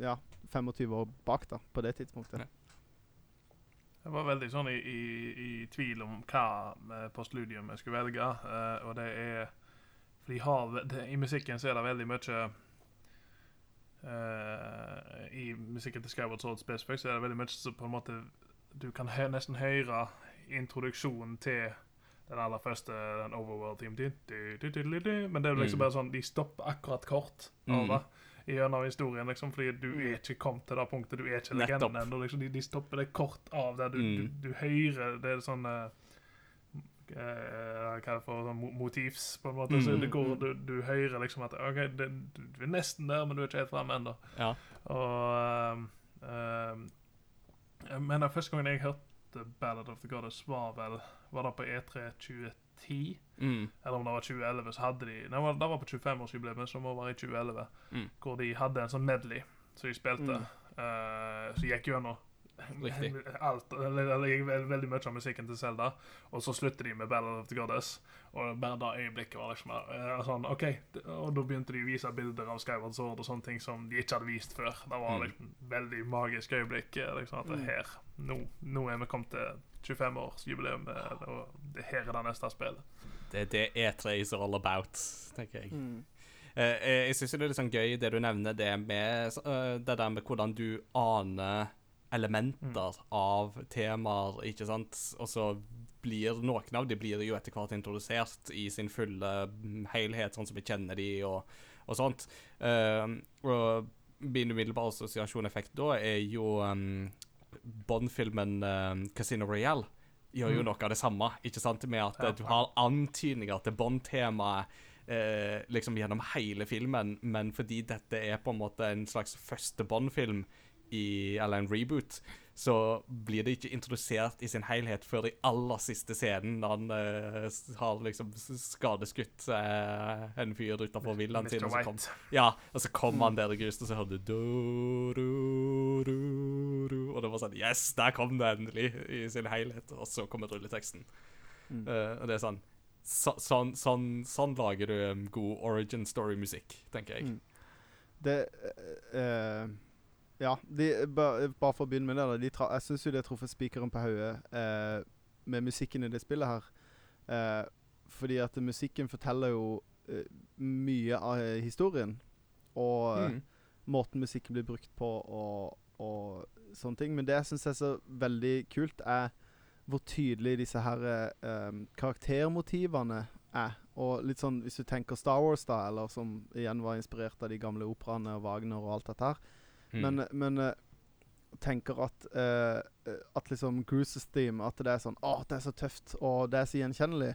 Speaker 4: ja, 25 år bak, da, på det tidspunktet.
Speaker 3: Ja.
Speaker 5: Jeg var veldig sånn i, i, i tvil om hva eh, postludium jeg skulle velge. uh, og det er For har det, I musikken så er det veldig mye Uh, I musikken til Skyward Sword spesifikt så er det veldig mye som på en måte Du kan hø nesten høre introduksjonen til den aller første den overworld team du, du, du, du, du, du. Men det er liksom
Speaker 3: Mm.
Speaker 5: bare sånn de stopper akkurat kort
Speaker 3: Mm.
Speaker 5: over gjennom historien, liksom, fordi du er ikke kommet til det punktet. Du er ikke legenden ennå. Liksom, de, de stopper det kort av der du,
Speaker 3: Mm.
Speaker 5: du, du hører Det er sånn eh, eh, Hva er det for sånn motivs, på en måte. Så
Speaker 3: Mm.
Speaker 5: det går, du, du hører liksom at OK, det, du er nesten der, men du er ikke helt framme ennå.
Speaker 3: Ja.
Speaker 5: Og um, um, Men den første gangen jeg hørte Ballad of the Goddess, var vel Var det på E E3 2010?
Speaker 3: Mm.
Speaker 5: Eller om det var 2011, så hadde de Nei, det var- det var på 25-årsjubileet, som må være i 2011.
Speaker 3: Mm.
Speaker 5: Hvor de hadde en sånn medley som de spilte.
Speaker 4: Mm.
Speaker 5: uh, så gikk gjennom
Speaker 3: Riktig. (laughs)
Speaker 5: alt, eller, eller veldig mye av musikken til Zelda. Og så slutter de med Ballad of the Goddess. Og bare da øyeblikket var liksom uh, sånn OK. Og da begynte de å vise bilder av Skyward Sword og sånne ting som de ikke hadde vist før. Det var
Speaker 3: Mm.
Speaker 5: liksom veldig magisk øyeblikk. eh, liksom At
Speaker 4: det
Speaker 5: her, nå, nå er vi kommet til 25-årsjubileum, eh, og det her er det neste spillet.
Speaker 3: Det er det E3 is all about, tenker jeg.
Speaker 4: Mm.
Speaker 3: Eh, eh, jeg syns det er litt sånn gøy det du nevner, det med eh, det der med hvordan du aner elementer av temaer, ikke sant? Og så blir noen av de blir jo etter hvert introdusert i sin fulle mm, helhet, sånn som vi kjenner de, og, og sånt. Uh, og min umiddelbare assosiasjoneffekt da er jo um, Bond-filmen um, Casino Royale. Gjør jo
Speaker 5: Mm.
Speaker 3: noe av det samme, ikke sant? Med at
Speaker 5: Ja,
Speaker 3: du har antydninger til Bond-temaet eh, liksom gjennom hele filmen, men fordi dette er på en måte en slags første Bond-film, eller en reboot, så blir det ikke introdusert i sin helhet før i aller siste scenen, når han eh, har liksom skadeskutt eh, en fyr utenfor villaen sin. Og så, kom, ja, og så kom han der i gruset, og så hørte du Og det var sånn Yes, der kom det endelig i sin helhet. Og så kommer rulleteksten.
Speaker 4: Mm.
Speaker 3: Eh, og det er sånn så, sånn, sånn, sånn lager du um, god origin story-musikk, tenker jeg.
Speaker 4: Mm. Det uh, eh, Ja, de, ba, bare for å begynne med det. De tra jeg syns jo de har truffet spikeren på hodet eh, med musikken i det spillet her. Eh, fordi at musikken forteller jo eh, mye av eh, historien. Og eh,
Speaker 3: Mm.
Speaker 4: måten musikken blir brukt på og, og sånne ting. Men det jeg syns er så veldig kult, er hvor tydelig disse her eh, karaktermotivene er. Og litt sånn, hvis du tenker Star Wars, da, eller som igjen var inspirert av de gamle operaene og Wagner og alt dette her.
Speaker 3: Mm.
Speaker 4: Men, men eh, tenker at eh, At liksom Cruises theme At det er sånn Å, det er så tøft, og det er så gjenkjennelig.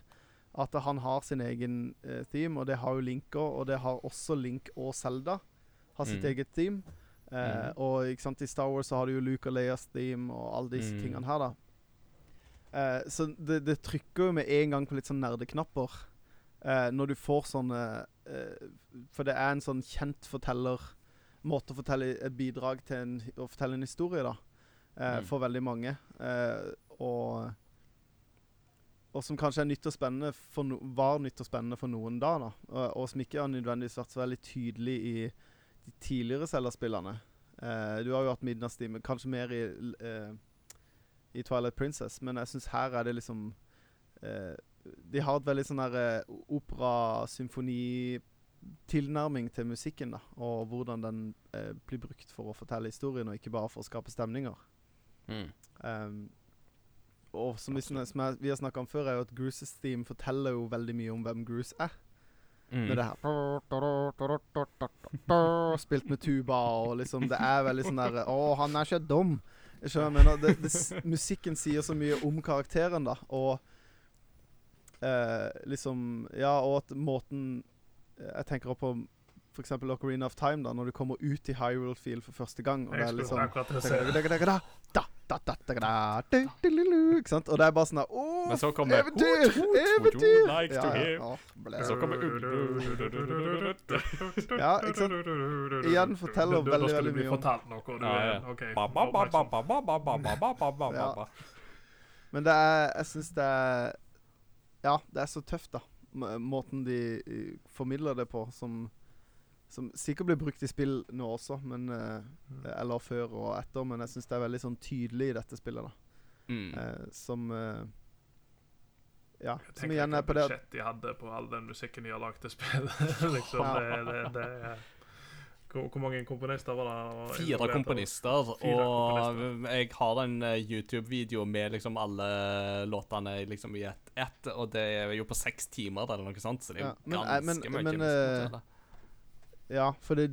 Speaker 4: At han har sin egen uh, theme, og det har jo Link òg. Og det har også Link og Zelda. Har sitt
Speaker 3: Mm.
Speaker 4: eget theme. Uh,
Speaker 3: Mm.
Speaker 4: Og ikke sant, i Star Wars så har du jo Luke og Leias theme og alle disse
Speaker 3: Mm.
Speaker 4: tingene her, da. Så det, det trykker jo med en gang på litt sånn nerdeknapper. Når du får sånne For det er en sånn kjent forteller Måte å fortelle et bidrag til en, å fortelle en historie, da. Eh,
Speaker 3: Mm.
Speaker 4: For veldig mange. Eh, og og som kanskje er nytt og spennende for no var nytt og spennende for noen da. da. Og, og som ikke har nødvendigvis vært så veldig tydelig i de tidligere Zelda-spillene. Eh, du har jo hatt Midnattstime, kanskje mer i, eh, i Twilight Princess, men jeg syns her er det liksom eh, De har et veldig sånn der eh, opera-symfoni-tilnærming til musikken, da. Og hvordan den eh, blir brukt for å fortelle historien, og ikke bare for å skape stemninger.
Speaker 3: Mm.
Speaker 4: Um, og som, vi, som jeg, vi har snakka om før, er jo at Gruces theme forteller jo veldig mye om hvem Gruce er.
Speaker 3: Mm.
Speaker 4: Med det her Spilt med tuba og liksom Det er veldig sånn der Å, han er ikke dum. Skjønner, jeg mener, det, det, musikken sier så mye om karakteren, da. Og eh, liksom Ja, og at måten jeg tenker også på f.eks. Ocarina of Time, da, når du kommer ut i Hyrule Field for første gang. Og det er
Speaker 5: litt sånn
Speaker 4: Ikke sant? Og det er bare sånn der Å, eventyr! Eventyr!
Speaker 3: Så kommer
Speaker 4: Ja, ikke sant? Igjen forteller veldig, veldig mye om Da
Speaker 3: skal
Speaker 4: Men det er Jeg syns det er Ja, det er så tøft, da. Måten de eh, formidler det på, som som sikkert blir brukt i spill nå også, men eh, eller før og etter. Men jeg syns det er veldig sånn tydelig i dette spillet, da.
Speaker 3: Mm.
Speaker 4: Eh, som eh, Ja,
Speaker 5: Jeg
Speaker 4: som igjen er på det budsjettet
Speaker 5: budsjett de hadde på all den musikken de har lagd til spillet. (laughs) liksom, det, det, det, det hvor, hvor mange komponister var det?
Speaker 3: Fire komponister,
Speaker 5: Fire
Speaker 3: og
Speaker 5: komponister.
Speaker 3: jeg har en eh, YouTube-video med liksom alle låtene liksom i ett, ett, og det er jo på seks timer eller noe sånt, så det er jo
Speaker 4: Ja, eh,
Speaker 3: ganske
Speaker 4: men-
Speaker 3: mye.
Speaker 4: men, eh. Ja, for det,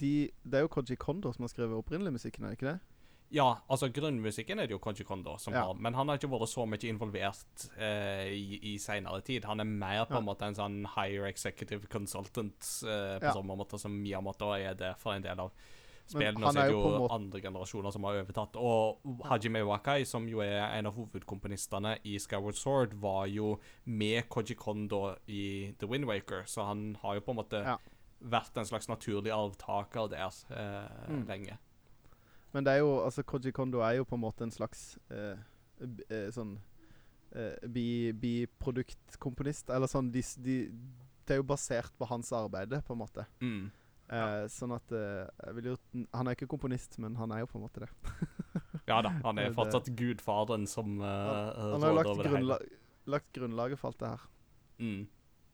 Speaker 4: de, det er jo Koji Kondo som har skrevet opprinnelig musikken, er det ikke det?
Speaker 3: Ja, altså grunnmusikken er det jo Koji Kondo som
Speaker 4: Ja.
Speaker 3: har, men han har ikke vært så mye involvert eh, i, i senere tid. Han er mer på
Speaker 4: Ja.
Speaker 3: en måte en sånn higher executive consultant eh, på
Speaker 4: Ja.
Speaker 3: samme måte som Miyamoto er det for en del av
Speaker 4: Men
Speaker 3: spillene.
Speaker 4: han
Speaker 3: Så er
Speaker 4: er
Speaker 3: det
Speaker 4: jo
Speaker 3: andre generasjoner som har overtatt. Og Hajime Wakai, som jo er en av hovedkomponistene i Skyward Sword, var jo med Koji Kondo i The Wind Waker, så han har jo på en måte
Speaker 4: Ja.
Speaker 3: vært en slags naturlig arvtaker der eh,
Speaker 4: Mm.
Speaker 3: lenge.
Speaker 4: Men det er jo, altså Koji Kondo er jo på en måte en slags eh, eh, sånn eh, bi- biproduktkomponist. Eller sånn de, de, Det er jo basert på hans arbeide, på en måte.
Speaker 3: Mm.
Speaker 4: Eh, Sånn at eh, jo, Han er ikke komponist, men han er jo på en måte det.
Speaker 3: Ja da, han er (laughs) fortsatt gudfaderen som uh,
Speaker 4: Han, han har lagt, grunnla lagt grunnlaget for alt det her.
Speaker 3: Mm.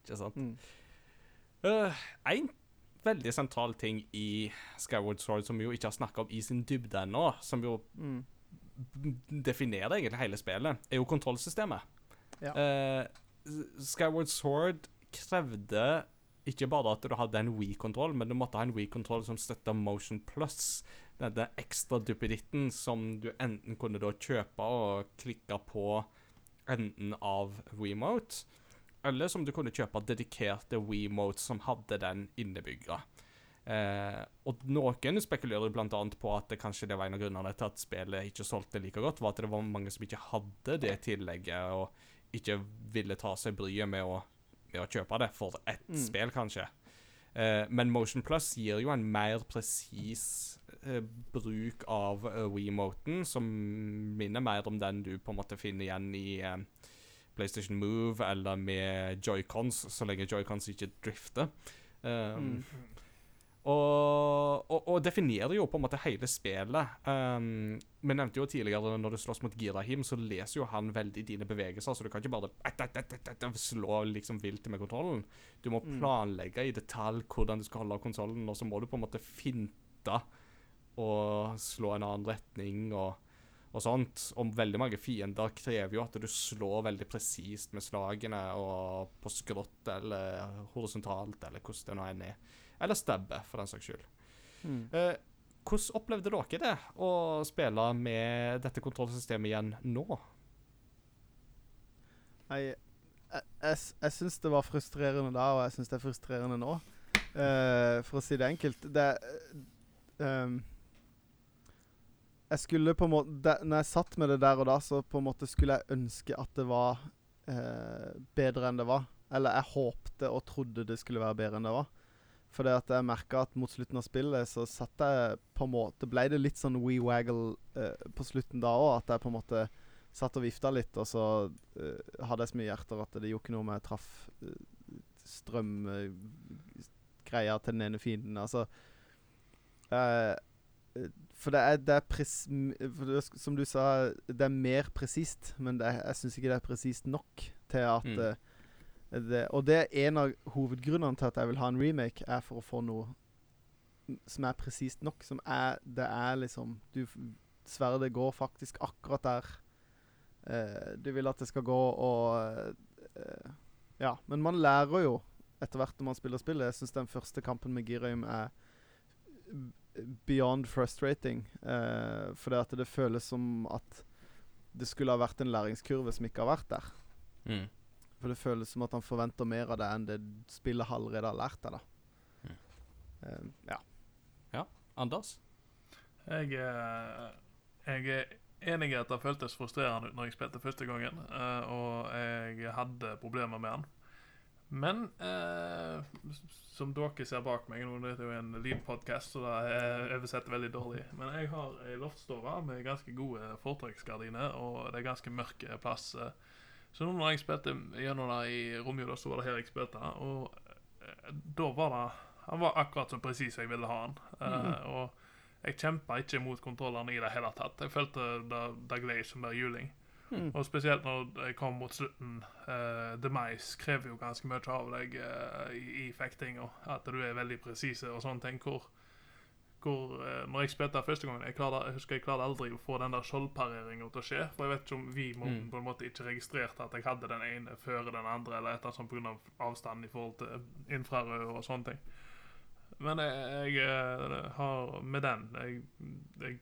Speaker 3: Ikke sant.
Speaker 4: Mm.
Speaker 3: Uh, en veldig sentral ting i Skyward Sword som vi jo ikke har snakka om i sin dybde ennå, som jo
Speaker 4: Mm.
Speaker 3: definerer egentlig hele spillet, er jo kontrollsystemet.
Speaker 4: Ja.
Speaker 3: Uh, Skyward Sword krevde ikke bare at du hadde en Wii-kontroll, men du måtte ha en Wii-kontroll som støtta Motion Plus. Denne ekstra duppeditten som du enten kunne da kjøpe og klikke på enden av WeMote, eller som du kunne kjøpe dedikerte WeMotes som hadde den innebygga. Eh, og noen spekulerer bl.a. på at det kanskje det var en av grunnene til at spillet ikke solgte like godt, var at det var mange som ikke hadde det tillegget, og ikke ville ta seg bryet med å, med å kjøpe det for ett
Speaker 4: Mm.
Speaker 3: spill, kanskje. Eh, men Motion Plus gir jo en mer presis eh, bruk av uh, WeMoten, som minner mer om den du på en måte finner igjen i eh, PlayStation Move eller med joycons, så lenge joycons ikke drifter. Um,
Speaker 4: Mm.
Speaker 3: og, og, og definerer jo på en måte hele spillet. Um, vi nevnte jo tidligere når du slåss mot Girahim, så leser jo han veldig dine bevegelser, så du kan ikke bare at, at, at, slå liksom vilt med kontrollen. Du må
Speaker 4: Mm.
Speaker 3: planlegge i detalj hvordan du skal holde konsollen, og så må du på en måte finte og slå en annen retning og, og sånt. Og veldig mange fiender krever jo at du slår veldig presist med slagene og på skrått eller horisontalt eller hvordan det nå enn er. Eller stabbe, for den saks skyld.
Speaker 4: Mm.
Speaker 3: Eh, hvordan opplevde dere det å spille med dette kontrollsystemet igjen nå?
Speaker 4: Nei, jeg, jeg, jeg syns det var frustrerende da, og jeg syns det er frustrerende nå. Uh, for å si det enkelt. Det ehm, Jeg skulle på en måte de, Når jeg satt med det der og da, så på en måte skulle jeg ønske at det var eh, bedre enn det var. Eller jeg håpte og trodde det skulle være bedre enn det var. Fordi at jeg merka at mot slutten av spillet så satt jeg på en måte Ble det litt sånn wee-waggle eh, på slutten da òg. At jeg på en måte satt og vifta litt, og så eh, hadde jeg så mye hjerter at det gjorde ikke noe om jeg traff uh, strømgreia til den ene fienden. Altså jeg, eh, For det er, det er pres, Som du sa, det er mer presist, men er, jeg syns ikke det er presist nok til at
Speaker 3: Mm.
Speaker 4: eh, det, Og det er en av hovedgrunnene til at jeg vil ha en remake, er for å få noe som er presist nok. Som er Det er liksom Du Sverdet går faktisk akkurat der eh, du vil at det skal gå, og eh, Ja. Men man lærer jo etter hvert når man spiller spillet. Jeg syns den første kampen med Girøym er beyond frustrating. Uh, fordi at det føles som at det skulle ha vært en læringskurve som ikke har vært der.
Speaker 3: Mm.
Speaker 4: For det føles som at han forventer mer av det enn det spillet allerede har lært deg. da.
Speaker 3: Mm.
Speaker 4: Uh, ja.
Speaker 3: Anders?
Speaker 5: Jeg, eh, jeg er enig i at det føltes frustrerende ut når jeg spilte første gangen, eh, og jeg hadde problemer med den. Men eh, som dere ser bak meg nå, det er jo en lydpodkast, så det er oversett veldig dårlig. Men jeg har ei loftstove med ganske gode fortrekksgardiner, og det er ganske mørk plass. eh. Så nå når jeg spilte gjennom det i romjula, så var det her jeg spilte, og eh, da var det Han var akkurat så presis jeg ville ha han. Eh, Og jeg kjempa ikke mot kontrollene i det hele tatt. Jeg følte det, det gled som bare juling.
Speaker 4: Mm.
Speaker 5: Og spesielt når jeg kom mot slutten. Uh, Demise krever jo ganske mye av deg uh, i, i fektinga. At du er veldig presis og sånne ting. Hvor, hvor uh, Når jeg spilte første gangen Jeg, klarte, jeg husker jeg klarte aldri å få den der skjoldpareringa til å skje. For jeg vet ikke om vi må,
Speaker 3: Mm.
Speaker 5: på en måte ikke registrerte at jeg hadde den ene før den andre, eller et eller annet sånt pga. avstanden i forhold til infrarød og sånne ting. Men jeg, jeg eh, har med den Jeg,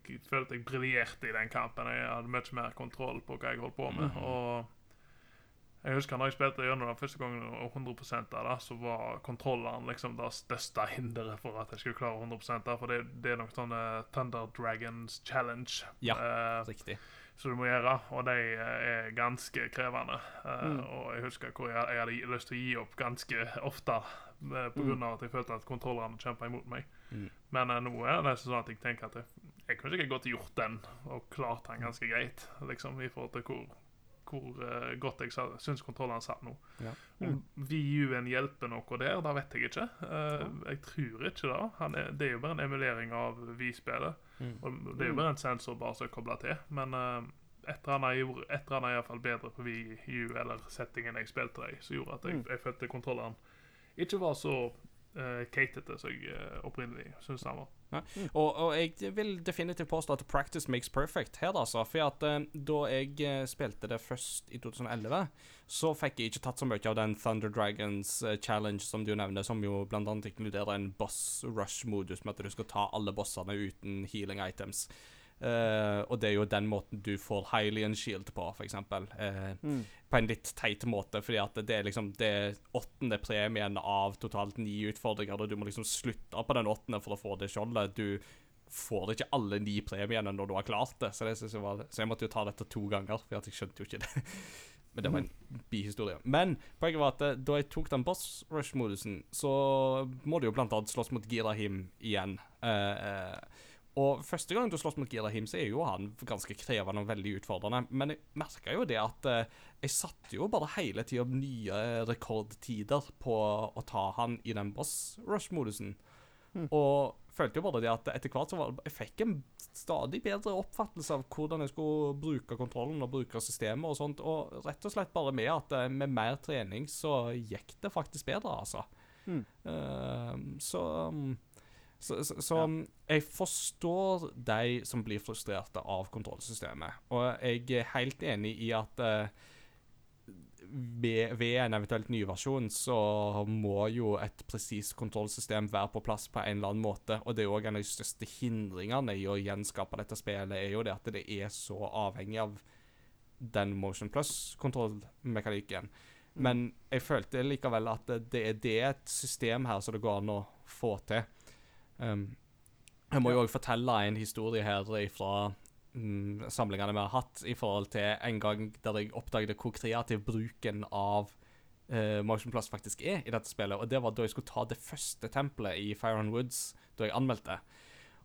Speaker 5: jeg følte jeg briljerte i den kampen. Jeg hadde mye mer kontroll på hva jeg holdt på med.
Speaker 3: Mhm.
Speaker 5: Og jeg husker når jeg spilte gjennom den første gangen og 100 av det, så var kontrolleren liksom det største hinderet for at jeg skulle klare 100 av, For det, det er noen sånne Thunder Dragons Challenge
Speaker 3: Ja.
Speaker 5: eh,
Speaker 3: Riktig.
Speaker 5: som du må gjøre, og de eh, er ganske krevende. Eh,
Speaker 4: Mm.
Speaker 5: Og jeg husker hvor jeg, jeg hadde lyst til å gi opp ganske ofte eh, grunn av at jeg følte at kontrollerne kjempa imot meg.
Speaker 3: Mm.
Speaker 5: Men eh, nå er det sånn at jeg tenker at jeg, jeg kunne sikkert godt gjort den, og klart den ganske greit, liksom, i forhold til hvor, hvor uh, godt jeg syns kontrollene satt nå.
Speaker 3: Ja.
Speaker 5: Om VU-en hjelper noe der, det vet jeg ikke. Eh, jeg tror ikke det. Han er, det er jo bare en emulering av Vi-spillet.
Speaker 3: Mm.
Speaker 5: Og det er jo bare en sensor bare som er kobla til. Men uh, et eller annet gjorde et eller annet iallfall bedre på VU, eller settingen jeg spilte i, som gjorde at jeg,
Speaker 4: Mm.
Speaker 5: jeg følte kontrolleren ikke var så uh, catete som jeg uh, opprinnelig syntes han var.
Speaker 3: Og, og jeg vil definitivt påstå at practice makes perfect her, altså. For at uh, da jeg spilte det først i 2011, så fikk jeg ikke tatt så mye av den Thunder Dragons uh, challenge som du nevner, som jo annet inkluderer en boss rush-modus med at du skal ta alle bossene uten healing items. Eh, og det er jo den måten du får Hylian Shield på, for eksempel. Eh,
Speaker 4: Mm.
Speaker 3: på en litt teit måte, fordi at det er liksom det åttende premien av totalt ni utfordringer, og du må liksom slutte på den åttende for å få det skjoldet. Du får ikke alle ni premiene når du har klart det, så, det synes jeg, var, så jeg måtte jo ta dette to ganger, for jeg skjønte jo ikke det. (laughs) Men det var en bihistorie. Men poenget var at eh, da jeg tok den boss rush-modusen, så må du jo blant annet slåss mot Girahim igjen. Uh, eh, og første gang du slåss mot Girahim, så er jo han ganske krevende og veldig utfordrende. Men jeg merka jo det at eh, jeg satte jo bare hele tida nye rekordtider på å ta han i den boss rush-modusen. Og følte jo bare det at etter hvert så var det, jeg fikk en stadig bedre oppfattelse av hvordan jeg skulle bruke kontrollen og bruke systemet og sånt. Og rett og slett bare med at eh, med mer trening så gikk det faktisk bedre, altså.
Speaker 4: Mm.
Speaker 3: Uh, så um, så, så, så ja. jeg forstår de som blir frustrerte av kontrollsystemet. Og jeg er helt enig i at uh, ved, ved en eventuelt ny versjon så må jo et presist kontrollsystem være på plass på en eller annen måte. Og det er òg en av de største hindringene i å gjenskape dette spillet, er jo det at det er så avhengig av den Motion Plus-kontrollmekanikken. Men jeg følte likevel at det, det er et system her som det går an å få til. Um, jeg må jo òg fortelle en historie her fra mm, samlingene vi har hatt, i forhold til en gang der jeg oppdaget hvor kreativ bruken av uh, Motion Plus faktisk er i dette spillet. Og det var da jeg skulle ta det første tempelet i Fire and Woods, da jeg anmeldte.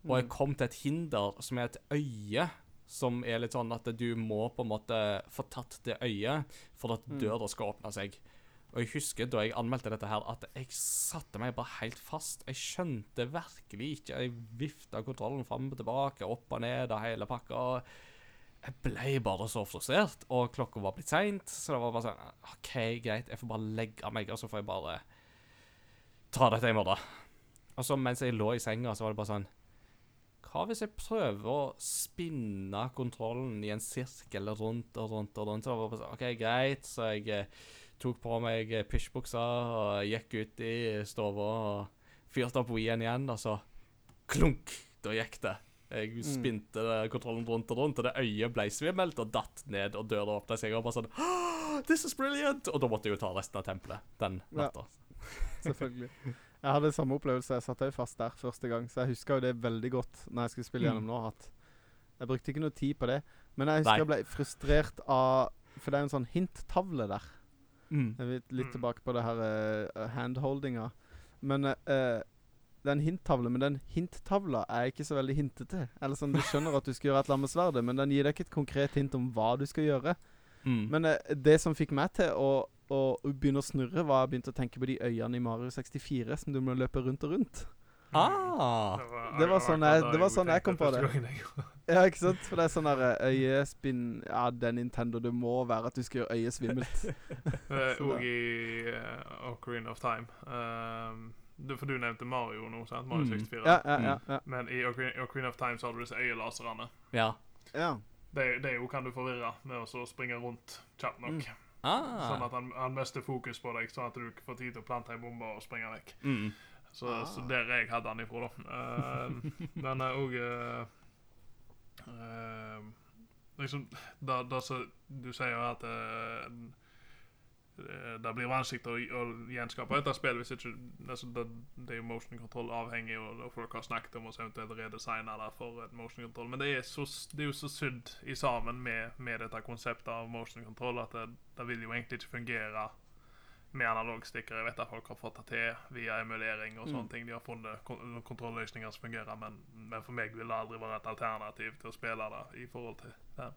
Speaker 3: Og jeg kom til et hinder som er et øye, som er litt sånn at du må på en måte få tatt det øyet for at døra skal åpne seg. Og jeg husker da jeg anmeldte dette her, at jeg satte meg bare helt fast. Jeg skjønte virkelig ikke. Jeg vifta kontrollen fram og tilbake, opp og ned og hele pakka. Jeg ble bare så frustrert, og klokka var blitt seint, så det var bare sånn OK, greit, jeg får bare legge meg, og så får jeg bare ta dette i morgen. Og så mens jeg lå i senga, så var det bare sånn Hva hvis jeg prøver å spinne kontrollen i en sirkel rundt og rundt og rundt? Så det var bare sånn, OK, greit. Så jeg eh, tok på meg eh, pysjbuksa og gikk ut i stua og fyrte opp Wien igjen, og så klunk! Da gikk det. Jeg spinte mm. kontrollen rundt og rundt, og det øyet ble svimmelt og datt ned, og døra åpna seg, og bare sånn oh, This is brilliant! Og da måtte jeg jo ta resten av tempelet den
Speaker 4: Ja.
Speaker 3: natta. (laughs)
Speaker 4: Selvfølgelig. Jeg hadde samme opplevelse. Jeg satt òg fast der første gang, så jeg husker jo det veldig godt når jeg skulle spille
Speaker 3: Mm.
Speaker 4: gjennom nå. At jeg brukte ikke noe tid på det. Men jeg husker
Speaker 3: Nei.
Speaker 4: jeg ble frustrert av For det er en sånn hinttavle der.
Speaker 3: Mm.
Speaker 4: Jeg vil litt
Speaker 5: Mm.
Speaker 4: tilbake på det her uh, handholdinga. Men uh, eh, det er en hinttavle, men den hinttavla er ikke så veldig hintete. Eller sånn, Du skjønner at du skal gjøre et eller annet med sverdet, men den gir deg ikke et konkret hint om hva du skal gjøre.
Speaker 3: Mm.
Speaker 4: Men uh, det som fikk meg til å, å begynne å snurre, var jeg begynte å tenke på de øyene i Mario 64 som du må løpe rundt og rundt.
Speaker 3: Ah!
Speaker 4: Det var sånn jeg- det var sånn jeg kom på det. Ja, ikke sant? For det er sånn der eh, øyespinn Ja, det er Nintendo. Det må være at du skal gjøre øyet svimmelt. (laughs)
Speaker 5: Eh, Og i uh, Ocarina of Time. Um, du, for du nevnte Mario nå, sant? Mario
Speaker 3: Mm.
Speaker 5: 64.
Speaker 4: Ja, ja, ja. ja.
Speaker 5: Men i Ocarina, Ocarina of Time så har du disse øyelaserne.
Speaker 3: Ja.
Speaker 4: ja.
Speaker 5: Det, det jo kan du forvirre med å så springe rundt kjapt nok.
Speaker 4: Mm.
Speaker 3: Ah.
Speaker 5: Sånn at han, han mister fokus på deg, sånn at du ikke får tid til å plante ei bombe og springe vekk.
Speaker 3: Mm.
Speaker 5: Så,
Speaker 4: Ah.
Speaker 5: så der jeg hadde han ifra, da. Den (laughs) men òg Liksom det, det som du sier at eh, det blir vanskelig å, å gjenskape dette spillet hvis ikke altså det, det er jo motion control avhengig, og, og folk har snakket om å eventuelt redesigne det for et motion control. Men det er, så, det er jo så sydd i sammen med, med dette konseptet av motion control at det, det vil jo egentlig ikke fungere med analogstikker. Jeg vet at folk har fått det til via emulering og sånne
Speaker 4: Mm.
Speaker 5: ting. De har funnet kon kontrollløsninger som fungerer, men, men for meg vil det aldri være et alternativ til å spille det i forhold til den.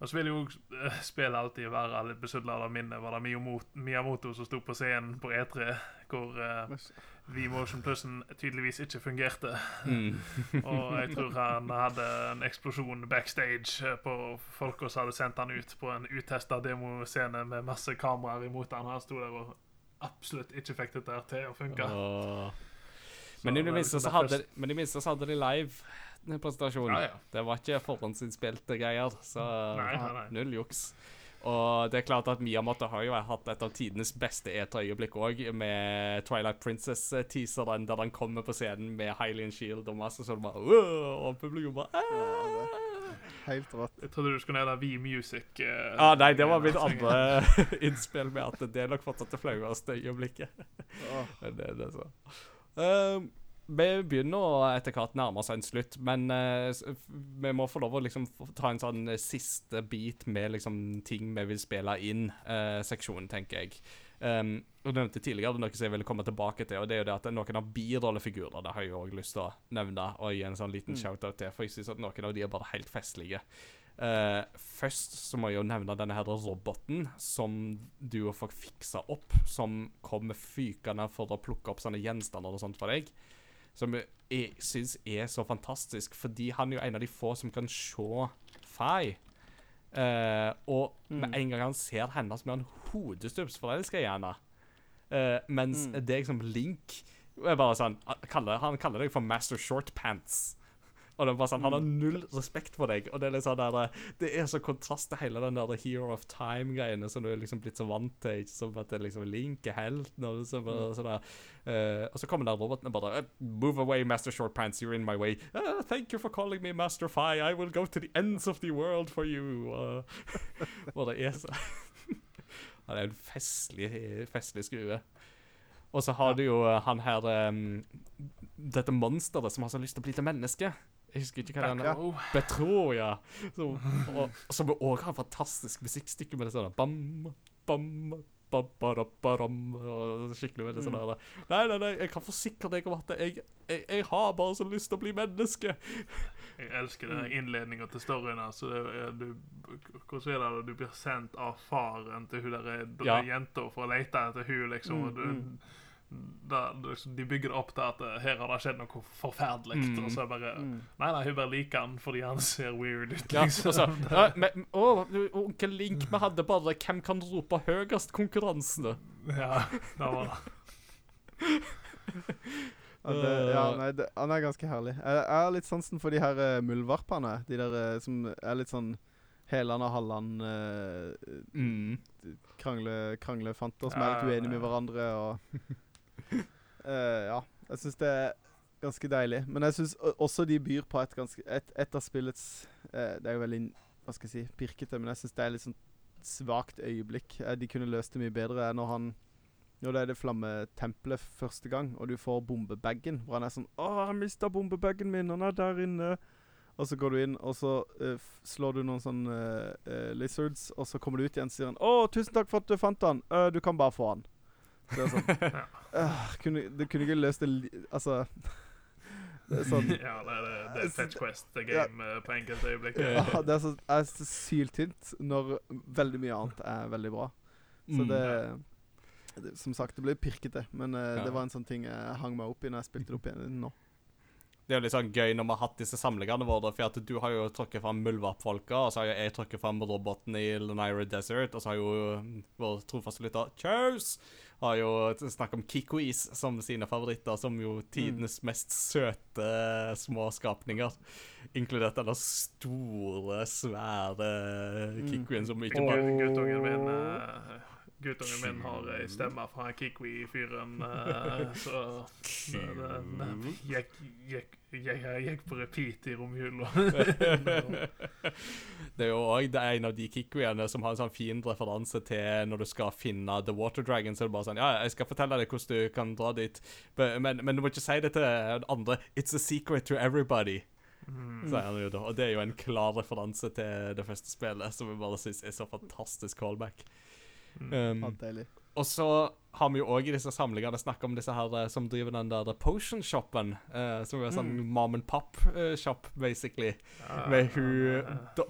Speaker 5: Og så vil jo eh, spillet alltid være litt besudla av minnet. Var det Miyamoto, som sto på scenen på E3, hvor uh, V-Motion Plussen tydeligvis ikke fungerte.
Speaker 3: Mm. (laughs)
Speaker 5: Og jeg tror han hadde en eksplosjon backstage eh, på folka som hadde sendt han ut på en utesta demoscene med masse kameraer imot han. Han sto der og absolutt ikke fikk dette til å funke. Oh.
Speaker 3: Men i det minste så hadde de live presentasjon.
Speaker 5: Ja, ja.
Speaker 3: Det var ikke forhåndsinnspilte greier, så
Speaker 5: Nei, nei, nei.
Speaker 3: null juks. Og det er klart at Miyamoto har jo hatt et av tidenes beste E3-øyeblikk òg, med Twilight Princess-teaseren, der han kommer på scenen med Hylian Shield og masse sånn bare! Og publikum bare «Åh!»
Speaker 4: Helt rått.
Speaker 5: Jeg trodde du skulle nevne V-Music. Uh,
Speaker 3: Ah, nei, det var mitt
Speaker 5: eh,
Speaker 3: andre (laughs) innspill med at det er nok fortsatt det flaueste øyeblikket.
Speaker 4: Oh.
Speaker 3: Men det, det er så. Ehm, vi begynner etter hvert nærme oss en slutt, men uh, vi må få lov å liksom ta en sånn eh, siste bit med liksom ting vi vil spille inn, uh, seksjonen, tenker jeg. Um, og du nevnte tidligere noe som jeg ville komme tilbake til, og det er jo det at noen av birollefigurene det har jeg òg lyst til å nevne og gi en sånn liten shout-out til, for jeg syns at noen av de er bare helt festlige. Uh, først så må jeg jo nevne denne her roboten som du får fiksa opp, som kommer fykende for å plukke opp sånne gjenstander og sånt for deg. Som jeg syns er så fantastisk, fordi han er jo en av de få som kan se Fay. Uh, og med en gang han ser henne, så blir han hodestupsforelska i henne. Uh, mens
Speaker 4: Mm.
Speaker 3: deg som Link er bare sånn, han kaller, han kaller deg for Master Short Pants. Og det er bare sånn, Han har null respekt for deg. og Det er litt sånn der, det er så kontrast til hele den der Hero of Time-greiene som du er liksom blitt så vant til. ikke Som at det liksom Link er helten og så bare, sånn der. uh, og så kommer der roboten og bare Move away, Master Short Pants, you're in my way. Uh, thank you for calling me Master Fi. I will go to the ends of the world for you. Og, (laughs) og det er så (laughs) Han er en festlig, festlig skrue. Og så har du jo eh, han her um, Dette monsteret som har så lyst til å bli til menneske. Jeg husker ikke hva det er.
Speaker 5: Oh,
Speaker 3: Betro, ja. Som, og, som òg har fantastisk musikkstykke med det sånn bam, bam, bam, og skikkelig det sånn der Nei, nei, nei, jeg kan forsikre deg om at jeg, jeg, jeg har bare så lyst til å bli menneske.
Speaker 5: jeg elsker den innledninga til storyen. Altså, du, hvordan er det? Du blir sendt av faren til hun der
Speaker 3: Ja.
Speaker 5: jenta for å lete etter hun liksom.
Speaker 4: Mm,
Speaker 5: og du, da, liksom, de bygger det opp til at eh, her har det skjedd noe forferdelig.
Speaker 3: Mm.
Speaker 5: Og så bare
Speaker 4: Mm.
Speaker 5: Nei, nei, hun bare liker han fordi han ser weird ut. Liksom.
Speaker 3: Ja, altså, (laughs) ja, men, Å, onkel Link, vi hadde bare 'Hvem kan rope høyest?'-konkurransene.
Speaker 5: ja, det var det. (laughs)
Speaker 4: Ja, ja, nei, det, han er ganske herlig. Jeg, jeg har litt sansen for de her uh, muldvarpene. De der uh, som er litt sånn Heland og Halland uh,
Speaker 3: Mm.
Speaker 4: krangle, kranglefanter som er litt uenige med hverandre og (laughs) Eh, Ja. Jeg syns det er ganske deilig. Men jeg syns også de byr på et ganske Et, et av spillets uh, Det er jo veldig Hva skal jeg si pirkete, men jeg syns det er litt sånn svakt øyeblikk. Eh, de kunne løst det mye bedre når han Når det er det flammetempelet første gang, og du får bombebagen, hvor han er sånn 'Å, jeg mista bombebagen min. Han er der inne.' Og så går du inn, og så uh, slår du noen sånne uh, lizards, og så kommer du ut igjen og sier han 'Å, tusen takk for at du fant han. Uh, du kan bare få han.' Så det er sånn (laughs)
Speaker 5: Ja.
Speaker 4: uh, kunne, Det kunne ikke løst det Altså (laughs) Det er sånn (laughs)
Speaker 5: ja, det er, det er Fetch Quest-game ja. på enkelte øyeblikk.
Speaker 3: Ja.
Speaker 4: ah, Det er så, er så syltynt når veldig mye annet er veldig bra. Så
Speaker 3: Mm.
Speaker 4: det, det Som sagt, det ble pirkete, men uh,
Speaker 3: Ja.
Speaker 4: det var en sånn ting jeg hang meg opp i når jeg spilte det opp igjen nå.
Speaker 3: Det er jo litt sånn gøy når vi har hatt disse samlingene våre, for at du har jo trukket fram muldvarpfolka, og så har jo jeg trukket fram roboten i Lanira Desert, og så har jo vår trofaste lytter Cheers har jo snakket om Kikkois som sine favoritter, som jo tidenes mest søte små skapninger. Inkludert denne store, svære Kikkoien som ikke bare
Speaker 5: guttungen min eh, Guttungen min har ei stemme fra Kikwi-fyren, eh, (laughs) så det, det, det gikk, gikk, gikk, gikk på repeat i romjula. (laughs) (laughs)
Speaker 3: Det er jo òg en av de Kikwiene som har en sånn fin referanse til når du skal finne The Water Dragon. Så er det bare sånn Ja, jeg skal fortelle deg hvordan du kan dra dit, men, men du må ikke si det til andre. It's a secret to everybody.
Speaker 5: Mm.
Speaker 3: Da. Og det er jo en klar referanse til det første spillet, som jeg bare syns er så fantastisk callback.
Speaker 5: Mm.
Speaker 3: Um, og så har vi jo òg i disse samlingene snakka om disse her eh, som driver den der potion-shoppen. Uh, som er sånn mom and pop-shop, basically. Med hun da,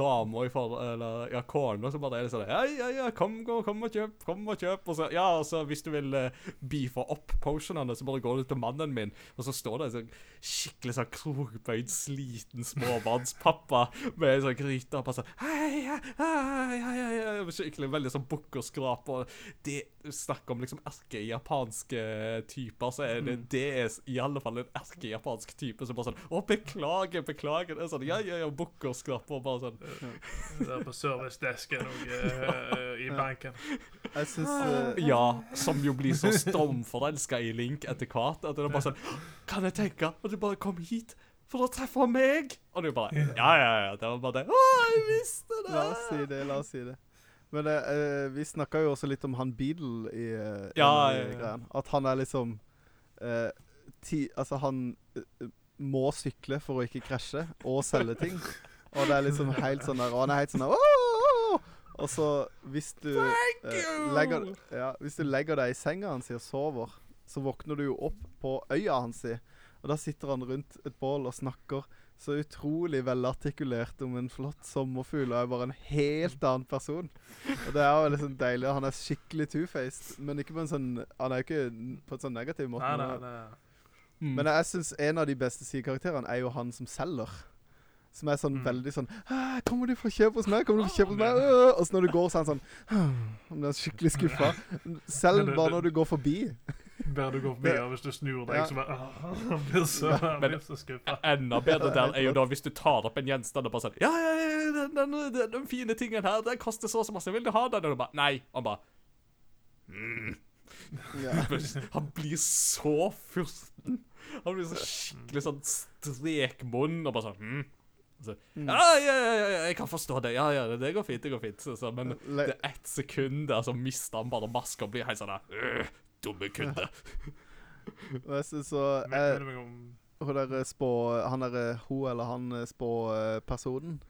Speaker 3: dama i for... Eller ja, kona som bare er sånn Ja, ja, ja, kom, gå, kom og kjøp, kom og kjøp. Og så, ja, og så hvis du vil uh, beefe opp potionene, så bare går du til mannen min, og så står det en sånn skikkelig sånn krogbøyd, sliten småbarnspappa med en sånn gryte og bare sånn Hei, hei, hei, hei, hei, hei. Skikkelig veldig sånn bukk og skrap, og det snakk snakker om liksom erkejapanske typer, så er det
Speaker 5: Mm.
Speaker 3: det er i alle fall en erkejapansk type som bare sånn Å, beklager, beklager. Det er sånn, ja, ja, ja, bukker og bare sånn
Speaker 5: Der på servicedesken og uh, i banken.
Speaker 4: Jeg synes, uh,
Speaker 3: Ja, som jo blir så stormforelska i Link etter hvert. At det er bare sånn Kan jeg tenke at du bare kom hit for å treffe meg? Og du bare Ja, ja, ja. Det var bare det. Å, jeg visste det!
Speaker 4: La oss si det, la oss si det. Men eh, vi snakka jo også litt om han Beadle i uh,
Speaker 3: Ja,
Speaker 4: i
Speaker 3: ja, ja.
Speaker 4: At han er liksom uh, ti, Altså, han må sykle for å ikke krasje, og selge ting. (laughs) Og det er liksom helt sånn der Og han er helt sånn der! Og så hvis du legger, ja, Hvis du legger deg i senga hans og sover, så våkner du jo opp på øya hans. Og da sitter han rundt et bål og snakker så utrolig velartikulert om en flott sommerfugl, og er bare en helt annen person. Og det er jo liksom deilig. Han er skikkelig two-faced, men ikke på en sånn Han er jo ikke på en sånn negativ måte.
Speaker 5: Nei, nei, nei.
Speaker 3: Mm.
Speaker 4: Men jeg syns en av de beste sidekarakterene er jo han som selger. Som er sånn
Speaker 5: Mm.
Speaker 4: veldig sånn 'Kommer du for å kjøpe hos meg?' Kommer du for å kjøpe hos meg? Øh!» Og så når du går, så er han sånn Han blir skikkelig skuffa. Selv
Speaker 5: det-
Speaker 4: bare når du går forbi.
Speaker 5: Bare du går forbi, og hvis du snur deg,
Speaker 4: Ja.
Speaker 5: så bare Han blir så, ja. Så skuffa. (laughs)
Speaker 3: Enda bedre der er jo da hvis du tar opp en gjenstand og bare sånn Ja, ja, ja, den, den, den, den fine tingen her, den koster så og så masse. Vil du ha den? Og du bare Nei. Og han bare mm.
Speaker 4: Ja. (laughs)
Speaker 3: Han blir så furten. Han blir så skikkelig sånn strekmunn og bare sånn mm. Så,
Speaker 4: Mm.
Speaker 3: ja, ja, ja, ja, jeg kan forstå det. Ja, ja, det går fint. det går fint. Så, så, men
Speaker 4: Le-
Speaker 3: det er ett sekund der så mister han bare maska og blir helt sånn der «Øh, Dumme kunde. (laughs)
Speaker 4: Jeg synes så
Speaker 5: Men-
Speaker 4: eh, Hun der spå... Han der hun eller han eh, spåpersonen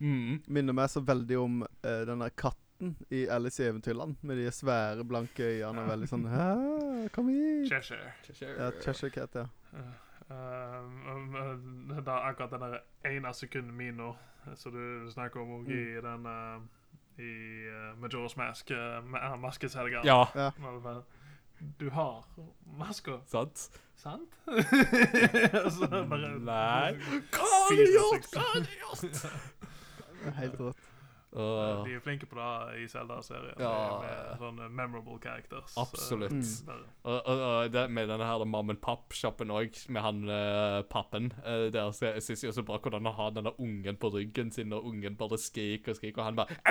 Speaker 3: Mm.
Speaker 4: minner meg så veldig om uh, den der katten i Alice i Eventyrland. Med de svære, blanke øynene og veldig sånn (laughs) «Hæ, Kom hit!
Speaker 5: Cheshire.
Speaker 4: Ja, Cheshire Cat, ja.
Speaker 5: Uh, um, uh, det er akkurat den der ene sekundet min nå, som du snakker om mm. i den uh, I uh, Majora's Mask, uh, ma maskeselgeren.
Speaker 3: Ja,
Speaker 4: Ja.
Speaker 5: Du har maska,
Speaker 3: sant?
Speaker 5: sant? Og (laughs) så bare
Speaker 3: Nei. Hva har du gjort? Hva har du gjort? (laughs)
Speaker 4: Helt rått.
Speaker 5: De er flinke på det i Zelda-serien.
Speaker 3: Ja.
Speaker 5: Med sånne memorable characters.
Speaker 3: Absolutt.
Speaker 4: Mm.
Speaker 3: Og, og, og det, med denne her mom and pop-shoppen òg, med han uh, pappen uh, der, så jeg syns jo så bra hvordan han har denne ungen på ryggen sin, og ungen bare skriker og skriker, og han bare (laughs)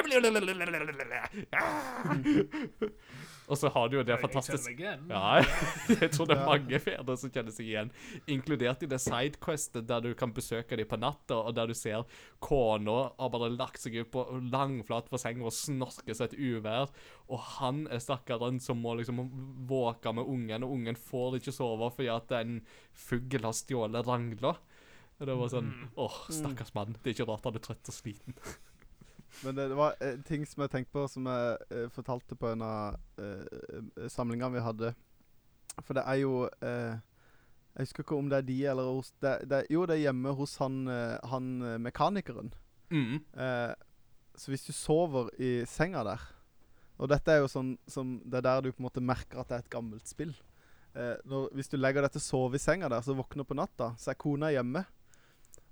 Speaker 3: Og så har du jo det fantastiske. Ja, (laughs) jeg tror det er mange fedre som kjenner seg igjen. Inkludert i det sidequestet der du kan besøke dem på natta, og der du ser kona har bare lagt seg ut på langflat på senga og snorker seg et uvær. Og han er stakkaren som må liksom våke med ungen, og ungen får ikke sove fordi at en fugl har stjålet rangla. Det var sånn
Speaker 5: Mm.
Speaker 3: Åh, stakkars mann. Det er ikke rart han er trøtt og sliten. (laughs)
Speaker 4: Men det, det var en ting som jeg tenkte på, som jeg eh, fortalte på en av uh, samlingene vi hadde. For det er jo eh, Jeg husker ikke om det er de eller hos det, det, Jo, det er hjemme hos han, eh, han eh, mekanikeren.
Speaker 3: Mm.
Speaker 4: Eh, så hvis du sover i senga der Og dette er jo sånn som Det er der du på en måte merker at det er et gammelt spill. Eh, når, hvis du legger deg til å sove i senga der, så våkner på natta, så er kona hjemme.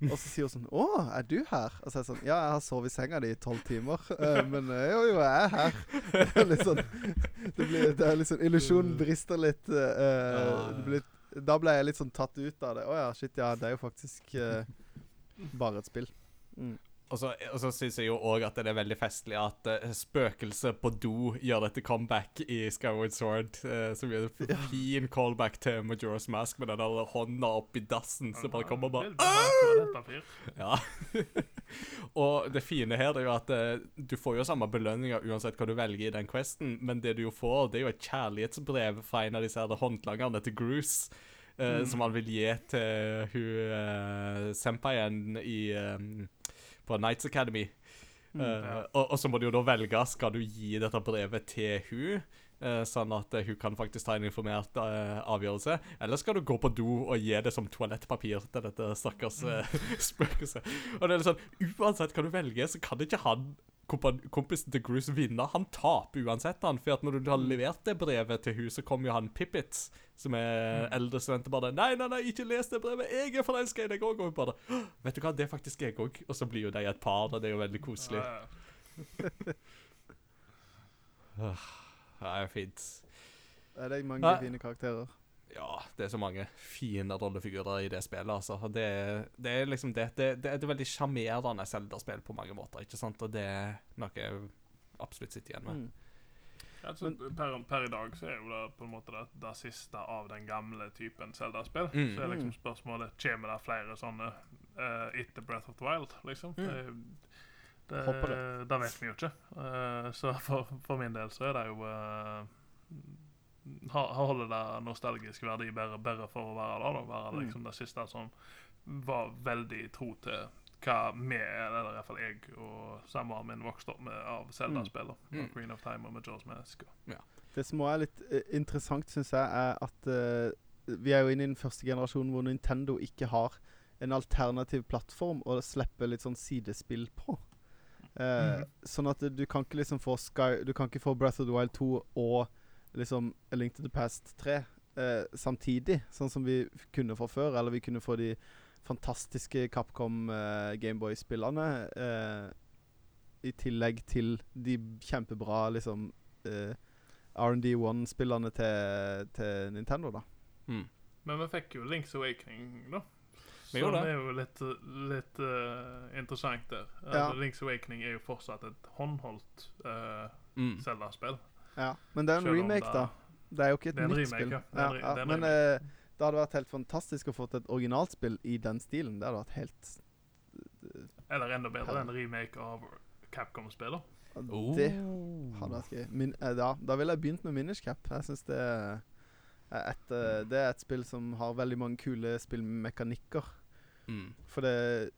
Speaker 4: Og så sier hun sånn 'Å, er du her?' Og så er jeg sånn 'Ja, jeg har sovet i senga di i tolv timer.' uh, men uh, jo, jo, jeg er her. (laughs) Det er litt sånn Det, blir, det er litt sånn Illusjonen brister litt. Uh, blir, da ble jeg litt sånn tatt ut av det. 'Å ja, shit, ja, det er jo faktisk bare et spill'. Mm.
Speaker 3: Og så, og så syns jeg jo òg at det er veldig festlig at uh, spøkelset på do gjør dette comeback i Skyward Sword. Uh, som gjør en fin callback til Majora's Mask med den der hånda oppi dassen som bare kommer og bare. Ja. (laughs) og det fine her er jo at uh, du får jo samme belønninger uansett hva du velger i den questen, men det du jo får, det er jo et kjærlighetsbrev fra en av disse her håndlangerne til Bruce. Mm. Som han vil gi til hun uh, senpaien i eh, på Knights Academy.
Speaker 4: Mm.
Speaker 5: ja.
Speaker 3: uh, og, og så må du jo da velge skal du gi dette brevet til hun uh, sånn at eh, hun kan faktisk ta en informert uh, avgjørelse. Eller skal du gå på do og gi det som toalettpapir til dette stakkars (laughs) spøkelset. Og det er sånn, Uansett hva du velger, så kan ikke han kompisen til Bruce vinne. Han taper uansett, han. For at når du har levert det brevet til hun, så kommer jo han Pippet, som er eldre student, og bare Nei, nei, nei, ikke les det brevet! Jeg er forelska i deg òg! Og hun bare Vet du hva, det er faktisk jeg òg. Og så blir jo de et par, og det er jo veldig koselig.
Speaker 5: Ja, (laughs)
Speaker 3: Det er fint.
Speaker 4: Det Er
Speaker 3: mange
Speaker 4: fine karakterer?
Speaker 3: Ja, det er så mange fine rollefigurer i det spillet, altså. Det, det er liksom det. Det, det er et veldig sjarmerende Zelda-spill på mange måter, ikke sant? Og det er noe jeg absolutt sitter igjen med.
Speaker 4: Mm.
Speaker 5: Altså, per, per i dag så er jo det på en måte det, det siste av den gamle typen Zelda-spill.
Speaker 3: Mm.
Speaker 5: Så er liksom
Speaker 4: Mm.
Speaker 5: spørsmålet Kommer det flere sånne uh, etter Breath of the Wild, liksom?
Speaker 4: Mm.
Speaker 5: Det, det,
Speaker 4: det.
Speaker 5: det vet vi jo ikke. Uh, så for, for min del så er det jo uh, Holder det nostalgisk verdi bare, bare for å være det, da. Være
Speaker 4: Mm.
Speaker 5: liksom det siste som var veldig tro til hva vi, eller i hvert fall jeg og samboeren min vokste opp med av Zelda-spill.
Speaker 3: Mm.
Speaker 5: Mm. Green of Time og Majora's Mask. og-
Speaker 4: Det som også er litt eh, interessant, syns jeg, er at uh, vi er jo inne i den første generasjonen hvor Nintendo ikke har en alternativ plattform å slippe litt sånn sidespill på. Uh,
Speaker 5: mm.
Speaker 4: Sånn at du kan ikke liksom få Sky Du kan ikke få Breath of the Wild 2 og liksom A Link to the Past 3 eh, samtidig, sånn som vi kunne få før. Eller vi kunne få de fantastiske Capcom eh, Gameboy-spillene eh, i tillegg til de kjempebra liksom eh, R&D1-spillene til, til Nintendo, da.
Speaker 3: Mm.
Speaker 5: Men vi fikk jo Links Awakening, da.
Speaker 3: Så det.
Speaker 5: er jo litt, litt uh, interessant der.
Speaker 4: Ja.
Speaker 5: Altså, Links Awakening er jo fortsatt et håndholdt uh,
Speaker 3: Mm.
Speaker 5: Zelda-spill.
Speaker 4: Ja. Men det er en
Speaker 5: Selv
Speaker 4: remake,
Speaker 5: det-
Speaker 4: da. Det er jo ikke et
Speaker 5: er
Speaker 4: nytt
Speaker 5: remake,
Speaker 4: spill.
Speaker 5: ja. Er
Speaker 4: Ja,
Speaker 5: er
Speaker 4: Men eh, det hadde vært helt fantastisk å få til et originalspill i den stilen. Det hadde vært helt
Speaker 5: Eller enda bedre, en remake av Capcom-spiller.
Speaker 3: Oh.
Speaker 4: Det hadde vært gøy. Min, eh, da, da ville jeg begynt med Minish Cap. Jeg syns det er et, eh, det er et spill som har veldig mange kule spillmekanikker.
Speaker 3: Mm.
Speaker 4: For det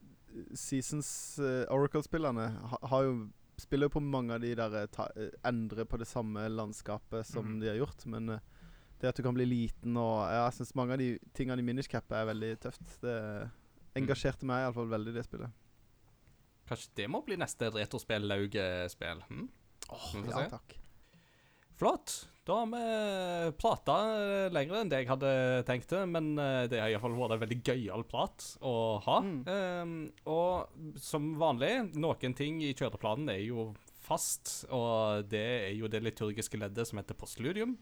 Speaker 4: Seasons uh, Oracle-spillerne ha, har jo spiller jo på mange av de der eh, ta, eh, Endre på det samme landskapet som
Speaker 5: mm.
Speaker 4: de har gjort. Men eh, det at du kan bli liten og ja, Jeg syns mange av de tingene i Minish er veldig tøft. Det engasjerte meg iallfall veldig, det spillet.
Speaker 3: Kanskje det må bli neste retrospill-laugespill? Hm? Oh,
Speaker 4: Ja, takk.
Speaker 3: Flott. Da har vi prata lenger enn det jeg hadde tenkt det, men eh, det har iallfall vært en veldig gøyal prat å ha.
Speaker 4: Mm.
Speaker 3: Um, og som vanlig, noen ting i kjøreplanen er jo fast, og det er jo det liturgiske leddet som heter postludium.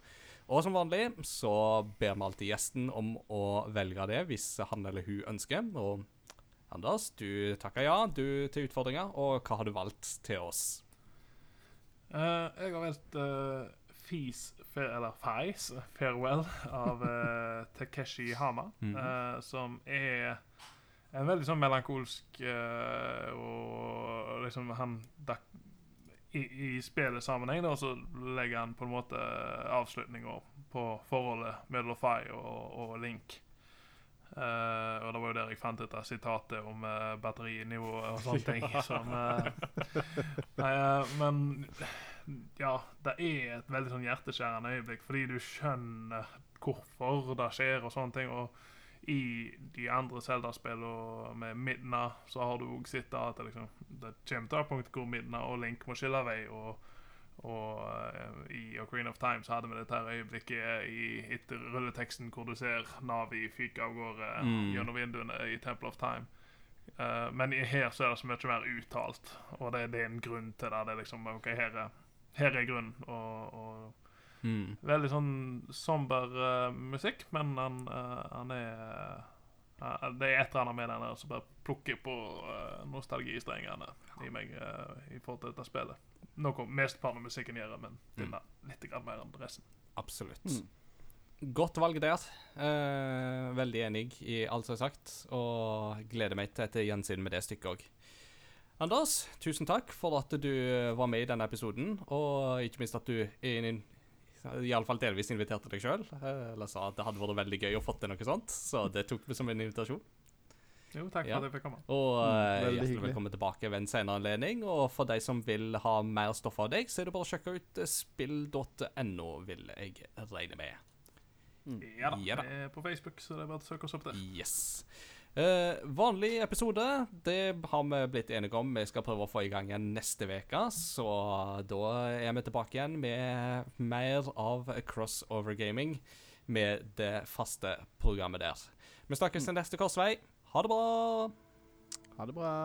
Speaker 3: Og som vanlig så ber vi alltid gjesten om å velge det hvis han eller hun ønsker. Og Anders, du takker ja du til utfordringa, og hva har du valgt til oss?
Speaker 5: Uh, jeg har valgt uh, Fees, fer, eller Feis Farewell av uh, (laughs) Takeshi Hama.
Speaker 3: Mhm.
Speaker 5: uh, som er en veldig sånn melankolsk uh, og liksom han da, i, I spillets sammenheng da, så legger han på en måte avslutninger på forholdet mellom Fay og, og Link. Uh, og det var jo der jeg fant av sitatet om uh, batterinivå og sånne (laughs) ting. som, uh, (laughs) nei, men ja, det er et veldig sånn hjerteskjærende øyeblikk, fordi du skjønner hvorfor det skjer og sånne ting. Og i de andre Zelda-spillene med Midna, så har du òg sett at det, liksom, det kommer til et punkt hvor Midna og Link må skille vei. og og uh, i Ocarina of Time så hadde vi dette her øyeblikket i, etter rulleteksten hvor du ser Navi fyke av gårde
Speaker 3: Mm.
Speaker 5: gjennom vinduene i Temple of Time. Uh, men her så er det så mye mer uttalt, og det, det er en grunn til det. det er liksom, ok, Her er, her er grunnen. Og, og
Speaker 3: Mm.
Speaker 5: Veldig sånn somber uh, musikk, men han, uh, han er uh, Det er et eller annet med den der som bare plukker på uh, nostalgistrengene i meg i forhold til dette spillet. Noe mesteparten av musikken gjør, men
Speaker 3: Mm.
Speaker 5: litt mer enn resten.
Speaker 3: Absolutt.
Speaker 4: Mm.
Speaker 3: Godt valg der. Eh, veldig enig i alt som er sagt, og gleder meg til et gjensyn med det stykket òg. Anders, tusen takk for at du var med i denne episoden, og ikke minst at du i- iallfall delvis inviterte deg sjøl. Eller sa at det hadde vært veldig gøy å få til noe sånt, så det tok vi som en invitasjon.
Speaker 5: Jo, takk
Speaker 3: Ja.
Speaker 5: for at jeg fikk komme.
Speaker 3: Og
Speaker 4: Mm,
Speaker 3: eh, hjertelig
Speaker 4: hyggelig.
Speaker 3: velkommen tilbake ved en senere anledning. Og for de som vil ha mer stoff av deg, så er det bare å sjekke ut eh, spill.no, vil jeg regne med.
Speaker 5: Ja da,
Speaker 3: Ja da.
Speaker 5: er på Facebook, så det er bare å søke oss opp der.
Speaker 3: Yes. Eh, vanlig episode, det har vi blitt enige om. Vi skal prøve å få i gang igjen neste uke, så da er vi tilbake igjen med mer av crossover gaming med det faste programmet der. Vi snakkes til neste korsvei. Ha det bra!
Speaker 4: Ha det bra.